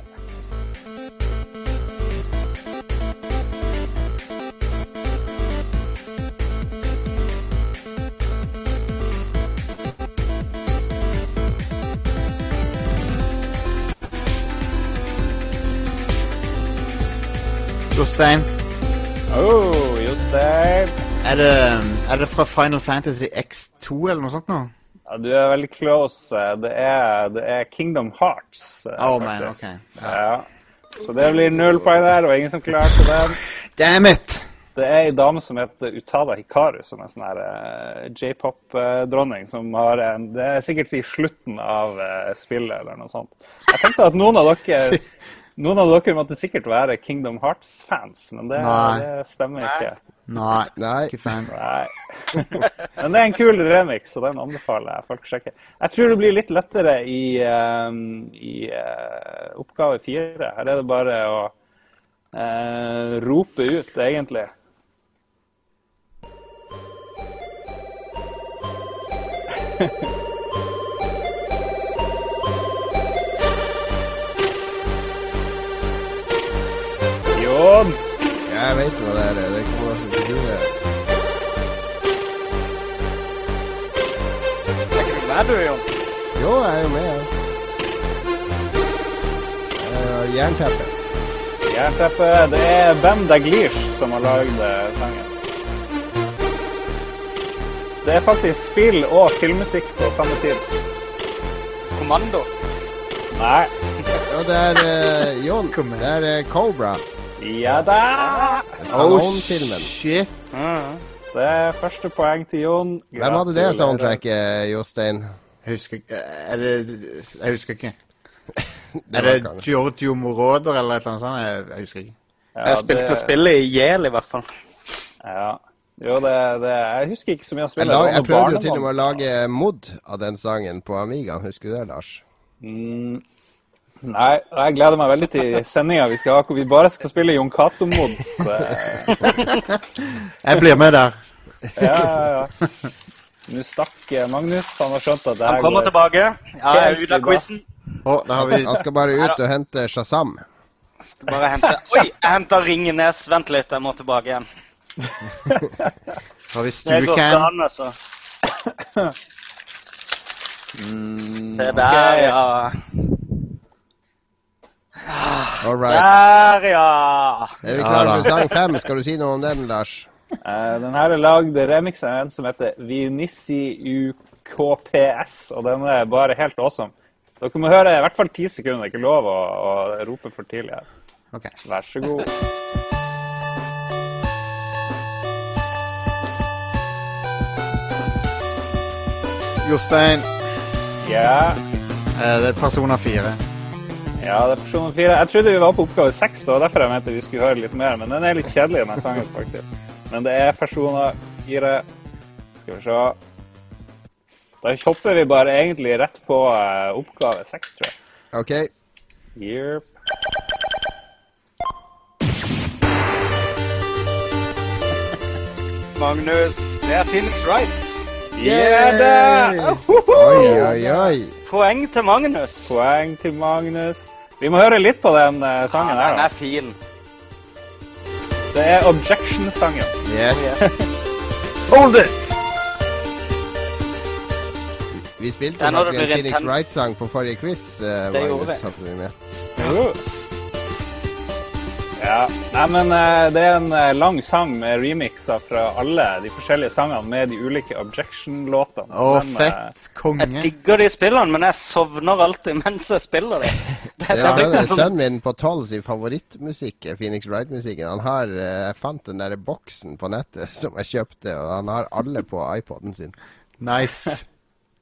Jostein, Oh, Jostein. Er det, er det fra Final Fantasy X2 eller noe sånt nå? Ja, du er veldig close. Det er, det er Kingdom Hearts. eh, Oh, man, ok. Ja. Så det blir null poeng der, og ingen som klarte den. Damn it! Det er ei dame som heter Utada Hikaru, som er sånn her eh, j-pop-dronning. som har en, Det er sikkert i slutten av eh, spillet eller noe sånt. Jeg tenkte at noen av dere noen av dere måtte sikkert være Kingdom Hearts-fans, men det, det stemmer ikke. Nei, Nei. ikke fan. Nei. Men det er en kul remix, så den anbefaler jeg folk å sjekke. Jeg tror det blir litt lettere i, um, i uh, oppgave fire. Her er det bare å uh, rope ut, egentlig. Jon! Jeg vet hva det er. Det er også Er du jo. Jo, jeg er jo med. ja. Uh, Jernteppe. Jernteppe. Det er Ben Daglish som har lagd eh, sangen. Det er faktisk spill og filmmusikk på samme tid. Kommando. Nei. jo, det er uh, Jon. Det er uh, Cobra. Ja da! Oh, Stallone-filmen. shit. Mhm. Det er første poeng til Jon. Hvem hadde det soundtracket, Jostein? Jeg husker Er det Jeg husker ikke. Det Er det Giorgio Moroder eller et eller annet sånt? Jeg, jeg husker ikke. Ja, Jeg spilte det- spillet i hjel, i hvert fall. Ja. Jo, det, det Jeg husker ikke så mye av Jeg, spillet. la, Det jeg prøvde jo til og med å lage mod av den sangen på Amigaen. Husker du det, Lars? Mm, Nei, jeg gleder meg veldig til sendinga vi skal ha, hvor vi bare skal spille Jon Cato-mods. eh, Jeg blir med der. Ja, ja, ja. Nå stakk eh, Magnus. Han har skjønt at det Han kommer går tilbake. Ja, jeg er ute av quizen. Har vi Han skal bare ut og hente Shazam. Skal bare hente Oi, jeg henter Ringenes. Vent litt, jeg må tilbake igjen. har vi Stucam. altså. Mm, Se der, ja. All right. Der, ja. Er vi klare for sang fem? Skal du si noe om den, Lars? Uh, den her er lagd remix av en som heter Vinissi UKPS, og den er bare helt awesome. Dere må høre i hvert fall ti sekunder. Det er ikke lov å, å rope for tidlig her. Ok. Vær så god. Jostein, Ja, eh, det er Persona 4. ja, det er person fire. Jeg trodde vi var på oppgave seks, da, og derfor jeg mente vi skulle høre litt mer. Men den er litt kjedelig, den sangen, faktisk. Men det er Persona 4. Skal vi se. Da hopper vi bare egentlig rett på eh, oppgave seks, tror jeg. OK. Yep. Magnus, det er Phoenix Wright. Yeah, da! Oi, oi, oi. Poeng til Magnus. Poeng til Magnus. Vi må høre litt på den uh, sangen Ja, der. den er fin. Det er Objection-sangen. Yes. Hold it! Vi spilte faktisk en Phoenix. Wright-sang på forrige quiz. Uh, Det gjorde Magnus, vi. Ja. Nei, men eh, det er en eh, lang sang med remixer fra alle de forskjellige sangene med de ulike Objection-låtene. Å, eh, fett. Jeg digger de spillene, men jeg sovner alltid mens jeg spiller dem. Det, ja, det, Sønnen min på tolv sin favorittmusikk er Phoenix Wright-musikken. Han har, Jeg fant den der boksen på nettet som jeg kjøpte, og han har alle på iPoden sin. Nice.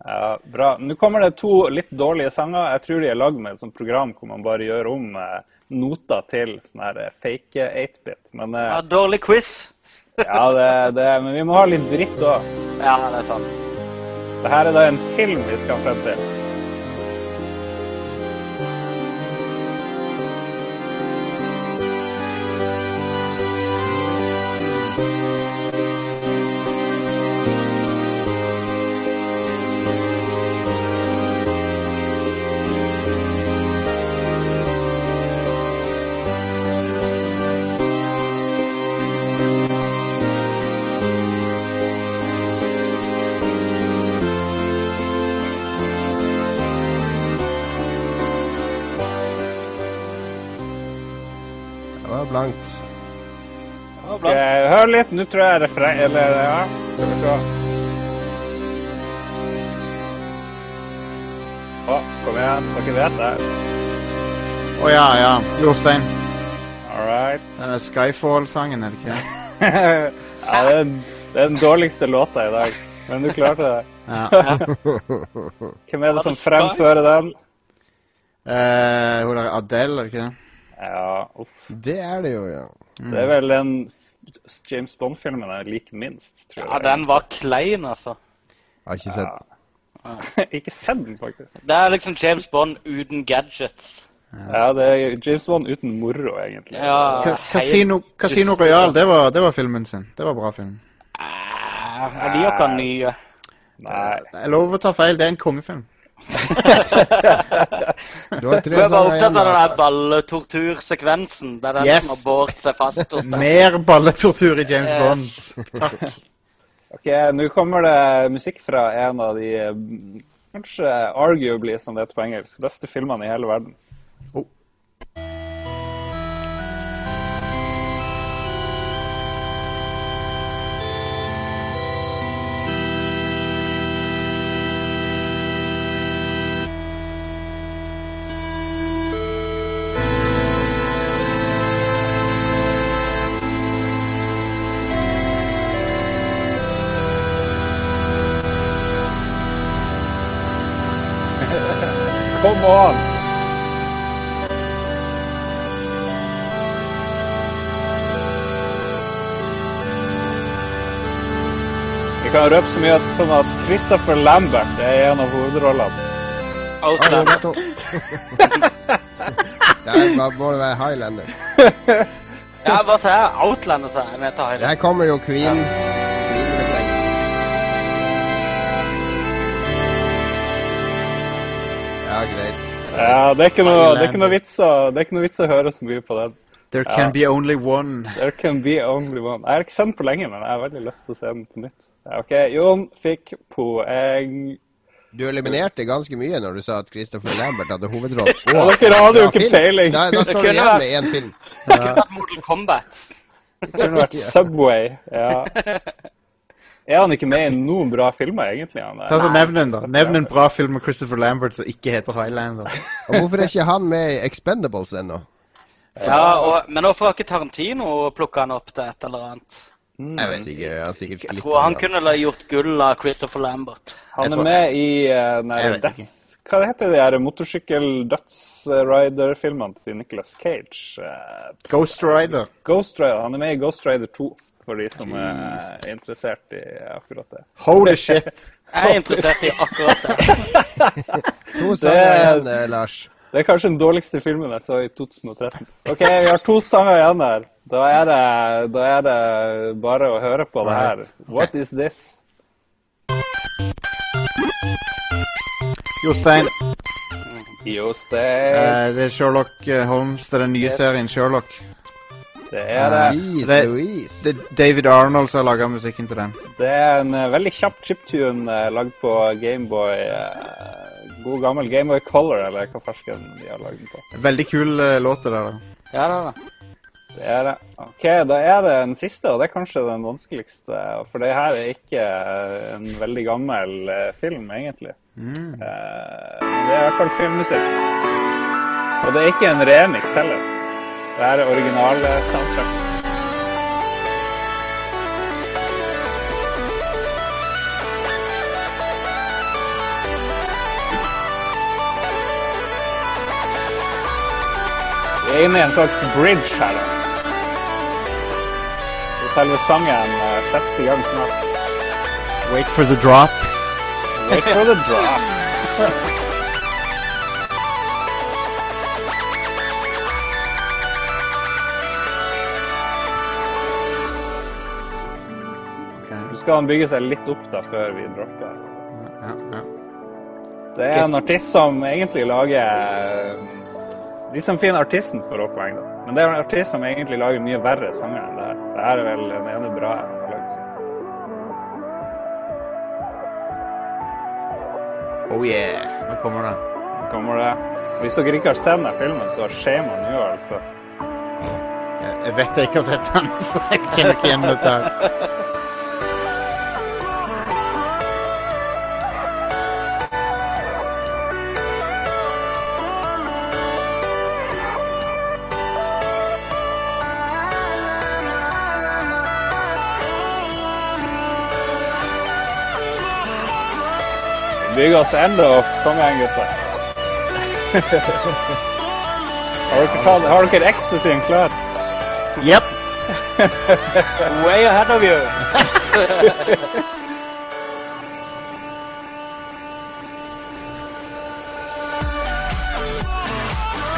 Ja, bra. Nå kommer det to litt dårlige sanger. Jeg tror de er lagd med et sånt program hvor man bare gjør om eh, noter til sånn her eh, fake 8-bit. Men, eh, ja, dårlig quiz. ja, det, det, men vi må ha litt dritt òg. Ja, det er sant. Det her er da en film vi skal frem til. Litt. Nå tror jeg refreng Eller ja, skal vi se. Å, kom igjen. Dere vet det. Å ja, ja. Jostein. All right. Denne Skyfall-sangen, er det ikke det? ja, det, er, det er den dårligste låta i dag. Men du klarte det. Ja. Hvem er det som fremfører den? Eh, hun der Adele, er det ikke det? Ja, uff. Det er det jo, ja. Det er vel den f- James Bond-filmen jeg liker minst, tror jeg. Ja, den var klein, altså. Jeg har ikke sett Ikke sett den, faktisk. Det er liksom James Bond uten gadgets. Ja, det er James Bond uten moro, egentlig. Ja, Casino, Casino Royal, det var, det var filmen sin. Det var bra film. Eh, Jeg liker ikke den nye. Nei. Jeg lover å ta feil, det er en kongefilm. Du har tre er bare opptatt av den balletortursekvensen. Det er den Yes. som har båret seg fast hos deg. Mer balletortur i James Bond. Takk. Ok, nå kommer det musikk fra en av de eh, kanskje arguably, som det heter på engelsk, beste filmene i hele verden. Kan røpe så mye at, sånn at Christopher Lambert er en av hovedrollene. Outlander. Der må må det være Highlander. Ja, bare se. Outlander, sa jeg. vet Highlander. Der kommer jo Queen. Ja, greit. Ja, det er ikke noe, det er ikke noe, vits, å, det er ikke noe vits å høre så mye på den. There can be only one. There can be only one. Jeg har ikke sett den på lenge, men jeg har veldig lyst til å se den på nytt. OK, Jon fikk poeng. Du eliminerte ganske mye når du sa at Christopher Lambert hadde hovedrollen. Oh, dere hadde jo ikke peiling. Da, da står du igjen vært- med én film. Det kunne vært Mortal Kombat. Det kunne vært Subway. Ja. Er han ikke med i noen bra filmer, egentlig? Han Ta så Nevn en, da. Nevn en bra film med Christopher Lambert som ikke heter Highlander. Og hvorfor er ikke han med i Expendables ennå? Ja, og, Men hvorfor har ikke Tarantino plukka han opp til et eller annet? Jeg vet ikke. Han er sikkert Jeg tror han kunne la gjort gull av Christopher Lambert. Han er med i uh, Jeg der vet Death ikke. Hva heter de her motorsykkel-dødsrider-filmene til Nicolas Cage? Eh, Ghost Rider. Ghost Rider. Han er med i Ghost Rider 2, for de som er interessert i akkurat det. Holy shit. Jeg er interessert i akkurat det. To sanger igjen, eh, Lars. Det er kanskje den dårligste filmen jeg så i 2013. OK, vi har to sanger igjen her. Da er det, da er det bare å høre på det her. What What is this? Jostein, Jostein. eh, det er Sherlock eh, Holmes. Det er den nye serien Sherlock. Det er det. Det- Det er David Arnold som har laga musikken til den. Det er en eh, veldig kjapp chiptune uh, lagd på Gameboy. Uh, god gammel Gameboy Color, eller hva fersken de har lagd den på. Veldig kul uh, låt det der. da. Ja, det er det. Det er det. OK, da er det den siste, og det er kanskje den vanskeligste. For det her er ikke eh, en veldig gammel eh, film, egentlig. Mm. det er i hvert fall filmmusikk. Og det er ikke en remix heller. Det er originale soundtrack. Vi er inne i en slags bridge her. da. Selve sangen eh, settes i gang snart. Wait for the drop. Wait for the drop. Skal han bygge seg litt opp da, før vi dropper. Ja, ja. Det er en artist som egentlig lager De som finner artisten, får opp poeng, da. Men det er en artist som egentlig lager mye verre sanger enn det her. Det er vel den ene bra jeg har lagd. Oh yeah. Nå kommer det. Nå Kommer det. Hvis dere ikke har sett den filmen, så shame on you, altså. Jeg vet jeg ikke har sett den, for jeg kjenner ikke igjen dette her. Vi bygger oss enda opp. Kom igjen, gutter. har, dere tatt, har dere ecstasyen klar? Jepp. Way ahead of you.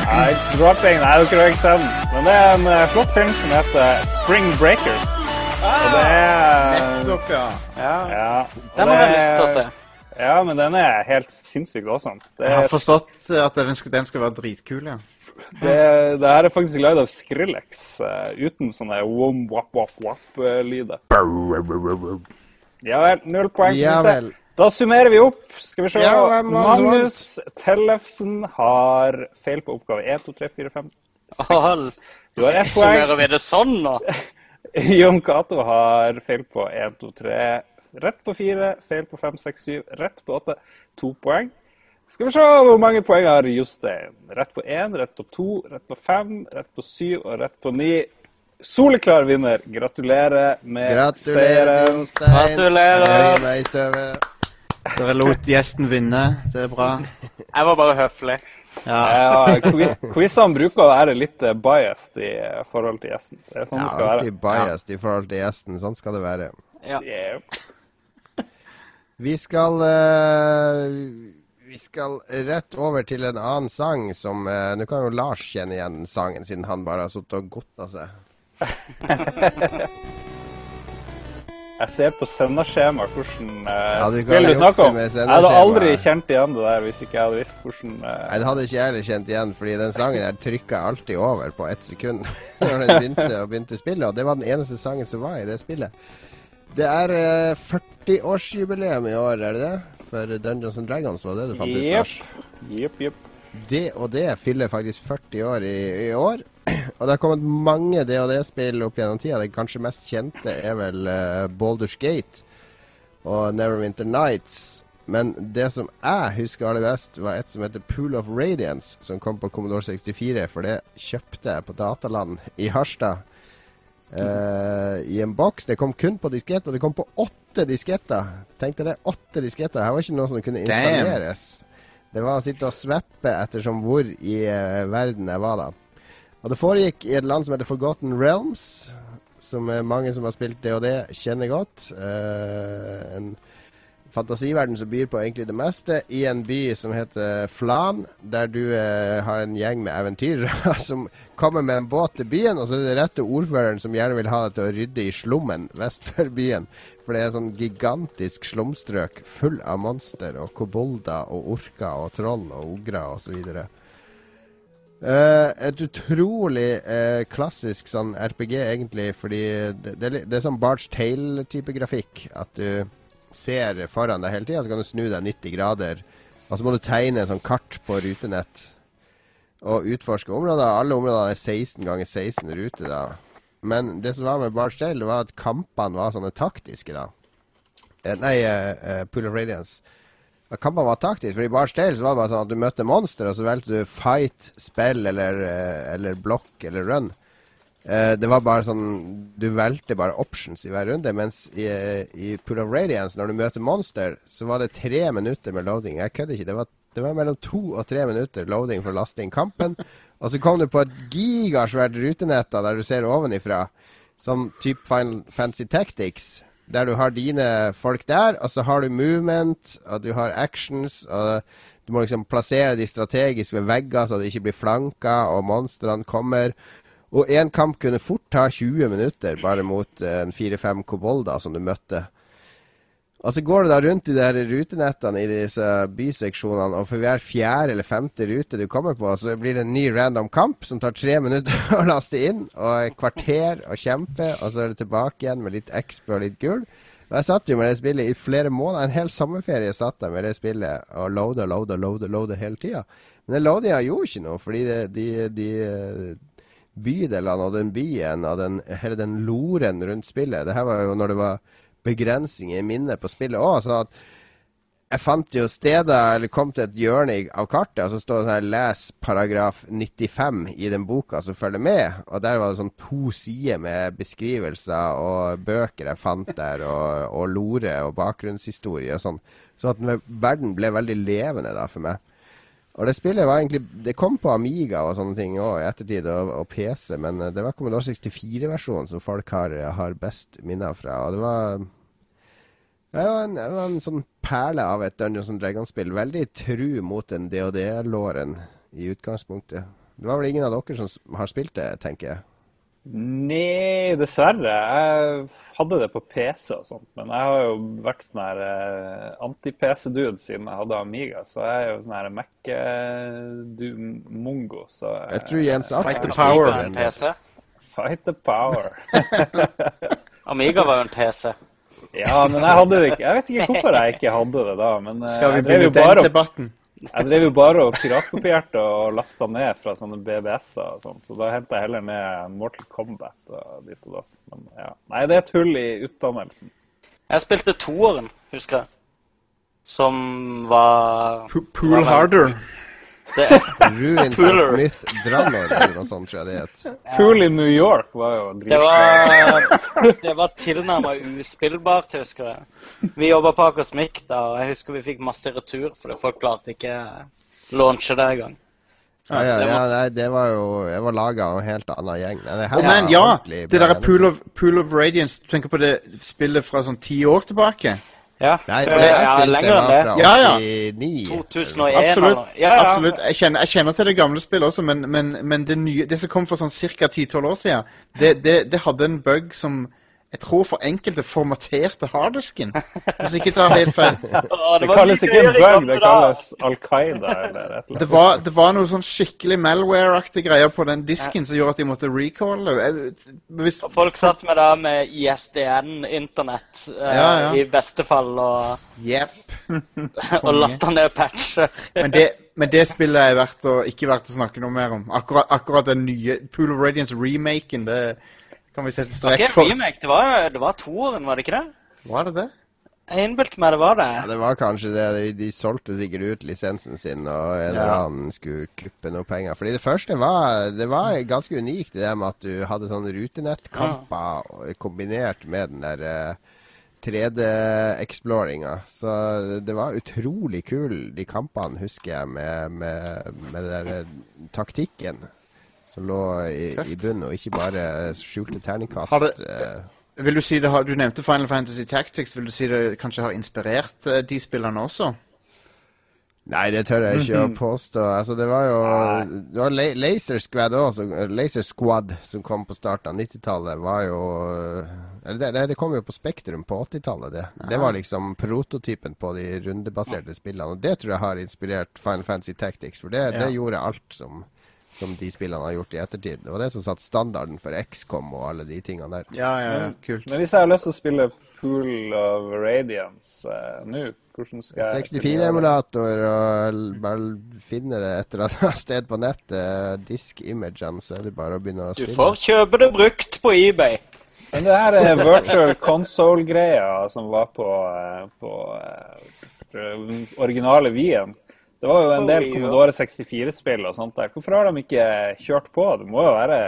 Nei, it's dropping. Nei, dere har ikke sett den. Men det er en eh, flott film som heter Spring Breakers. Og det er Nettopp, ja. ja. ja, Den har jeg lyst til å se. Ja, men den er helt sinnssykt awesome. Det, Jeg har forstått at den skal, den skal være dritkul, ja. det, det her er faktisk lagd av Skrillex, uh, uten sånne wom, wap, wap, wap-lyder. Ja vel, null poeng. Ja vel. Da summerer vi opp. Skal vi se. Ja, som Magnus Tellefsen har feil på oppgave 1, 2, 3, 4, 5, 6. Du har ett poeng. Summerer vi det sånn nå? Jon Cato har feil på 1, 2, 3, rett på fire, feil på 5, 6, 7, rett på åtte. To poeng. Skal vi se hvor mange poeng har Jostein. Rett på én, rett på to, rett på fem, rett på syv og rett på ni. Soleklar vinner. Gratulerer med seieren. Gratulerer. Dere lot gjesten vinne. Det er bra. Jeg var bare høflig. Ja. Ja, Quizene bruker å være litt eh, biased i forhold til gjesten. Det er sånn Ja, det skal være. alltid biased i forhold til gjesten. Sånn skal det være. Ja. Yeah. Vi skal eh, Vi skal rett over til en annen sang som eh, Nå kan jo Lars kjenne igjen sangen, siden han bare har sittet og godta seg. Jeg ser på sendeskjema hvordan uh, Ja, du spill du snakker om. Jeg hadde aldri kjent igjen det der hvis ikke jeg hadde visst hvordan eh, Nei, Det hadde ikke jeg heller kjent igjen, fordi den sangen der trykka alltid over på ett sekund når den begynte, begynte spillet. Og det var den eneste sangen som var i det spillet. Det er eh, 40-årsjubileum i år, er det det? For Dungeons and Dragons, var det det du fant ut? Lars? Jepp, jepp. Det og det fyller faktisk 40 år i, i år. Og det har kommet mange DOD-spill opp gjennom tida. Det kanskje mest kjente er vel uh, Baldur's Gate og Neverwinter Nights. Men det som jeg husker aller best, var et som heter Pool of Radiance, som kom på Commodore 64. For det kjøpte jeg på Dataland i Harstad. Eh, I en boks. Det kom kun på diskett, og det kom på åtte disketter. Tenkte det, åtte disketter. Her var ikke noe som kunne Damn. installeres. Det var å sitte og sveppe ettersom hvor i uh, verden jeg var da. Og det foregikk i et land som heter Forgotten Realms, som mange som har spilt det, kjenner godt. Uh, en fantasiverden som byr på egentlig det meste, i en by som heter Flan, der du eh, har en gjeng med eventyrere som kommer med en båt til byen, og så er det rette ordføreren som gjerne vil ha deg til å rydde i slummen vest for byen. For det er sånn gigantisk slumstrøk full av monster og kobolder og orker og troll og ogre osv. Uh, et utrolig uh, klassisk sånn RPG, egentlig, fordi det, det, det er sånn Barge Tale-type grafikk. At du ser foran deg hele tida, så kan du snu deg 90 grader. Og så må du tegne sånn kart på rutenett og utforske områder. Alle områdene er 16 ganger 16 ruter, da. Men det som var med Barts Dale, var at kampene var sånne taktiske, da. Eh, nei, uh, uh, Pool of Radiance. Kampene var taktiske. For i Barts Dale så var det bare sånn at du møtte monster, og så valgte du fight, spill eller, eh, eller block eller run. Eh, det var bare sånn Du valgte bare options i hver runde. Mens i, i Pool of Radiance, når du møter monster, så var det tre minutter med loading. Jeg kødder ikke. Det var, det var mellom to og tre minutter loading for å laste inn kampen. Og så kom du på et gigasvært rutenett der du ser ovenifra, som type Final Fantasy Tactics. Der du har dine folk der, og så har du movement, og du har actions. og Du må liksom plassere de strategisk ved vegger, så de ikke blir flanka, og monstrene kommer. Og én kamp kunne fort ta 20 minutter, bare mot eh, en fire-fem kobolder som du møtte. Og så går du da rundt i de her rutenettene i disse byseksjonene, og for hver fjerde eller femte rute du kommer på, så blir det en ny random kamp som tar tre minutter å laste inn, og et kvarter å kjempe, og så er det tilbake igjen med litt XP og litt gull. Og jeg satt jo med det spillet i flere måneder, en hel sommerferie satt jeg med det spillet og loada, loada, loada, loada hele tida. Men loadinga gjorde ikke noe, fordi det, de, de eh, bydelene og den byen og den, hele den loren rundt spillet Det her var jo når det var begrensninger i minnet på spillet òg. Så jeg fant jo steder, eller kom til et hjørne av kartet, og så står det sånn her 'les paragraf 95' i den boka som følger med. Og der var det sånn to sider med beskrivelser og bøker jeg fant der, og, og lore og bakgrunnshistorie og sånn. Så at verden ble veldig levende da for meg. Og det spillet var egentlig Det kom på Amiga og sånne ting òg i ettertid, og, og PC, men eh, det var Commodore 64-versjonen som folk har, har best minner fra. Og det var det var, en, det var en sånn perle av et Dungeons and Dragons-spill. Veldig tru mot den DOD-låren i utgangspunktet. Det var vel ingen av dere som har spilt det, tenker jeg. Nei, dessverre. Jeg hadde det på PC og sånt, men jeg har jo vært sånn her eh, anti-PC-dude siden jeg hadde Amiga, så jeg er jo sånn her Mac-mongo, så eh, Jeg tror Jens Fight the power. En. PC. Fight the power. Amiga var jo en PC. Ja, men jeg hadde det ikke. Jeg vet ikke hvorfor jeg ikke hadde det da, men eh, Skal vi jo begynne bare den debatten? Jeg drev jo bare og piratkopierte og lasta ned fra sånne BBS-er og sånn, så da henta jeg heller ned Mortal Kombat og ditt og datt. Men ja. Nei, det er et hull i utdannelsen. Jeg spilte toeren, husker jeg. Som var Pool harder. Det, Ruins of Myth Drammar, eller noe sånt, tror jeg det het. Pool i New York var jo det dritbra. var, det var tilnærma uspillbart, husker jeg. Vi jobba på Akosmikk da, og jeg husker vi fikk masse retur fordi folk klarte ikke launche det engang. Ja, ja, det ja, var- nei, det var jo Jeg var laga av en helt annen gjeng. Nei, det her Å, men ja! Det derre Pool, of- Pool of Radiance Du tenker på det spillet fra sånn ti år tilbake? Ja, Nei, det, for det jeg ja spilte, lenger enn det. fra Ja, ja. 89. 2001 Absolutt. ja, ja. absolutt. Jeg, kjenner, jeg kjenner til det gamle spillet også, men, men, men det, nye, det som kom for sånn ca. 10-12 år siden, det, det, det hadde en bug som jeg tror for enkelte formaterte harddisken. Hvis jeg ikke tar helt feil. Det kalles ikke en bug, det kalles Al Qaida eller et eller Det annet. var, det var noe sånn skikkelig malware-aktig greier på den disken som gjorde at de måtte recalle. Hvis, Og Folk satt med det med ISDN-internett eh, Ja, ja. i beste fall og, yep. og lasta ned patcher. Men det, men det spillet er verdt å, ikke verdt å snakke noe mer om. Akkurat, akkurat den nye Pool of Radiance-remaken, det kan vi sette Det var strek for. remake, det var, det var toeren, var det ikke det? Var det det? Jeg innbilte meg det var det. Ja, det var kanskje det. De, de solgte sikkert ut lisensen sin, og en eller Ja. annen skulle klippe noe penger. Fordi det første var Det var ganske unikt, det der med at du hadde sånne rutenettkamper ja. kombinert med den der eh, 3D-exploringa. Så det var utrolig kul, de kampene, husker jeg, med, med, med den der eh, taktikken som lå i, i bunnen, og ikke bare skjulte terningkast. Har det- eh. Vil du si det har, Du nevnte Final Fantasy Tactics. Vil du si det kanskje har inspirert eh, de spillene også? Nei, det tør jeg ikke å påstå. Altså, det var jo det var Laser Squad også, Laser Squad som kom på starten av 90-tallet, var jo Eller det, det, kom jo på Spektrum på 80-tallet, det. Det var liksom prototypen på de rundebaserte spillene. Og det tror jeg har inspirert Final Fantasy Tactics, for det, Ja. det gjorde alt som, som de spillene har gjort i ettertid. Det var det som satte standarden for XCOM og alle de tingene der. Ja, ja, ja. Kult. Men hvis jeg har lyst til å spille Pool of Radiance uh, nå, hvordan skal jeg kunne gjøre det? 64-emulator og bare finne det et eller annet sted på nettet, disk-imagene, så er det bare å begynne å Du får kjøpe det brukt på eBay. Men det her er virtual console-greia som var på, eh, på eh, originale Wien. Det var jo en del Commodore 64-spill og sånt der. Hvorfor har de ikke kjørt på? Det må jo være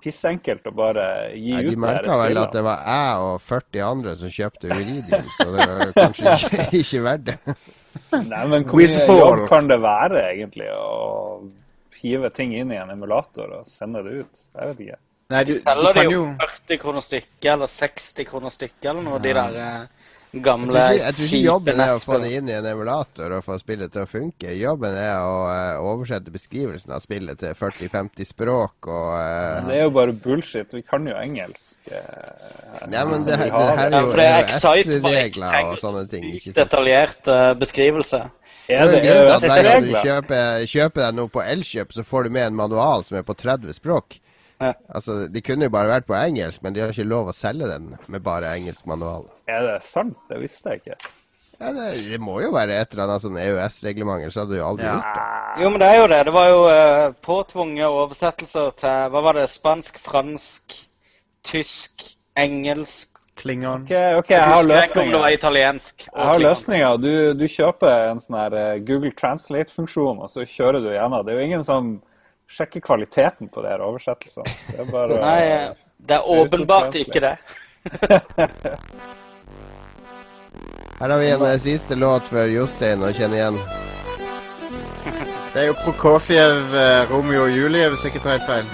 pissenkelt å bare gi Nei, ut de de her merka vel at det var jeg og 40 andre som kjøpte Uridium, så det var kanskje ikke, ikke verdt det. Nei, men hvor mye jobb kan det være, egentlig, å hive ting inn i en emulator og sende det ut? Jeg vet ikke. Nei, du, du Eller det kan jo jo 40 kroner stykket, eller 60 kroner stykket, eller noe. De der eh, Jeg tror ikke, jeg tror ikke jobben er å få det inn i en emulator og få spillet til å funke. Jobben er å uh, oversette beskrivelsen av spillet til 40-50 språk og uh, Det er jo bare bullshit. Vi kan jo engelsk. Uh, Nei, men det, det her er jo ikke EØS-regler og sånne ting. ikke sant? Detaljert beskrivelse. Er Det det er du EØS-regler? kjøper, kjøper deg noe på Elkjøp, så får du med en manual som er på 30 språk. Ja. Altså, De kunne jo bare vært på engelsk, men de har ikke lov å selge den med bare engelsk manual. Er det sant? Det visste jeg ikke. Ja, det, det må jo være et eller annet sånn EØS-reglement, så hadde du jo aldri Ja. gjort det. Jo, men det er jo det. Det var jo uh, påtvungne oversettelser til Hva var det? Spansk, fransk, tysk, engelsk Klingon. Ok, ok, jeg har husker om det var løsninger. italiensk. Jeg har klingon. løsninger. Du, du kjøper en sånn her eh, Google Translate-funksjon, og så kjører du gjennom. Det er jo ingen som sjekker kvaliteten på de her oversettelsene. Det er bare Nei, det er åpenbart ikke det. Her har vi en eh, siste låt for Jostein å kjenne igjen. Det er jo Prokofjev, eh, Romeo og Julie, hvis jeg ikke tar helt feil.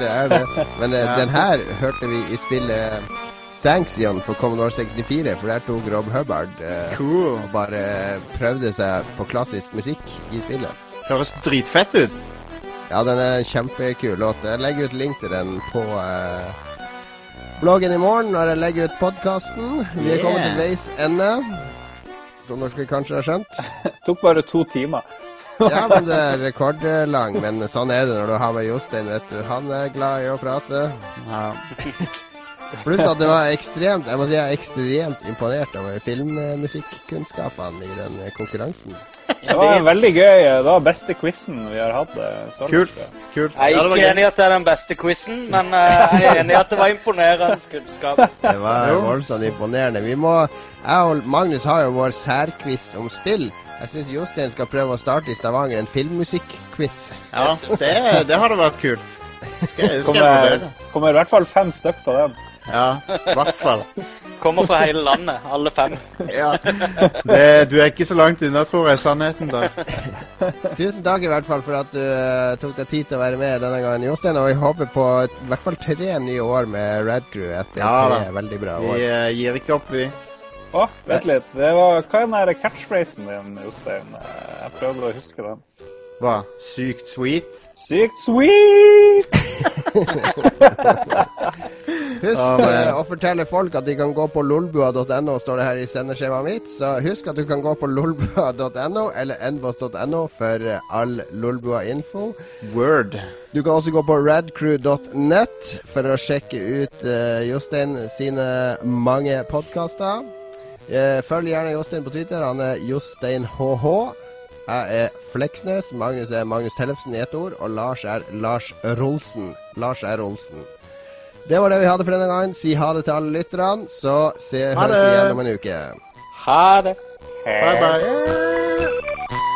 Det er det. Men eh, Ja. den her hørte vi i spillet Sanction på Commodore 64, for der tok Rob Hubbard eh, Cool. og bare prøvde seg på klassisk musikk i spillet. Høres dritfett ut. Ja, den er en kjempekul låt. Jeg legger ut link til den på eh, bloggen i morgen når jeg legger ut podkasten. Vi er kommet til veis ende, som dere kanskje har skjønt. tok bare to timer. Ja, men det er rekordlang. Men sånn er det når du har med Jostein, vet du. Han er glad i å prate. Ja. Pluss at det var ekstremt Jeg må si jeg er ekstremt imponert over filmmusikkunnskapene i den konkurransen. Det var veldig gøy. Det var beste quizen vi har hatt. eh, så Kult. kult. Jeg er ikke enig i at det er den beste quizen, men eh, jeg er enig i at det var imponerende kunnskap. Det var voldsomt imponerende. Vi må Jeg og Magnus har jo vår særquiz om spill, Jeg syns Jostein skal prøve å starte i Stavanger en filmmusikk-quiz. Ja, det, det hadde vært kult. Skal, jeg- skal Kommer, jeg kommer i hvert fall fem stykk på den. Ja, i hvert fall. Kommer fra hele landet, alle fem. Ja. Det, du er ikke så langt unna, tror jeg, sannheten da. Tusen takk i hvert fall for at du uh, tok deg tid til å være med denne gangen, Jostein. Og vi håper på i hvert fall tre nye år med Red Crew etter Ja da. veldig bra Vi uh, eh, gir ikke opp, vi. Å, vent litt. Det var, hva er den der catchphrasen din, Jostein? Jeg prøvde å huske den. Hva? Sykt sweet? Sykt sweet! Husk eh, å fortelle folk at de kan gå på lolbua.no, står det her i sendeskjemaet mitt. Så husk at du kan gå på lolbua.no eller nbos.no for eh, all Lolbua-info. Word. Du kan også gå på radcrew.net for å sjekke ut uh, Jostein sine mange podkaster. Uh, følg gjerne Jostein på Twitter. Han er JosteinHH. Jeg er Fleksnes. Magnus er Magnus Tellefsen i ett ord. Og Lars er Lars Rolsen. Lars er Rolsen. Det var det vi hadde for denne gangen. Si ha det til alle lytterne, så se, høres vi igjen om en uke. Ha det. Bye, bye.